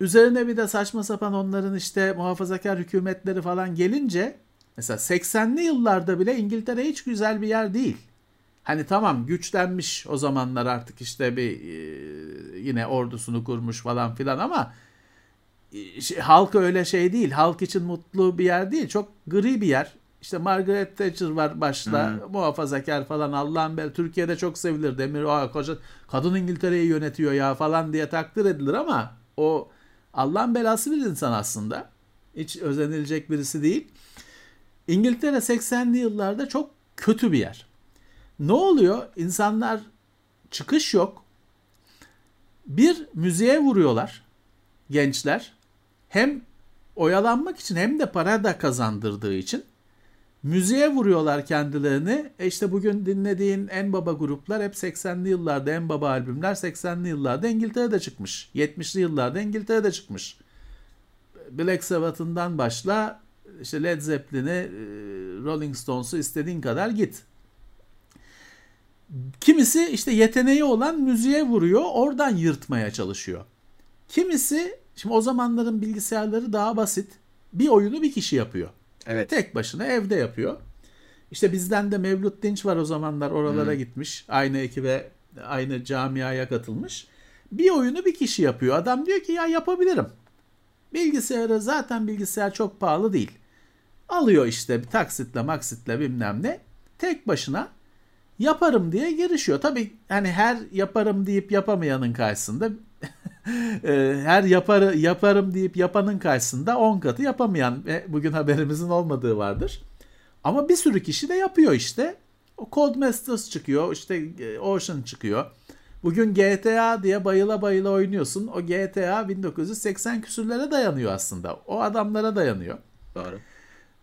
üzerine bir de saçma sapan onların işte muhafazakar hükümetleri falan gelince mesela 80'li yıllarda bile İngiltere hiç güzel bir yer değil. Hani tamam güçlenmiş o zamanlar artık işte bir e, yine ordusunu kurmuş falan filan ama e, şey, halk öyle şey değil. Halk için mutlu bir yer değil. Çok gri bir yer. İşte Margaret Thatcher var başta. Muhafazakar falan Allah'ın bel. Türkiye'de çok sevilir. Demir Aa, koca, kadın İngiltere'yi yönetiyor ya falan diye takdir edilir ama o Allah'ın belası bir insan aslında. Hiç özenilecek birisi değil. İngiltere 80'li yıllarda çok kötü bir yer. Ne oluyor? İnsanlar çıkış yok. Bir müziğe vuruyorlar gençler. Hem oyalanmak için hem de para da kazandırdığı için müziğe vuruyorlar kendilerini. E işte bugün dinlediğin en baba gruplar hep 80'li yıllarda en baba albümler 80'li yıllarda İngiltere'de çıkmış. 70'li yıllarda İngiltere'de çıkmış. Black Sabbath'ından başla işte Led Zeppelin'i, e, Rolling Stones'u istediğin kadar git. Kimisi işte yeteneği olan müziğe vuruyor, oradan yırtmaya çalışıyor. Kimisi, şimdi o zamanların bilgisayarları daha basit. Bir oyunu bir kişi yapıyor. Evet. Tek başına evde yapıyor. İşte bizden de Mevlüt Dinç var o zamanlar oralara gitmiş. Aynı ekibe, aynı camiaya katılmış. Bir oyunu bir kişi yapıyor. Adam diyor ki ya yapabilirim. Bilgisayarı zaten bilgisayar çok pahalı değil. Alıyor işte bir taksitle maksitle bilmem ne. Tek başına yaparım diye girişiyor. Tabii hani her yaparım deyip yapamayanın karşısında e, her yaparı yaparım deyip yapanın karşısında 10 katı yapamayan ve bugün haberimizin olmadığı vardır. Ama bir sürü kişi de yapıyor işte. O Codemasters çıkıyor, işte e, Ocean çıkıyor. Bugün GTA diye bayıla bayıla oynuyorsun. O GTA 1980 küsürlere dayanıyor aslında. O adamlara dayanıyor. Doğru.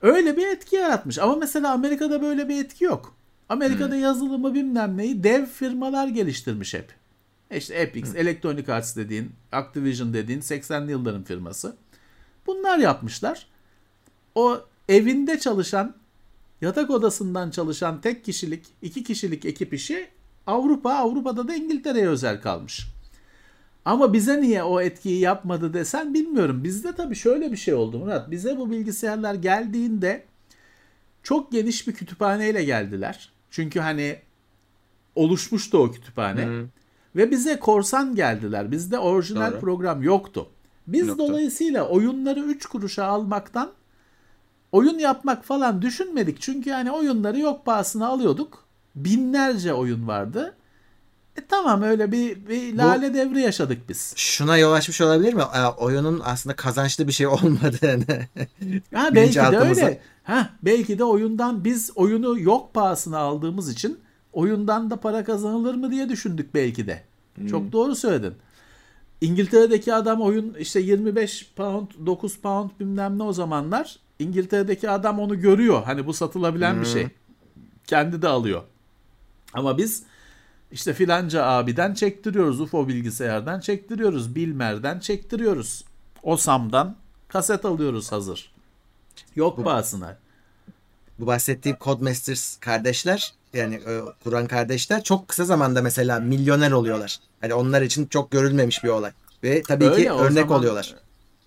Öyle bir etki yaratmış. Ama mesela Amerika'da böyle bir etki yok. Amerika'da yazılımı bilmem neyi dev firmalar geliştirmiş hep. İşte Epic, Electronic Arts dediğin, Activision dediğin 80'li yılların firması. Bunlar yapmışlar. O evinde çalışan, yatak odasından çalışan tek kişilik, iki kişilik ekip işi Avrupa, Avrupa'da da İngiltere'ye özel kalmış. Ama bize niye o etkiyi yapmadı desen bilmiyorum. Bizde tabii şöyle bir şey oldu Murat. Bize bu bilgisayarlar geldiğinde çok geniş bir kütüphaneyle geldiler. Çünkü hani oluşmuştu o kütüphane. Hı. Ve bize korsan geldiler. Bizde orijinal Doğru. program yoktu. Biz Yoktu. dolayısıyla oyunları 3 kuruşa almaktan oyun yapmak falan düşünmedik. Çünkü yani oyunları yok pahasına alıyorduk. Binlerce oyun vardı. E tamam öyle bir, bir lale devri yaşadık biz. Şuna yol açmış olabilir mi? Aa, Oyunun aslında kazançlı bir şey olmadığını. Ha belki de öyle. Ha belki de oyundan biz oyunu yok pahasına aldığımız için oyundan da para kazanılır mı diye düşündük belki de. Çok doğru söyledin. İngiltere'deki adam oyun işte 25 pound 9 pound bilmem ne o zamanlar. İngiltere'deki adam onu görüyor. Hani bu satılabilen bir şey. Kendi de alıyor. Ama biz işte filanca abiden çektiriyoruz. UFO bilgisayardan çektiriyoruz. Bilmer'den çektiriyoruz. Osam'dan kaset alıyoruz hazır. Yok pahasına. Bu bahsettiğim Codemasters kardeşler yani e, kuran kardeşler çok kısa zamanda mesela milyoner oluyorlar. Hani onlar için çok görülmemiş bir olay. Ve tabii Öyle, ki örnek zaman- oluyorlar.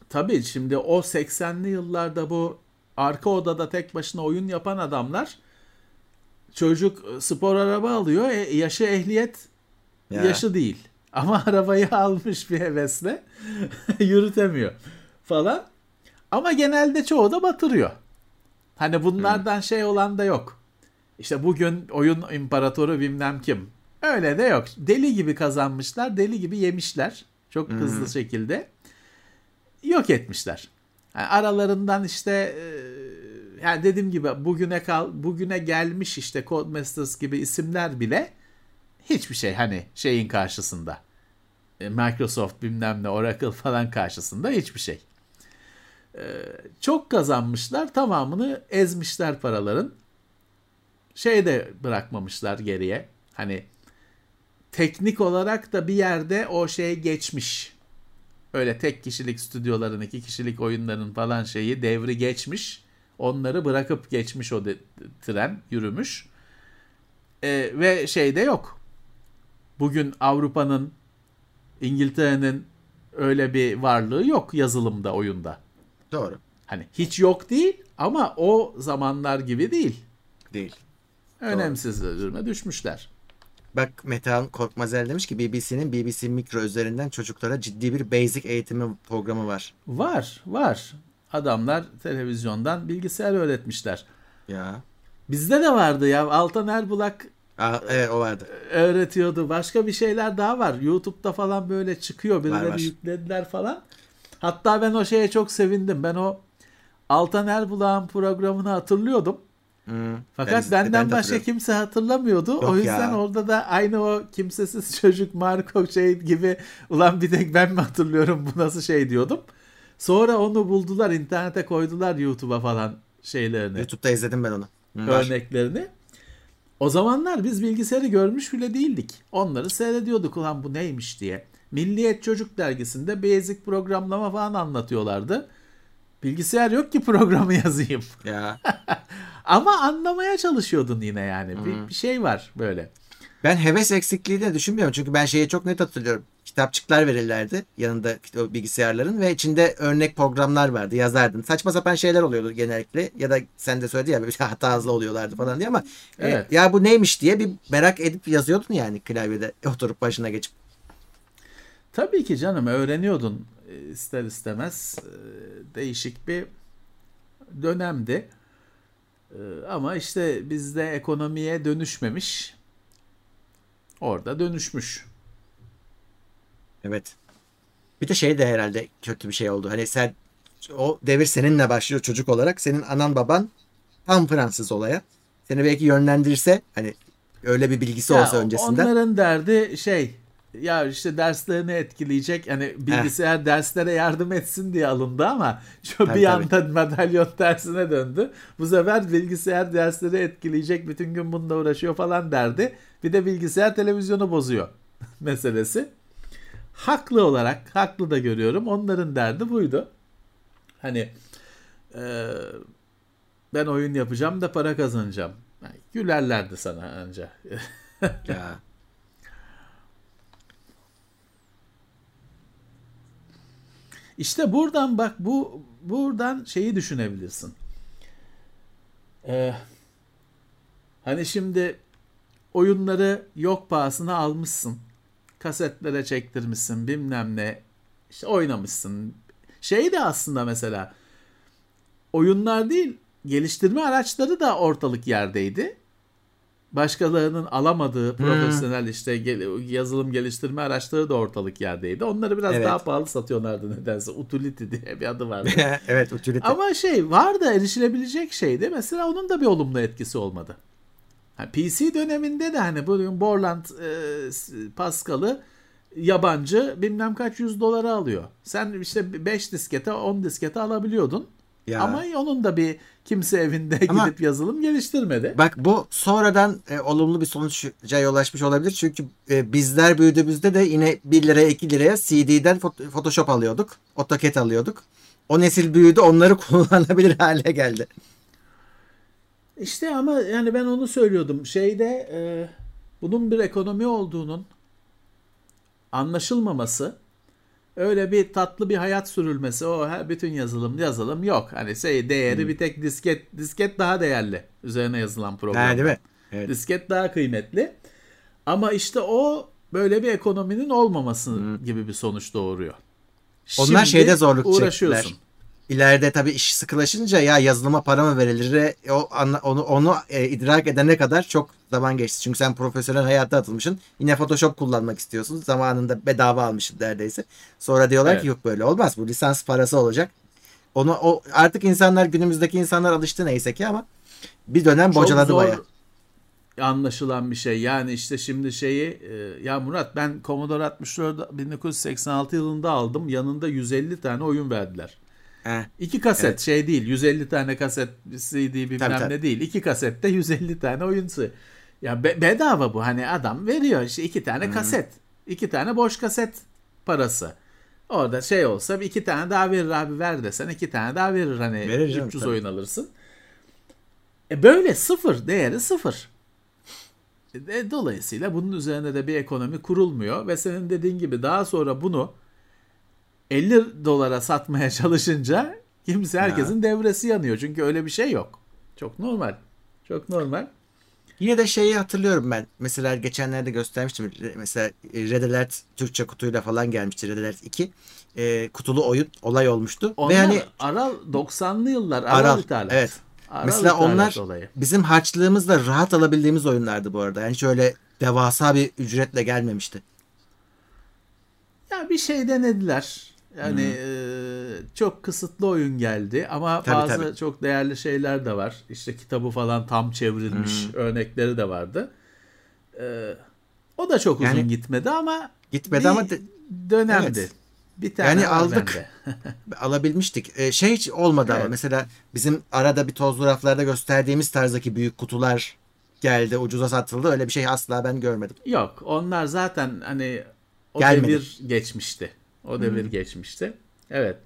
Tabii şimdi o 80'li yıllarda bu arka odada tek başına oyun yapan adamlar çocuk spor araba alıyor. E, yaşı ehliyet Ya. yaşı değil. Ama arabayı almış bir hevesle yürütemiyor falan. Ama genelde çoğu da batırıyor. Hani bunlardan şey olan da yok. İşte bugün oyun imparatoru bilmem kim. Öyle de yok. Deli gibi kazanmışlar, deli gibi yemişler. Çok hızlı şekilde. Yok etmişler. Yani aralarından işte e, yani dediğim gibi bugüne kal bugüne gelmiş işte Codemasters gibi isimler bile hiçbir şey hani şeyin karşısında. E, Microsoft bilmem ne Oracle falan karşısında hiçbir şey. E, Çok kazanmışlar tamamını ezmişler paraların. Şey de bırakmamışlar geriye. Hani teknik olarak da bir yerde o şey geçmiş. Öyle tek kişilik stüdyoların, iki kişilik oyunların falan şeyi devri geçmiş. Onları bırakıp geçmiş o de- tren, yürümüş. E, ve şey de yok. Bugün Avrupa'nın, İngiltere'nin öyle bir varlığı yok yazılımda, oyunda. Doğru. Hani hiç yok değil ama o zamanlar gibi değil. Değil. Önemsiz duruma düşmüşler. Bak Metehan Korkmazel demiş ki BBC'nin BBC Mikro üzerinden çocuklara ciddi bir basic eğitimi programı var. Var, var. Adamlar televizyondan bilgisayar öğretmişler. Ya. Bizde de vardı ya. Altan Erbulak Aa, evet o vardı. öğretiyordu. Başka bir şeyler daha var. YouTube'da falan böyle çıkıyor. Birileri var. yüklediler falan. Hatta ben o şeye çok sevindim. Ben o Altan Erbulak'ın programını hatırlıyordum. Hı. Fakat Ben- benden ben başka kimse hatırlamıyordu. o Yok yüzden ya. orada da aynı o kimsesiz çocuk Marco şey gibi ulan bir tek ben mi hatırlıyorum bu nasıl şey diyordum. Sonra onu buldular internete koydular YouTube'a falan şeylerini, YouTube'da izledim ben onu. Hı, var. örneklerini. O zamanlar biz bilgisayarı görmüş bile değildik. Onları seyrediyorduk ulan bu neymiş diye. Milliyet Çocuk Dergisi'nde basic programlama falan anlatıyorlardı. Bilgisayar yok ki programı yazayım. Ya. Ama anlamaya çalışıyordun yine yani. Bir, bir şey var böyle. Ben heves eksikliği de düşünmüyorum. Çünkü ben şeyi çok net hatırlıyorum. Kitapçıklar verirlerdi yanında bilgisayarların ve içinde örnek programlar vardı. Yazardın. Saçma sapan şeyler oluyordu genellikle. Ya da sen de söyledi ya bir hata hızlı oluyorlardı falan diye ama e, Evet. ya bu neymiş diye bir merak edip yazıyordun yani klavyede oturup başına geçip. Tabii ki canım öğreniyordun e, ister istemez e, değişik bir dönemdi. E, Ama işte bizde ekonomiye dönüşmemiş. Orada dönüşmüş. Evet. Bir de şey de herhalde kötü bir şey oldu. Hani sen o devir seninle başlıyor çocuk olarak. Senin anan baban tam Fransız olaya. seni belki yönlendirse hani öyle bir bilgisi Ya olsa öncesinden. Onların derdi şey ya işte derslerini etkileyecek hani bilgisayar derslere yardım etsin diye alındı ama Tabii, bir anda madalyon tersine döndü. Bu sefer bilgisayar dersleri etkileyecek bütün gün bununla uğraşıyor falan derdi. Bir de bilgisayar televizyonu bozuyor meselesi. Haklı olarak haklı da görüyorum. Onların derdi buydu. Hani e, ben oyun yapacağım da para kazanacağım. Yani gülerlerdi sana anca. Ya. İşte buradan bak bu buradan şeyi düşünebilirsin. Ee, hani şimdi oyunları yok pahasına almışsın. Kasetlere çektirmişsin bilmem ne. İşte oynamışsın. Şey de aslında mesela oyunlar değil geliştirme araçları da ortalık yerdeydi. Başkalarının alamadığı profesyonel işte gel- yazılım geliştirme araçları da ortalık yerdeydi. Onları biraz Evet. daha pahalı satıyorlardı nedense. Utility diye bir adı vardı. evet utility. Ama şey var da erişilebilecek şeydi. Mesela onun da bir olumlu etkisi olmadı. Ha, PC döneminde de hani bugün Borland e, Pascal'ı yabancı bilmem kaç yüz dolara alıyor. Sen işte 5 diskete 10 diskete alabiliyordun. Ya. Ama onun da bir kimse evinde Ama- gidip yazılım geliştirmedi. Bak bu sonradan e, olumlu bir sonuca yol açmış olabilir. Çünkü e, bizler büyüdüğümüzde de yine 1 liraya 2 liraya CD'den Photoshop alıyorduk. AutoCAD alıyorduk. O nesil büyüdü onları kullanabilir hale geldi. İşte ama yani ben onu söylüyordum. Şeyde e, bunun bir ekonomi olduğunun anlaşılmaması öyle bir tatlı bir hayat sürülmesi o her bütün yazılım yazılım yok. Hani şey değeri bir tek disket disket daha değerli üzerine yazılan program. Ha, değil mi? Evet. Disket daha kıymetli. Ama işte o böyle bir ekonominin olmaması gibi bir sonuç doğuruyor. Onlar Şimdi şeyde zorluk çektiler. İleride tabii iş sıkılaşınca ya yazılıma para mı verilir? O onu onu e, idrak edene kadar çok zaman geçti. Çünkü sen profesyonel hayata atılmışsın. Yine Photoshop kullanmak istiyorsun. Zamanında bedava almışsın neredeyse. Sonra diyorlar Evet. ki yok böyle olmaz. Bu lisans parası olacak. Onu o artık insanlar günümüzdeki insanlar alıştı neyse ki ama bir dönem Çok bocaladı baya. anlaşılan bir şey. Yani işte şimdi şeyi e, ya Murat ben Commodore 64 1986 yılında aldım. Yanında 150 tane oyun verdiler. He. İki kaset Evet. şey değil. 150 tane kaset CD bilmem Tabii, tabii. ne değil. İki kasette 150 tane oyunsu. Ya be- bedava bu. Hani adam veriyor işte iki tane kaset. iki tane boş kaset parası. Orada şey olsa bir iki tane daha verir abi ver desen iki tane daha verir hani Verir canım, 300 tabii. oyun alırsın. E böyle sıfır değeri sıfır. E, dolayısıyla bunun üzerine de bir ekonomi kurulmuyor ve senin dediğin gibi daha sonra bunu 50 dolara satmaya çalışınca kimse herkesin devresi yanıyor. Çünkü öyle bir şey yok. Çok normal. Çok normal. Yine de şeyi hatırlıyorum ben. Mesela geçenlerde göstermiştim. Mesela Red Alert Türkçe kutuyla falan gelmişti. Red Alert 2. E, kutulu oyun olay olmuştu. Onlar Ve hani Aral 90'lı yıllar Aral, Aral, ithalat. evet. Aral mesela onlar olayı. bizim harçlığımızla rahat alabildiğimiz oyunlardı bu arada. Yani şöyle devasa bir ücretle gelmemişti. Ya bir şey denediler. Yani e, çok kısıtlı oyun geldi ama Tabii, bazı tabii. çok değerli şeyler de var. İşte kitabı falan tam çevrilmiş örnekleri de vardı. E, o da çok uzun Yani gitmedi ama Gitmedi ama de- dönemdi. Evet. Bir tane Yani aldık. alabilmiştik. E, şey hiç olmadı ama Evet. mesela bizim arada bir tozlu raflarda gösterdiğimiz tarzdaki büyük kutular geldi, ucuza satıldı. Öyle bir şey asla ben görmedim. Yok onlar zaten hani o Gelmedi. devir geçmişti. O devir geçmişti. Evet.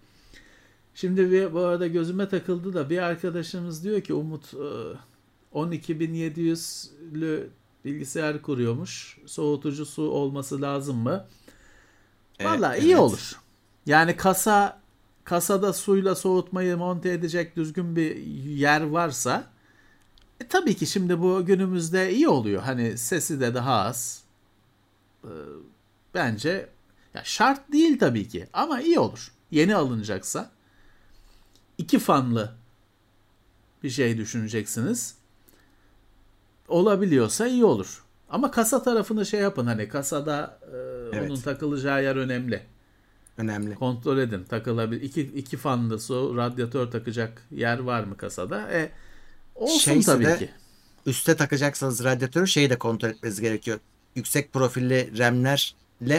Şimdi bir, bu arada gözüme takıldı da bir arkadaşımız diyor ki Umut e, 12700'lü bilgisayar kuruyormuş. Soğutucu su olması lazım mı? Valla E, iyi evet. olur. Yani kasa kasada suyla soğutmayı monte edecek düzgün bir yer varsa e, tabii ki şimdi bu günümüzde iyi oluyor. Hani sesi de daha az. Ee, bence ya şart değil tabii ki ama iyi olur. Yeni alınacaksa iki fanlı bir şey düşüneceksiniz. Olabiliyorsa iyi olur. Ama kasa tarafını şey yapın hani kasada e, Evet. onun takılacağı yer önemli. Önemli. Kontrol edin. Takılabilir. İki, iki fanlı su, radyatör takacak yer var mı kasada? E, olsun Şeyse tabii de- ki. üste takacaksanız radyatörü şeyi de kontrol etmeniz gerekiyor. Yüksek profilli RAM'lerle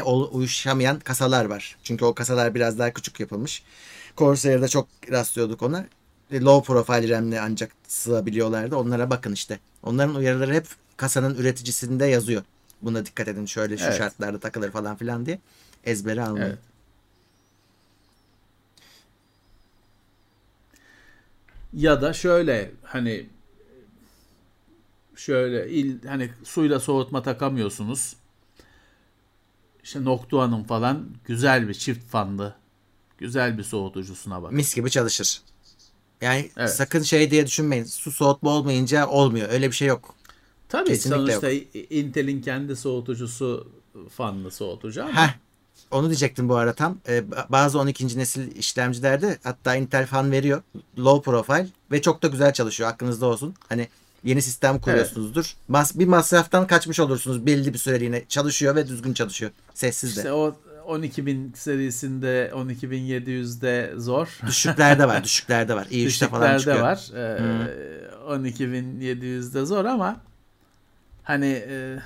ol- uyuşamayan kasalar var. Çünkü o kasalar biraz daha küçük yapılmış. Corsair'da çok rastlıyorduk ona. E, Low profile RAM'le ancak sığabiliyorlardı. Onlara bakın işte. Onların uyarıları hep kasanın üreticisinde yazıyor. Buna dikkat edin şöyle şu Evet. şartlarda takılır falan filan diye. Ezbere almayın. Evet. Ya da şöyle hani şöyle il, hani suyla soğutma takamıyorsunuz. İşte Noctua'nın falan güzel bir çift fanlı güzel bir soğutucusuna bak. Mis gibi çalışır. Yani Evet. sakın şey diye düşünmeyin. Su soğutma olmayınca olmuyor. Öyle bir şey yok. Tabii Kesinlikle sonuçta Intel'in kendi soğutucusu fanlı soğutucu ama Heh. Onu diyecektim bu ara tam. Ee, ba- bazı 12. nesil işlemcilerde hatta Intel fan veriyor. Low profile ve çok da güzel çalışıyor. Aklınızda olsun. Hani yeni sistem kuruyorsunuzdur. Mas bir masraftan kaçmış olursunuz belli bir süreliğine. Çalışıyor ve düzgün çalışıyor. Sessiz de. işte o 12000 serisinde 12700'de zor. Düşüklerde var. Düşüklerde var. İyi üçte falan Düşüklerde çıkıyor. var. Ee, 12700'de zor ama hani e,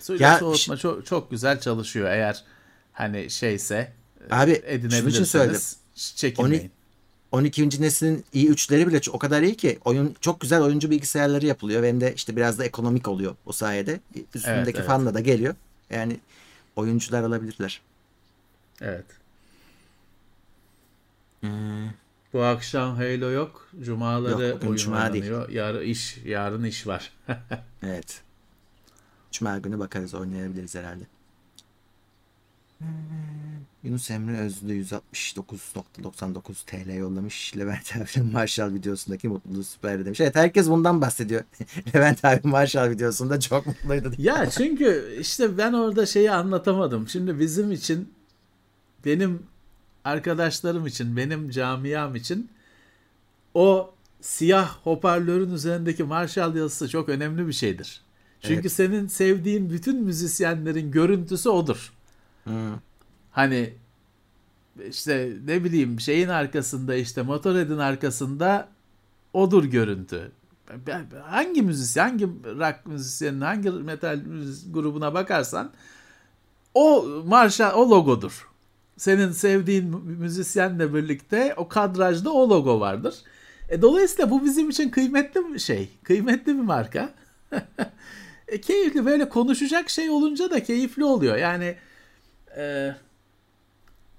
suyla Ya soğutma çok çok güzel çalışıyor eğer hani şeyse e, Abi şunun için söyledim. çekinmeyin. 12. neslin iyi üçleri bile o kadar iyi ki oyun çok güzel oyuncu bilgisayarları yapılıyor ve hem de işte biraz da ekonomik oluyor o sayede. Üstündeki Evet, evet. fanla da geliyor. Yani oyuncular alabilirler. Evet. Bu akşam Halo yok. Cumaları Yok, oyun cuma değil. oynanıyor. Yarın iş, yarın iş var. Evet. Cuma günü bakarız oynayabiliriz herhalde. Yunus Emre Özlü 169.99 TL yollamış. Levent abinin Marshall videosundaki mutluluğu süper demiş. Evet herkes bundan bahsediyor. Levent abi Marshall videosunda çok mutluydu. Ya çünkü işte ben orada şeyi anlatamadım. Şimdi bizim için benim arkadaşlarım için, benim camiam için o siyah hoparlörün üzerindeki Marshall yazısı çok önemli bir şeydir. Çünkü Evet. senin sevdiğin bütün müzisyenlerin görüntüsü odur. Hı. Hani işte ne bileyim şeyin arkasında işte Motorhead'in arkasında odur görüntü. Hangi müzisyen, hangi rock müzisyenin, hangi metal müzis- grubuna bakarsan o marşa, o logodur. Senin sevdiğin mü- müzisyenle birlikte o kadrajda o logo vardır. E, dolayısıyla bu bizim için kıymetli bir şey. Kıymetli bir marka. e, keyifli böyle konuşacak şey olunca da keyifli oluyor. Yani e,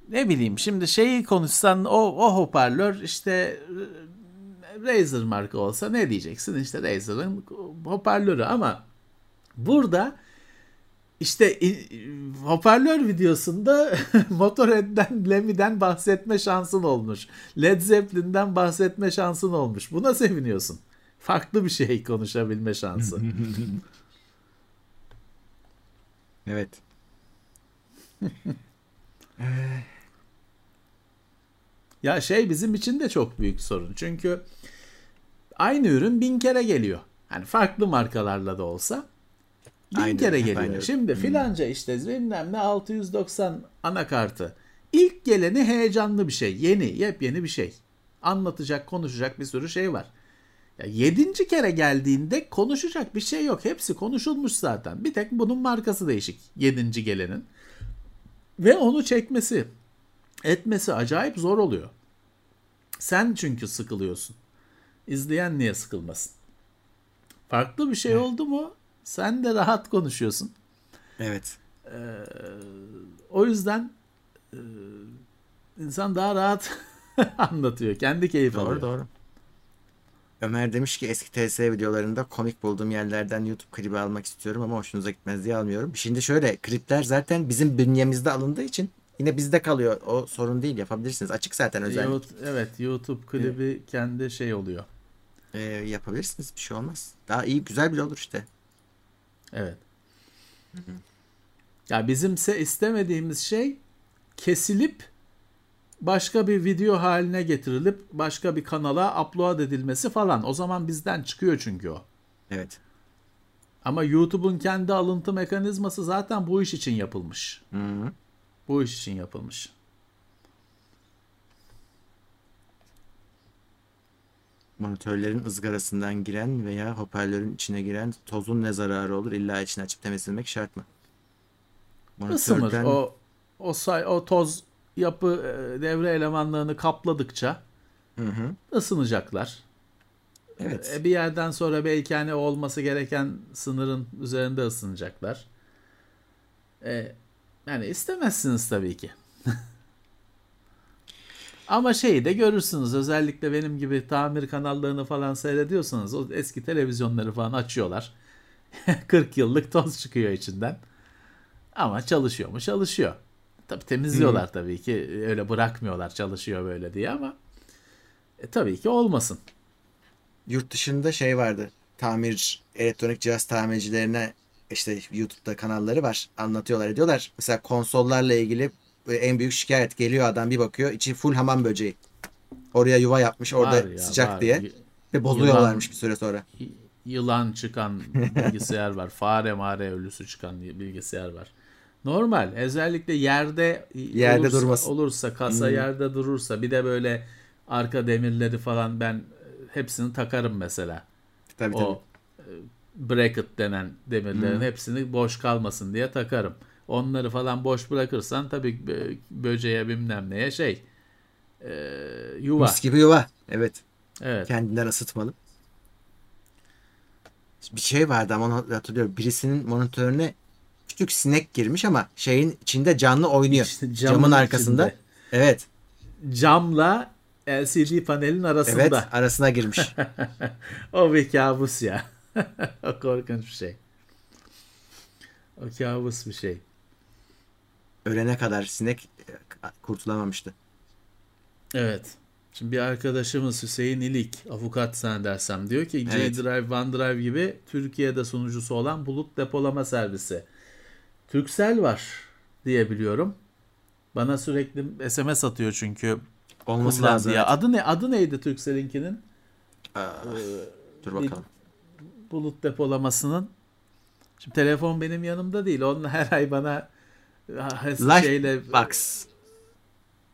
ne bileyim şimdi şeyi konuşsan o, o hoparlör işte e, Razer marka olsa ne diyeceksin işte Razer'ın hoparlörü ama burada işte i- hoparlör videosunda Motorhead'den, Lemmy'den bahsetme şansın olmuş. Led Zeppelin'den bahsetme şansın olmuş. Buna seviniyorsun. Farklı bir şey konuşabilme şansı. Evet. Ya şey bizim için de çok büyük sorun. Çünkü aynı ürün bin kere geliyor. Hani farklı markalarla da olsa bin Aynı kere geliyor. aynı. Şimdi filanca işte bilmem ne 690 anakartı. İlk geleni heyecanlı bir şey. Yeni, yepyeni bir şey. Anlatacak, konuşacak bir sürü şey var. Ya yedinci kere geldiğinde konuşacak bir şey yok. Hepsi konuşulmuş zaten. Bir tek bunun markası değişik. Yedinci gelenin. Ve onu çekmesi, etmesi acayip zor oluyor. Sen çünkü sıkılıyorsun. İzleyen niye sıkılmasın? Farklı bir şey oldu mu sen de rahat konuşuyorsun. Evet. O yüzden e, insan daha rahat anlatıyor. Kendi keyif Doğru alıyor. doğru. Ömer demiş ki eski TS videolarında komik bulduğum yerlerden YouTube klibi almak istiyorum ama hoşunuza gitmez diye almıyorum. Şimdi şöyle klipler zaten bizim bünyemizde alındığı için yine bizde kalıyor. O sorun değil yapabilirsiniz. Açık zaten. YouTube- evet YouTube klibi kendi şey oluyor. Ee, yapabilirsiniz bir şey olmaz. Daha iyi güzel bile olur işte. Evet. Ya bizimse istemediğimiz şey kesilip başka bir video haline getirilip başka bir kanala upload edilmesi falan. O zaman bizden çıkıyor çünkü o. Evet. Ama YouTube'un kendi alıntı mekanizması zaten bu iş için yapılmış. Hı -hı. Bu iş için yapılmış. Monitörlerin ızgarasından giren veya hoparlörün içine giren tozun ne zararı olur? İlla içini açıp temizlemek şart mı? Isınır. Monitörden O o say o toz yapı e, devre elemanlarını kapladıkça Hı hı. ısınacaklar. Evet. E, bir yerden sonra belki hani olması gereken sınırın üzerinde ısınacaklar. E, yani istemezsiniz tabii ki. Ama şeyi de görürsünüz özellikle benim gibi tamir kanallarını falan seyrediyorsanız o eski televizyonları falan açıyorlar. 40 yıllık toz çıkıyor içinden. Ama çalışıyor mu? Çalışıyor. Tabii temizliyorlar tabii ki. Öyle bırakmıyorlar çalışıyor böyle diye ama e, tabii ki olmasın. Yurt dışında şey vardı. Tamir, elektronik cihaz tamircilerine işte YouTube'da kanalları var. Anlatıyorlar ediyorlar. Mesela konsollarla ilgili en büyük şikayet geliyor adam bir bakıyor. içi full hamam böceği. Oraya yuva yapmış orada Var ya, sıcak var. diye. Ve bozuluyorlarmış bir süre sonra. Yılan çıkan bilgisayar var. Fare mare ölüsü çıkan bilgisayar var. Normal. Özellikle yerde Yerde olursa, durmasın. olursa kasa Hmm. yerde durursa bir de böyle arka demirleri falan ben e, hepsini takarım mesela. Tabii tabii. O e, bracket denen demirlerin Hmm. hepsini boş kalmasın diye takarım. Onları falan boş bırakırsan tabii bö- böceğe bilmem neye şey e, yuva. Mis gibi yuva. Evet. Evet. Kendinden ısıtmalı. Bir şey vardı ama onu hatırlıyorum. Birisinin monitörüne küçük sinek girmiş ama şeyin içinde canlı oynuyor. İşte Camın arkasında. içinde. Evet. camla LCD panelin arasında. Evet. Arasına girmiş. o bir kabus ya. o korkunç bir şey. O kabus bir şey. Ölene kadar sinek e, kurtulamamıştı. Evet. Şimdi bir arkadaşımız Hüseyin İlik, avukat zannedersem diyor ki Evet. J-Drive, OneDrive gibi Türkiye'de sunucusu olan bulut depolama servisi. Turkcell var diye biliyorum. Bana sürekli SMS atıyor çünkü Olması lazım. diye. Adı ne? Adı neydi Turkcell'inkinin? Aa, dur bakalım. Bulut depolamasının. Şimdi telefon benim yanımda değil. Onun her ay bana Life şeyle Box.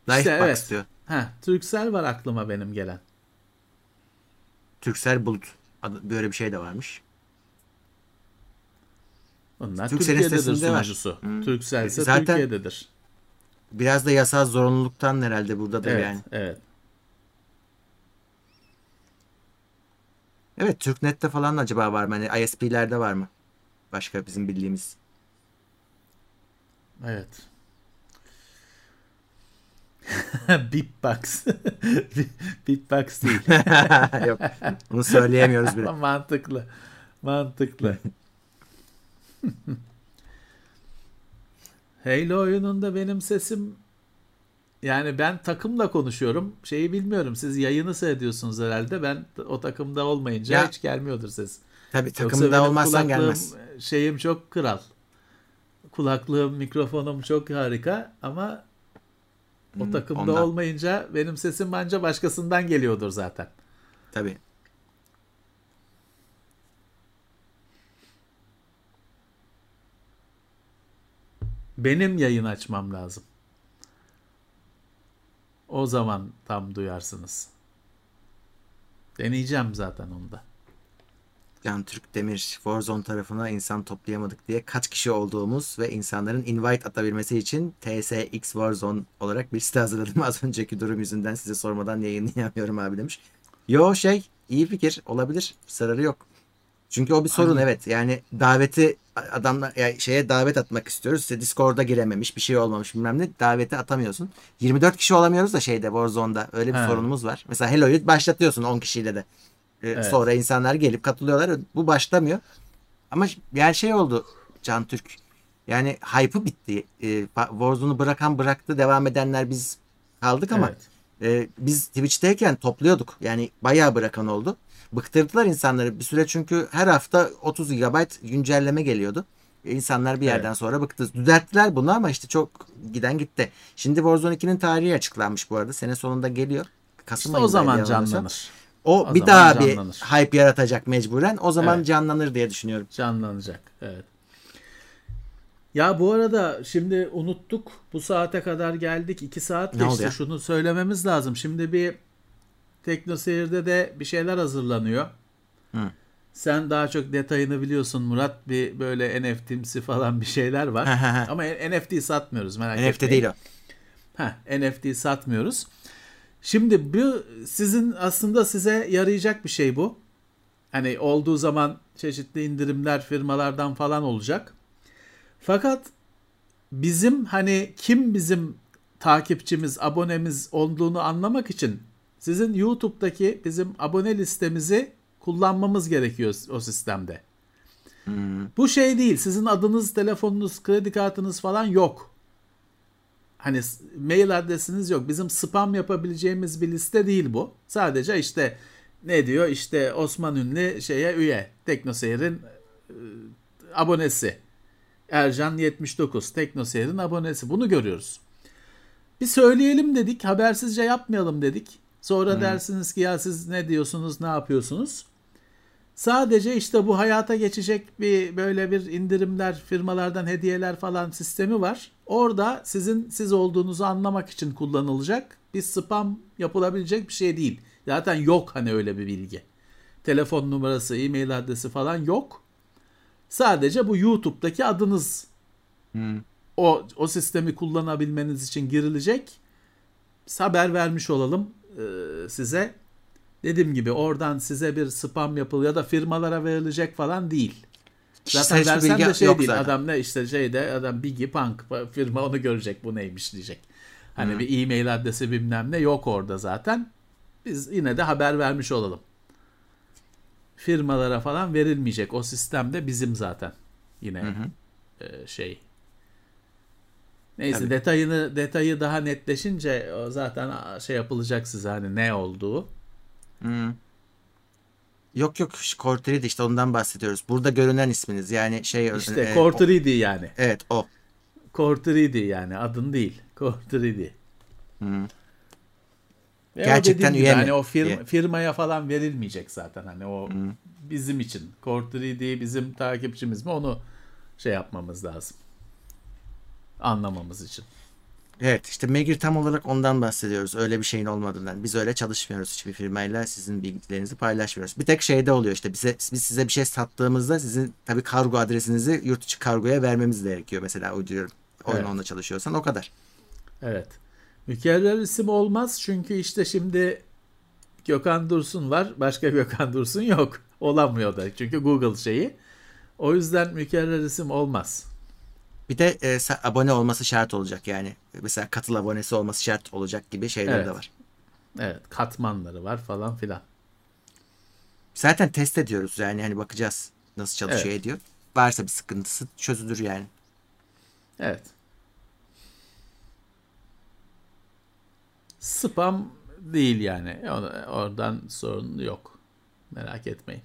Life İşte Box evet. diyor. Ha, Turkcell var aklıma benim gelen. Türksel Bulut. Böyle bir şey de varmış. Onlar Turkcell'in Türkiye'dedir sitesinde var. sunucusu. Hmm. Turkcell ise Zaten- Türkiye'dedir. Biraz da yasal zorunluluktan herhalde buradadır Evet, yani. evet. Evet Türknet'te falan acaba var mı? Hani ISP'lerde var mı? Başka bizim bildiğimiz. Evet. Beatbox. Beatbox değil. Yok. Bunu söyleyemiyoruz bile. Mantıklı. Mantıklı. Halo oyununda benim sesim yani ben takımla konuşuyorum. Şeyi bilmiyorum. Siz yayını seyrediyorsunuz herhalde. Ben o takımda olmayınca Ya, hiç gelmiyordur ses. Tabii takımda olmazsan gelmez. Şeyim çok kral. Kulaklığım, mikrofonum çok harika ama o Hmm, takımda ondan. olmayınca benim sesim bence başkasından geliyordur zaten. Tabii. Benim yayın açmam lazım. O zaman tam duyarsınız. Deneyeceğim zaten onu da. Can Türk Demir Warzone tarafına insan toplayamadık diye kaç kişi olduğumuz ve insanların invite atabilmesi için TSX Warzone olarak bir site hazırladım. Az önceki durum yüzünden size sormadan yayınlayamıyorum abi demiş. Yo şey iyi fikir olabilir. Zararı yok. Çünkü o bir sorun Aynen. evet. Yani daveti adamla yani şeye davet atmak istiyoruz. İşte Discord'a girememiş, bir şey olmamış bilmem ne. Daveti atamıyorsun. 24 kişi olamıyoruz da şeyde Warzone'da öyle bir He. sorunumuz var. Mesela Hello'yu başlatıyorsun 10 kişiyle de. Ee, Evet. Sonra insanlar gelip katılıyorlar. Bu başlamıyor. Ama yani şey oldu Can Türk. Yani hype'ı bitti. Ee, Warzone'u bırakan bıraktı. Devam edenler biz kaldık ama Evet. e, biz Twitch'teyken topluyorduk. Yani bayağı bırakan oldu. Bıktırdılar insanları bir süre çünkü her hafta 30 GB güncelleme geliyordu. İnsanlar bir yerden Evet. sonra bıktı. Düzelttiler bunu ama işte çok giden gitti. Şimdi Warzone 2'nin tarihi açıklanmış bu arada. Sene sonunda geliyor. Kasım İşte o zaman canlanır. O, O bir zaman daha canlanır. bir hype yaratacak mecburen. O zaman Evet. canlanır diye düşünüyorum. Canlanacak. Evet. Ya bu arada şimdi unuttuk. Bu saate kadar geldik. 2 saat geçti. Şunu söylememiz lazım. Şimdi bir Teknoseyir'de de bir şeyler hazırlanıyor. Hı. Sen daha çok detayını biliyorsun Murat. Bir böyle NFT'msi falan bir şeyler var. Ama NFT satmıyoruz merak NFT etmeyin. değil o. Ha, NFT satmıyoruz. Şimdi bu sizin aslında size yarayacak bir şey bu. Hani olduğu zaman çeşitli indirimler firmalardan falan olacak. Fakat bizim hani kim bizim takipçimiz, abonemiz olduğunu anlamak için sizin YouTube'daki bizim abone listemizi kullanmamız gerekiyor o sistemde. Bu şey değil. Sizin adınız, telefonunuz, kredi kartınız falan yok. Hani mail adresiniz yok. Bizim spam yapabileceğimiz bir liste değil bu. Sadece işte ne diyor? İşte Osman Ünlü şeye üye. Teknoseyir'in e, abonesi. Ercan 79 Teknoseyir'in abonesi. Bunu görüyoruz. Bir söyleyelim dedik. Habersizce yapmayalım dedik. Sonra dersiniz ki ya siz ne diyorsunuz, ne yapıyorsunuz? Sadece işte bu hayata geçecek bir böyle bir indirimler, firmalardan hediyeler falan sistemi var. Orada sizin siz olduğunuzu anlamak için kullanılacak bir spam yapılabilecek bir şey değil. Zaten yok hani öyle bir bilgi. Telefon numarası, e-mail adresi falan yok. Sadece bu YouTube'daki adınız o o sistemi kullanabilmeniz için girilecek. Biz haber vermiş olalım size. Dediğim gibi oradan size bir spam yapıl ya da firmalara verilecek falan değil. Zaten hiçbir versen de şey değil. zaten. Adam ne işte şeyde adam Biggie Punk firma onu görecek bu neymiş diyecek. Hani bir e-mail adresi bilmem ne yok orada zaten. Biz yine de haber vermiş olalım. Firmalara falan verilmeyecek. O sistemde bizim zaten. Yine e, şey. Neyse Tabii. detayını detayı daha netleşince zaten şey yapılacak size hani ne olduğu. Hı. Yok yok Core 3 de işte ondan bahsediyoruz. Burada görünen isminiz yani şey İşte e, 3D yani. Evet o. Core 3D yani adın değil. Core 3D. Hı. Ve o Gerçekten gibi üye mi hani o firma, diye. firmaya falan verilmeyecek zaten hani o bizim için. Core 3D bizim takipçimiz mi onu şey yapmamız lazım. Anlamamız için. Evet işte Megir tam olarak ondan bahsediyoruz. Öyle bir şeyin olmadığından. Biz öyle çalışmıyoruz hiçbir firmayla. Sizin bilgilerinizi paylaşmıyoruz. Bir tek şeyde oluyor işte bize biz size bir şey sattığımızda sizin tabii kargo adresinizi yurt içi kargoya vermemiz gerekiyor. Mesela uyduruyorum. Oyun Evet. onunla çalışıyorsan o kadar. Evet. Mükerrer isim olmaz çünkü işte şimdi Gökhan Dursun var. Başka Gökhan Dursun yok. Olamıyor da. Çünkü Google şeyi. O yüzden mükerrer isim olmaz. Bir de e, abone olması şart olacak yani. Mesela katıl abonesi olması şart olacak gibi şeyler Evet. de var. Evet. Katmanları var falan filan. Zaten test ediyoruz yani hani bakacağız nasıl çalışıyor Evet. ediyor. Varsa bir sıkıntısı çözülür yani. Evet. Spam değil yani. Oradan sorun yok. Merak etmeyin.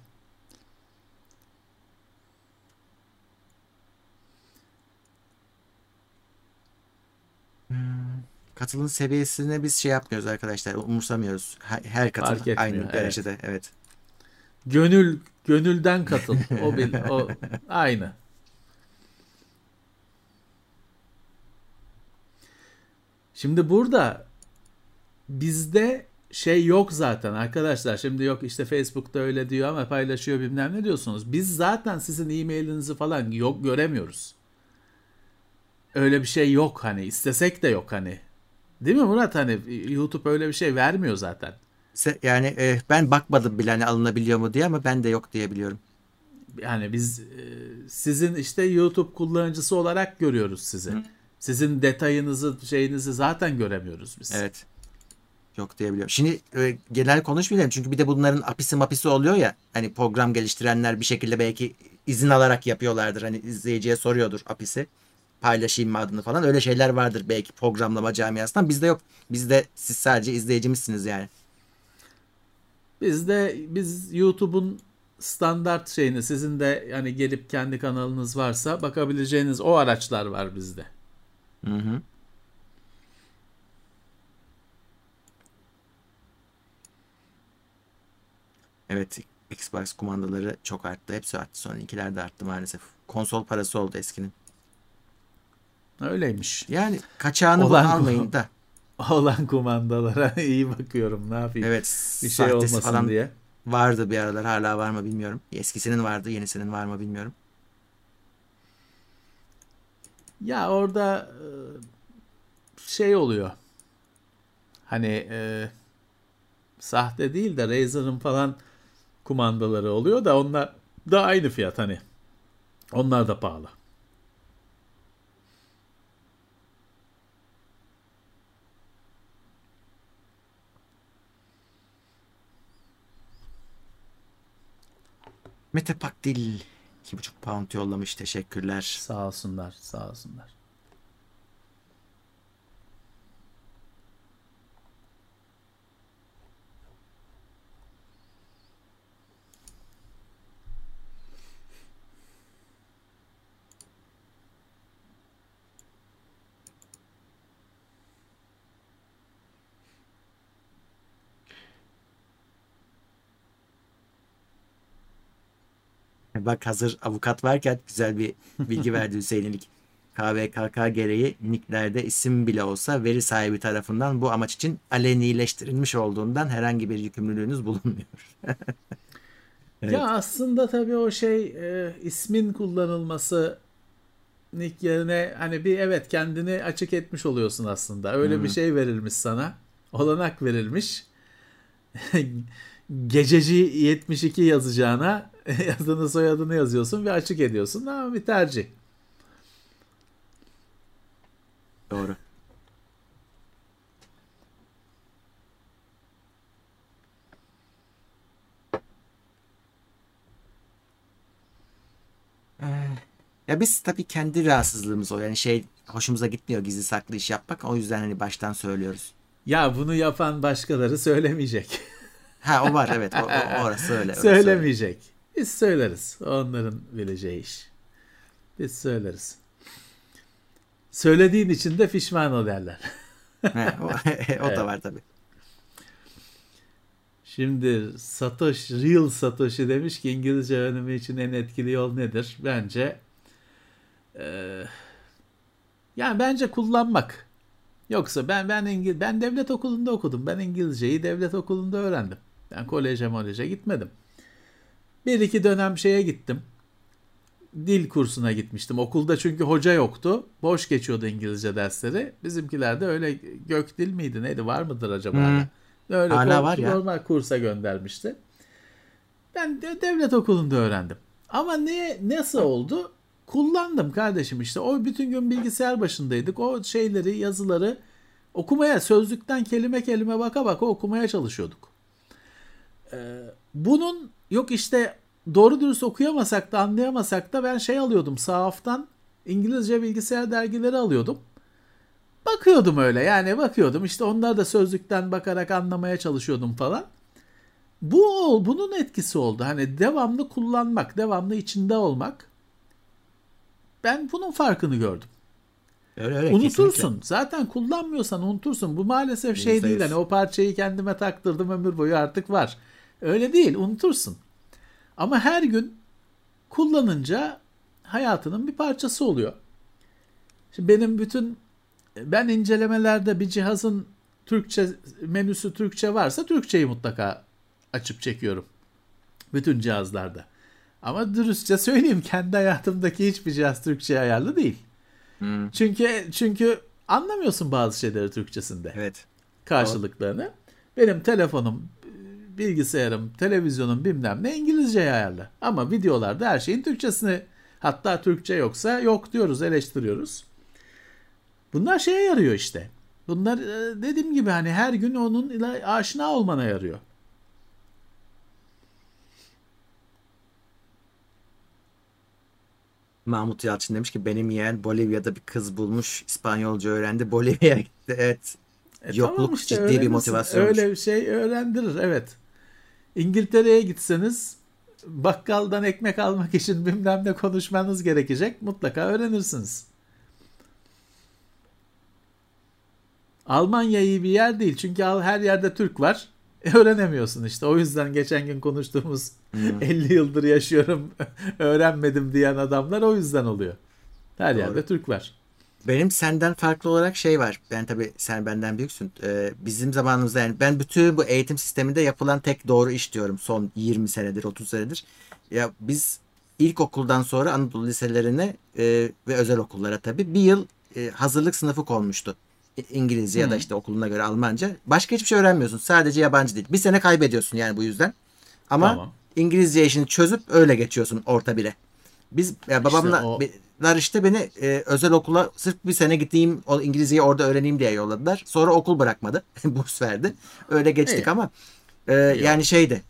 Katılım seviyesine biz şey yapmıyoruz arkadaşlar. Umursamıyoruz. Her, her katıl Fark etmiyor, aynı evet. derecede. Evet. Gönül gönülden katıl. O bil, o aynı. Şimdi burada bizde şey yok zaten arkadaşlar. Şimdi yok işte Facebook'ta öyle diyor ama paylaşıyor bilmem ne diyorsunuz. Biz zaten sizin e-mailinizi falan yok göremiyoruz. Öyle bir şey yok hani istesek de yok hani. Değil mi Murat hani YouTube öyle bir şey vermiyor zaten. Yani e, ben bakmadım bile hani alınabiliyor mu diye ama ben de yok diye biliyorum. Yani biz e, sizin işte YouTube kullanıcısı olarak görüyoruz sizi. Sizin detayınızı, şeyinizi zaten göremiyoruz biz. Evet. Yok diye biliyorum. Şimdi e, genel konuşmayalım çünkü bir de bunların apisi mapisi oluyor ya. Hani program geliştirenler bir şekilde belki izin alarak yapıyorlardır. Hani izleyiciye soruyordur apisi. Paylaşayım adını falan. Öyle şeyler vardır belki programlama camiasından. Bizde yok. Bizde siz sadece izleyicimizsiniz yani. Biz de biz YouTube'un standart şeyini sizin de yani gelip kendi kanalınız varsa bakabileceğiniz o araçlar var bizde. Hı hı. Evet Xbox kumandaları çok arttı. Hepsi arttı. Sonrakiler de arttı maalesef. Konsol parası oldu eskinin. Öyleymiş. Yani kaçağını Olan almayın da. olan kumandalara iyi bakıyorum. Ne yapayım? Evet. Bir şey olmasın falan diye. Vardı bir aralar hala var mı bilmiyorum. Eskisinin vardı yenisinin var mı bilmiyorum. Ya orada e, şey oluyor. Hani e, sahte değil de Razer'ın falan kumandaları oluyor da onlar da aynı fiyat hani. Onlar da pahalı. Mete Pakdil 2,5 pound yollamış. Teşekkürler. Sağ olsunlar, sağ olsunlar. Bak hazır avukat varken güzel bir bilgi verdi Hüseyin'lik. KVKK gereği nicklerde isim bile olsa veri sahibi tarafından bu amaç için alenileştirilmiş olduğundan herhangi bir yükümlülüğünüz bulunmuyor. Evet. Ya aslında tabii o şey e, ismin kullanılması nick yerine hani bir evet kendini açık etmiş oluyorsun aslında. Öyle bir şey verilmiş sana. Olanak verilmiş. Gececi 72 yazacağına adını soyadını yazıyorsun ve açık ediyorsun. Ama bir tercih. Doğru. Ee, Ya biz tabii kendi rahatsızlığımız o. Yani şey hoşumuza gitmiyor gizli saklı iş yapmak. O yüzden hani baştan söylüyoruz. Ya bunu yapan başkaları söylemeyecek. Ha o var evet. O, o- orası öyle. Söylemeyecek. Biz söyleriz. Onların bileceği iş. Biz söyleriz. Söylediğin için de pişman ol derler. öyle. He, o, o da var tabii. Şimdi Satoshi, Real Satoshi demiş ki İngilizce öğrenimi için en etkili yol nedir? Bence eee, yani bence kullanmak. Yoksa ben ben İngil ben devlet okulunda okudum. Ben İngilizceyi devlet okulunda öğrendim. Ben koleje koleje gitmedim. Bir iki dönem şeye gittim. Dil kursuna gitmiştim. Okulda çünkü hoca yoktu. Boş geçiyordu İngilizce dersleri. Bizimkiler de öyle gök dil miydi neydi var mıdır acaba? Hmm. Öyle Hala kor- var ya. normal kursa göndermişti. Ben de devlet okulunda öğrendim. Ama ne nasıl oldu? Kullandım kardeşim işte. O bütün gün bilgisayar başındaydık. O şeyleri, yazıları okumaya, sözlükten kelime kelime baka baka okumaya çalışıyorduk. Ee, bunun yok işte doğru dürüst okuyamasak da anlayamasak da ben şey alıyordum sahaftan İngilizce bilgisayar dergileri alıyordum. Bakıyordum öyle yani bakıyordum işte onlar da sözlükten bakarak anlamaya çalışıyordum falan. Bu ol, bunun etkisi oldu. Hani devamlı kullanmak, devamlı içinde olmak. Ben bunun farkını gördüm. Öyle öyle. unutursun. kesinlikle. Zaten kullanmıyorsan unutursun. Bu maalesef şey Yüzde değil. Hani o parçayı kendime taktırdım ömür boyu artık var. Öyle değil. Unutursun. Ama her gün kullanınca hayatının bir parçası oluyor. Şimdi benim bütün ben incelemelerde bir cihazın Türkçe menüsü Türkçe varsa Türkçeyi mutlaka açıp çekiyorum. Bütün cihazlarda. Ama dürüstçe söyleyeyim kendi hayatımdaki hiçbir cihaz Türkçe ayarlı değil. Hmm, Çünkü çünkü anlamıyorsun bazı şeyleri Türkçesinde evet. karşılıklarını. Benim telefonum, bilgisayarım, televizyonum bilmem ne İngilizceye ayarlı. Ama videolarda her şeyin Türkçesini hatta Türkçe yoksa yok diyoruz, eleştiriyoruz. Bunlar şeye yarıyor işte. Bunlar e, dediğim gibi hani her gün onun ile aşina olmana yarıyor. Mahmut Yalçın demiş ki benim yeğen Bolivya'da bir kız bulmuş. İspanyolca öğrendi. Bolivya'ya gitti. Evet. E Yokluk tamam işte, ciddi bir motivasyonmuş. Öyle bir şey öğrendirir evet. İngiltere'ye gitseniz bakkaldan ekmek almak için bilmem ne konuşmanız gerekecek. Mutlaka öğrenirsiniz. Almanya iyi bir yer değil. Çünkü her yerde Türk var. E, öğrenemiyorsun işte. O yüzden geçen gün konuştuğumuz Hmm. 50 yıldır yaşıyorum öğrenmedim diyen adamlar o yüzden oluyor. Her Doğru. yerde Türk var. Benim senden farklı olarak şey var. Ben tabii sen benden büyüksün. Ee, bizim zamanımızda yani ben bütün bu eğitim sisteminde yapılan tek doğru iş diyorum son 20 senedir 30 senedir. Ya biz ilkokuldan sonra Anadolu liselerine e, ve özel okullara tabii bir yıl e, hazırlık sınıfı konmuştu. İngilizce ya da işte okuluna göre Almanca. Başka hiçbir şey öğrenmiyorsun. Sadece yabancı dil. Bir sene kaybediyorsun yani bu yüzden. Ama Tamam. İngilizce işini çözüp öyle geçiyorsun orta bire. Biz ya babamla o- Lar işte beni e, özel okula sırf bir sene gideyim o İngilizceyi orada öğreneyim diye yolladılar. Sonra okul bırakmadı. Burs verdi. Öyle geçtik İyi. ama e, yani şeydi.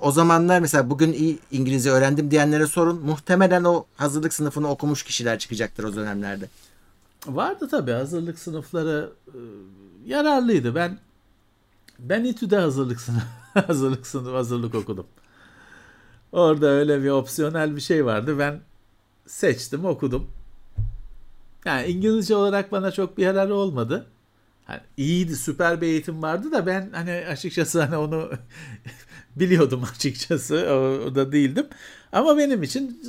O zamanlar mesela bugün iyi İngilizce öğrendim diyenlere sorun. Muhtemelen o hazırlık sınıfını okumuş kişiler çıkacaktır o dönemlerde. Vardı tabii hazırlık sınıfları e, yararlıydı. Ben ben İTÜ'de hazırlık sınıfı hazırlık sınıfı hazırlık okudum. Orada öyle bir opsiyonel bir şey vardı. Ben seçtim, okudum. Yani İngilizce olarak bana çok bir yararı olmadı. Hani iyiydi, süper bir eğitim vardı da ben hani açıkçası hani onu biliyordum açıkçası. O, o da değildim. Ama benim için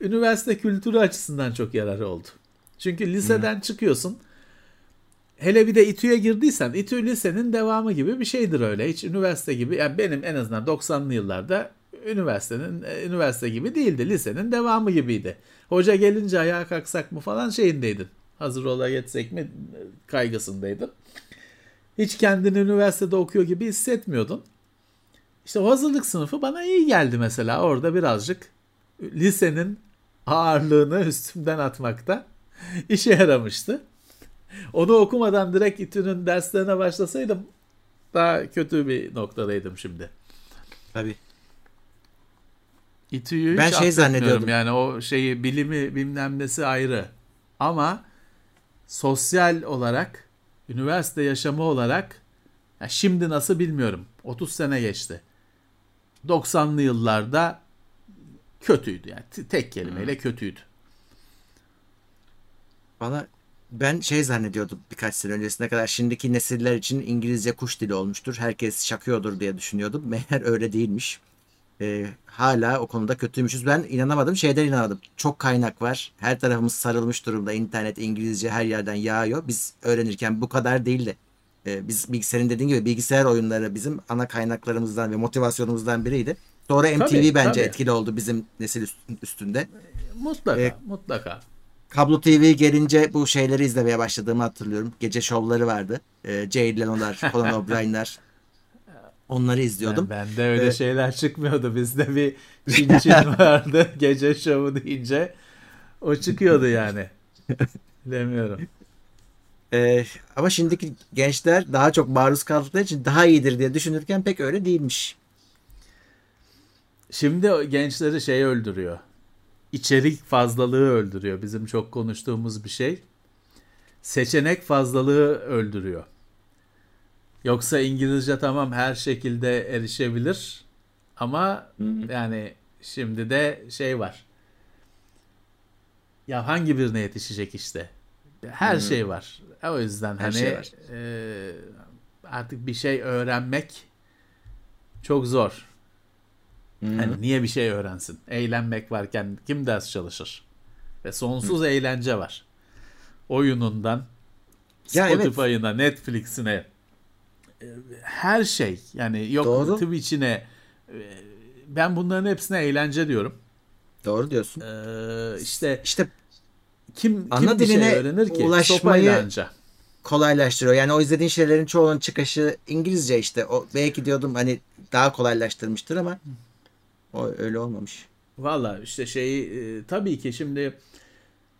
e, üniversite kültürü açısından çok yararı oldu. Çünkü liseden çıkıyorsun. Hele bir de İTÜ'ye girdiysen, İTÜ lisenin devamı gibi bir şeydir öyle. Hiç üniversite gibi, yani benim en azından 90'lı yıllarda üniversitenin e, üniversite gibi değildi. Lisenin devamı gibiydi. Hoca gelince ayağa kalksak mı falan şeyindeydin. Hazır ola geçsek mi e, kaygısındaydın. Hiç kendini üniversitede okuyor gibi hissetmiyordun. İşte o hazırlık sınıfı bana iyi geldi mesela. Orada birazcık lisenin ağırlığını üstümden atmakta işe yaramıştı. Onu okumadan direkt İTÜ'nün derslerine başlasaydım daha kötü bir noktadaydım şimdi. Tabii. İTÜ'yü Ben hiç şey zannediyordum. Yani o şeyi bilimi bilmem nesi ayrı. Ama sosyal olarak üniversite yaşamı olarak ya şimdi nasıl bilmiyorum. 30 sene geçti. 90'lı yıllarda kötüydü yani tek kelimeyle kötüydü. Bana ben şey zannediyordum birkaç sene öncesine kadar şimdiki nesiller için İngilizce kuş dili olmuştur. Herkes şakıyordur diye düşünüyordum. Meğer öyle değilmiş. Ee, hala o konuda kötüymüşüz. Ben inanamadım. Şeyden inanamadım. Çok kaynak var. Her tarafımız sarılmış durumda. İnternet, İngilizce her yerden yağıyor. Biz öğrenirken bu kadar değildi. Ee, biz bilgisayarın dediğin gibi bilgisayar oyunları bizim ana kaynaklarımızdan ve motivasyonumuzdan biriydi. Sonra MTV Tabii, bence tabii. etkili oldu bizim nesil üst- üstünde. Mutlaka, E, mutlaka. Kablo TV gelince bu şeyleri izlemeye başladığımı hatırlıyorum. Gece şovları vardı. Ee, Jay Leno'lar, Conan O'Brien'ler. Onları izliyordum. Ben, bende öyle Evet. şeyler çıkmıyordu. Bizde bir çin çin vardı. Gece şovu deyince o çıkıyordu yani. Bilemiyorum. Ee, ama şimdiki gençler daha çok maruz kaldıkları için daha iyidir diye düşünürken pek öyle değilmiş. Şimdi gençleri şey öldürüyor. İçerik fazlalığı öldürüyor. Bizim çok konuştuğumuz bir şey. Seçenek fazlalığı öldürüyor. Yoksa İngilizce tamam her şekilde erişebilir. Ama yani şimdi de şey var. Ya hangi birine yetişecek işte? Her şey var. O yüzden Her hani şey var. e, artık bir şey öğrenmek çok zor. Hani niye bir şey öğrensin? Eğlenmek varken kim ders çalışır? Ve sonsuz eğlence var. Oyunundan Ya evet. Spotify'ına, Netflix'ine her şey yani yok Doğru. Twitch'ine e, ben bunların hepsine eğlence diyorum. Doğru diyorsun. Ee, işte İşte kim Ana kim bir şey diline öğrenir ki? ulaşmayı- kolaylaştırıyor. Yani o izlediğin şeylerin çoğunun çıkışı İngilizce işte. O belki diyordum hani daha kolaylaştırmıştır ama o öyle olmamış. Valla işte şeyi e, tabii ki şimdi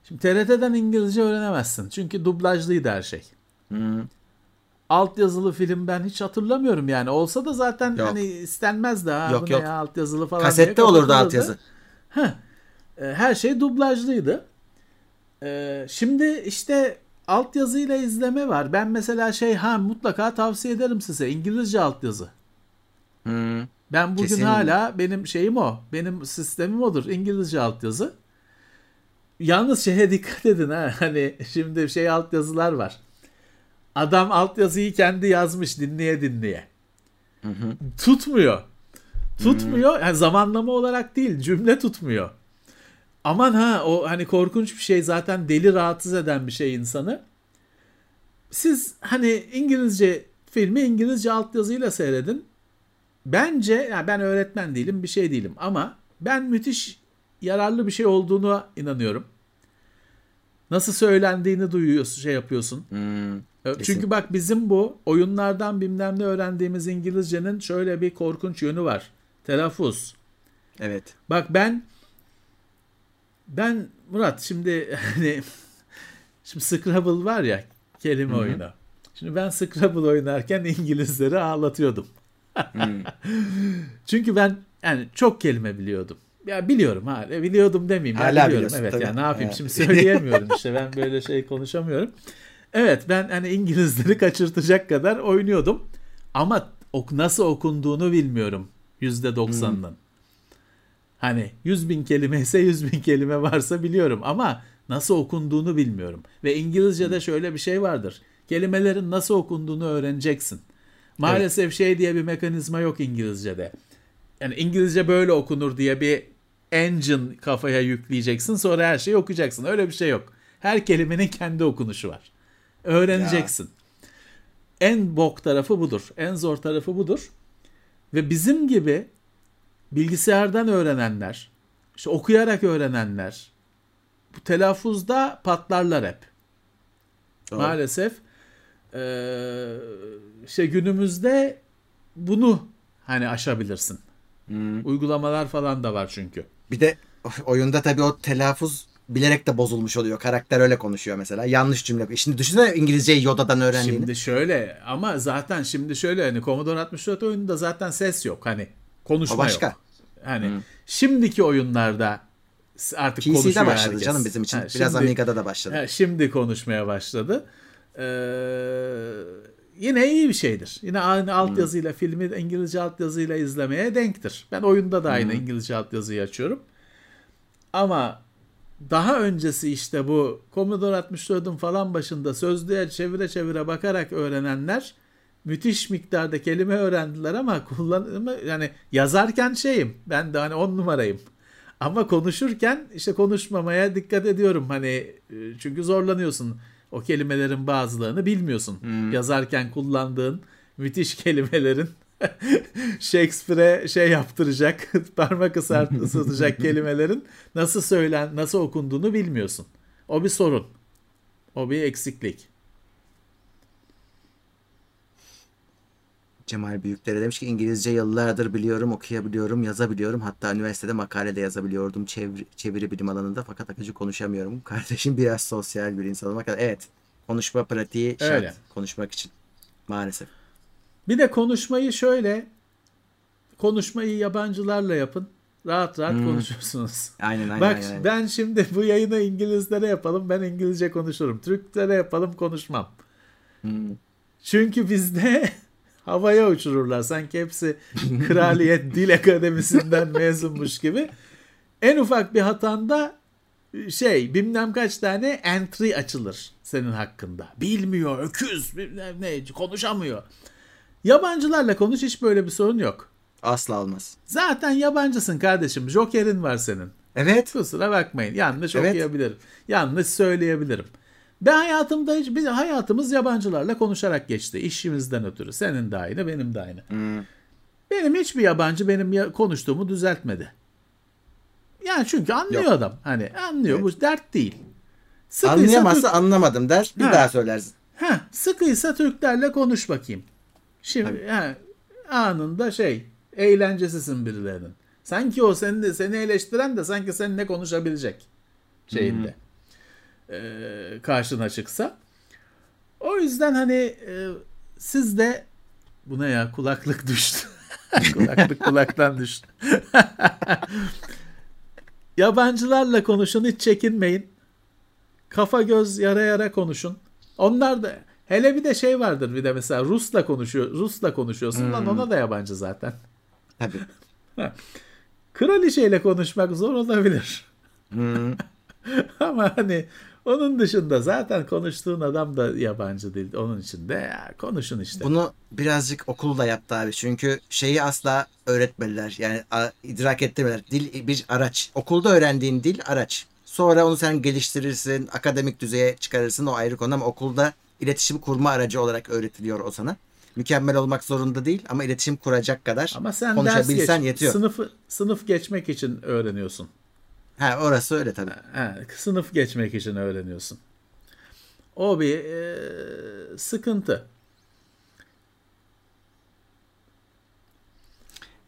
şimdi TRT'den İngilizce öğrenemezsin. Çünkü dublajlıydı her şey. Hı. Altyazılı film ben hiç hatırlamıyorum yani. Olsa da zaten Yok. hani istenmezdi ha. Yok, yok. ya altyazılı falan Kasette diye olurdu altyazı. Heh. E, Her şey dublajlıydı. E, Şimdi işte altyazıyla izleme var. Ben mesela şey ha mutlaka tavsiye ederim size İngilizce altyazı. Hı. Ben bugün Kesin. hala benim şeyim o. Benim sistemim odur. İngilizce altyazı. Yalnız şeye dikkat edin ha. Hani şimdi şey altyazılar var. Adam altyazıyı kendi yazmış dinleye dinleye. Tutmuyor. Tutmuyor. Yani zamanlama olarak değil, cümle tutmuyor. Aman ha o hani korkunç bir şey zaten deli rahatsız eden bir şey insanı. Siz hani İngilizce filmi İngilizce altyazıyla seyredin. Bence yani ben öğretmen değilim bir şey değilim ama ben müthiş yararlı bir şey olduğunu inanıyorum. Nasıl söylendiğini duyuyorsun, şey yapıyorsun. Hmm, Çünkü kesin. bak bizim bu oyunlardan bilmem ne öğrendiğimiz İngilizcenin şöyle bir korkunç yönü var. Telaffuz. Evet. Bak ben ben Murat şimdi hani şimdi Scrabble var ya kelime Hı hı. oyunu. Şimdi ben Scrabble oynarken İngilizleri ağlatıyordum. Hmm. Çünkü ben yani çok kelime biliyordum. Ya biliyorum ha biliyordum demeyeyim. Hala biliyorum evet tabii. ya ne yapayım Evet. şimdi söyleyemiyorum işte ben böyle şey konuşamıyorum. Evet ben hani İngilizleri kaçırtacak kadar oynuyordum. Ama ok nasıl okunduğunu bilmiyorum yüzde doksanının. Hani 100 bin kelime ise 100 bin kelime varsa biliyorum ama nasıl okunduğunu bilmiyorum. Ve İngilizce'de şöyle bir şey vardır. Kelimelerin nasıl okunduğunu öğreneceksin. Maalesef şey diye bir mekanizma yok İngilizce'de. Yani İngilizce böyle okunur diye bir engine kafaya yükleyeceksin sonra her şeyi okuyacaksın. Öyle bir şey yok. Her kelimenin kendi okunuşu var. Öğreneceksin. En bok tarafı budur. En zor tarafı budur. Ve bizim gibi bilgisayardan öğrenenler, işte okuyarak öğrenenler bu telaffuzda patlarlar hep. Doğru. Maalesef eee işte günümüzde bunu hani aşabilirsin. Hmm. Uygulamalar falan da var çünkü. Bir de oyunda tabii o telaffuz bilerek de bozulmuş oluyor. Karakter öyle konuşuyor mesela. Yanlış cümle. Şimdi düşünsene İngilizceyi Yoda'dan öğrendiğini. Şimdi şöyle ama zaten şimdi şöyle hani Commodore 64 oyununda zaten ses yok hani konuşma o başka. yok. Hani şimdiki oyunlarda artık PC'de konuşuyor başladı herkes. canım bizim için. Ha, Biraz şimdi- Amiga'da da başladı. Ha, şimdi konuşmaya başladı. Ee, yine iyi bir şeydir. Yine aynı altyazıyla filmi İngilizce altyazıyla izlemeye denktir. Ben oyunda da aynı İngilizce altyazıyı açıyorum. Ama daha öncesi işte bu Commodore 64'ün falan başında sözlüğe çevire çevire bakarak öğrenenler müthiş miktarda kelime öğrendiler ama kullanımı yani yazarken şeyim ben de hani on numarayım. Ama konuşurken işte konuşmamaya dikkat ediyorum hani e, çünkü zorlanıyorsun. O kelimelerin bazılarını bilmiyorsun. Yazarken kullandığın müthiş kelimelerin Shakespeare'e şey yaptıracak, parmak ısıtacak kelimelerin nasıl söylen, nasıl okunduğunu bilmiyorsun. O bir sorun. O bir eksiklik. Cemal Büyükdere demiş ki İngilizce yıllardır biliyorum, okuyabiliyorum, yazabiliyorum. Hatta üniversitede makale de yazabiliyordum çeviri, çeviri bilim alanında fakat akıcı konuşamıyorum. Kardeşim biraz sosyal bir insan olmak. Evet. Konuşma pratiği şart Öyle. konuşmak için. Maalesef. Bir de konuşmayı şöyle konuşmayı yabancılarla yapın. Rahat rahat konuşursunuz. Aynen aynen. Bak aynen. ben şimdi bu yayını İngilizlere yapalım. Ben İngilizce konuşurum. Türklere yapalım konuşmam. Hmm. Çünkü bizde havaya uçururlar. Sanki hepsi Kraliyet Dil Akademisi'nden mezunmuş gibi. En ufak bir hatanda şey bilmem kaç tane entry açılır senin hakkında. Bilmiyor, öküz, bilmem ne, konuşamıyor. Yabancılarla konuş hiç böyle bir sorun yok. Asla olmaz. Zaten yabancısın kardeşim. Joker'in var senin. Evet. Kusura bakmayın. Yanlış Evet. okuyabilirim. Yanlış söyleyebilirim. Ben hayatımda hiç, biz hayatımız yabancılarla konuşarak geçti. İşimizden ötürü. Senin de aynı, benim de aynı. Hmm. Benim hiçbir yabancı benim ya- konuştuğumu düzeltmedi. Yani çünkü anlıyor Yok. adam. Hani anlıyor bu dert değil. Sıkıysa Anlayamazsa anlamadım der. Bir Ha. daha söylersin. Heh, sıkıysa Türklerle konuş bakayım. Şimdi he, anında şey eğlencesisin birilerinin. Sanki o seni de seni eleştiren de sanki seninle konuşabilecek şeyinde. Ee, karşına çıksa. O yüzden hani e, siz de bu ne ya kulaklık düştü. kulaklık kulaktan düştü. Yabancılarla konuşun hiç çekinmeyin. Kafa göz yara yara konuşun. Onlar da hele bir de şey vardır bir de mesela Rus'la konuşuyor. Rus'la konuşuyorsun lan ona da yabancı zaten. Tabii. Kraliçeyle konuşmak zor olabilir. Hmm. Ama hani Onun dışında zaten konuştuğun adam da yabancı değil. Onun için de ya, konuşun işte. Bunu birazcık okul da yaptı abi. Çünkü şeyi asla öğretmediler. Yani idrak ettirmediler. Dil bir araç. Okulda öğrendiğin dil araç. Sonra onu sen geliştirirsin, akademik düzeye çıkarırsın o ayrı konu ama okulda iletişim kurma aracı olarak öğretiliyor o sana. Mükemmel olmak zorunda değil ama iletişim kuracak kadar Ama sen ders konuşabilsen geç, yetiyor. sınıfı sınıf geçmek için öğreniyorsun. Ha orası öyle tabii. Ha, sınıf geçmek için öğreniyorsun. O bir e, sıkıntı.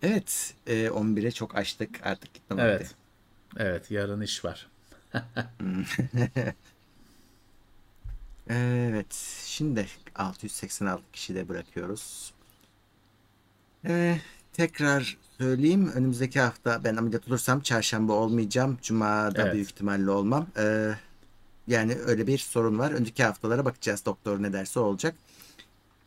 Evet, e, 11'e çok açtık artık gitme Evet. vakti. Evet, yarın iş var. Evet, şimdi 686 kişi de bırakıyoruz. Ee, tekrar söyleyeyim. Önümüzdeki hafta ben ameliyat olursam çarşamba olmayacağım. Cuma'da Evet. büyük ihtimalle olmam. Ee, yani öyle bir sorun var. Önceki haftalara bakacağız. Doktor ne derse olacak.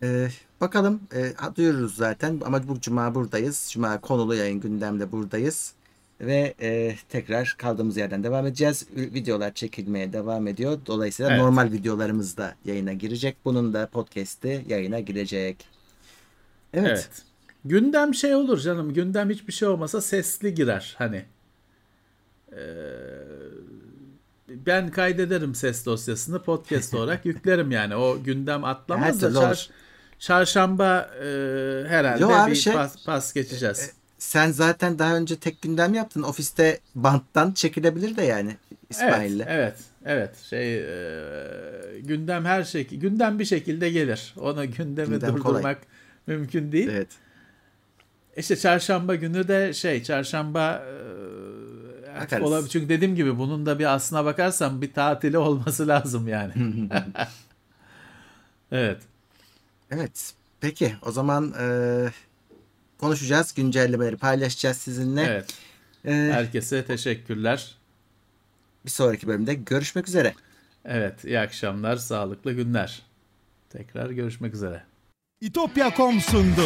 Ee, bakalım. Ee, duyururuz zaten. Ama bu cuma buradayız. Cuma konulu yayın gündemde buradayız. Ve e, tekrar kaldığımız yerden devam edeceğiz. Videolar çekilmeye devam ediyor. Dolayısıyla Evet. normal videolarımız da yayına girecek. Bunun da podcast'i yayına girecek. Evet. Evet. Gündem şey olur canım. Gündem hiçbir şey olmasa sesli girer hani. Ee, ben kaydederim ses dosyasını podcast olarak yüklerim yani. O gündem Her atlamaz da türlü çar- çarşamba e, herhalde Yo bir şey- pas, pas geçeceğiz. Sen zaten daha önce tek gündem yaptın. Ofiste banttan çekilebilir de yani İsmail'le. Evet, evet, evet. Şey e, gündem her şey gündem bir şekilde gelir. Ona gündemi Gündem durdurmak kolay. mümkün değil. Evet. İşte çarşamba günü de şey çarşamba e, olabilir. Çünkü dediğim gibi bunun da bir aslına bakarsan bir tatili olması lazım yani. evet. Evet. Peki o zaman e, konuşacağız. Güncellemeleri paylaşacağız sizinle. Evet. E, Herkese teşekkürler. bir sonraki bölümde görüşmek üzere. Evet, iyi akşamlar, sağlıklı günler. Tekrar görüşmek üzere. İtopya.com sundu.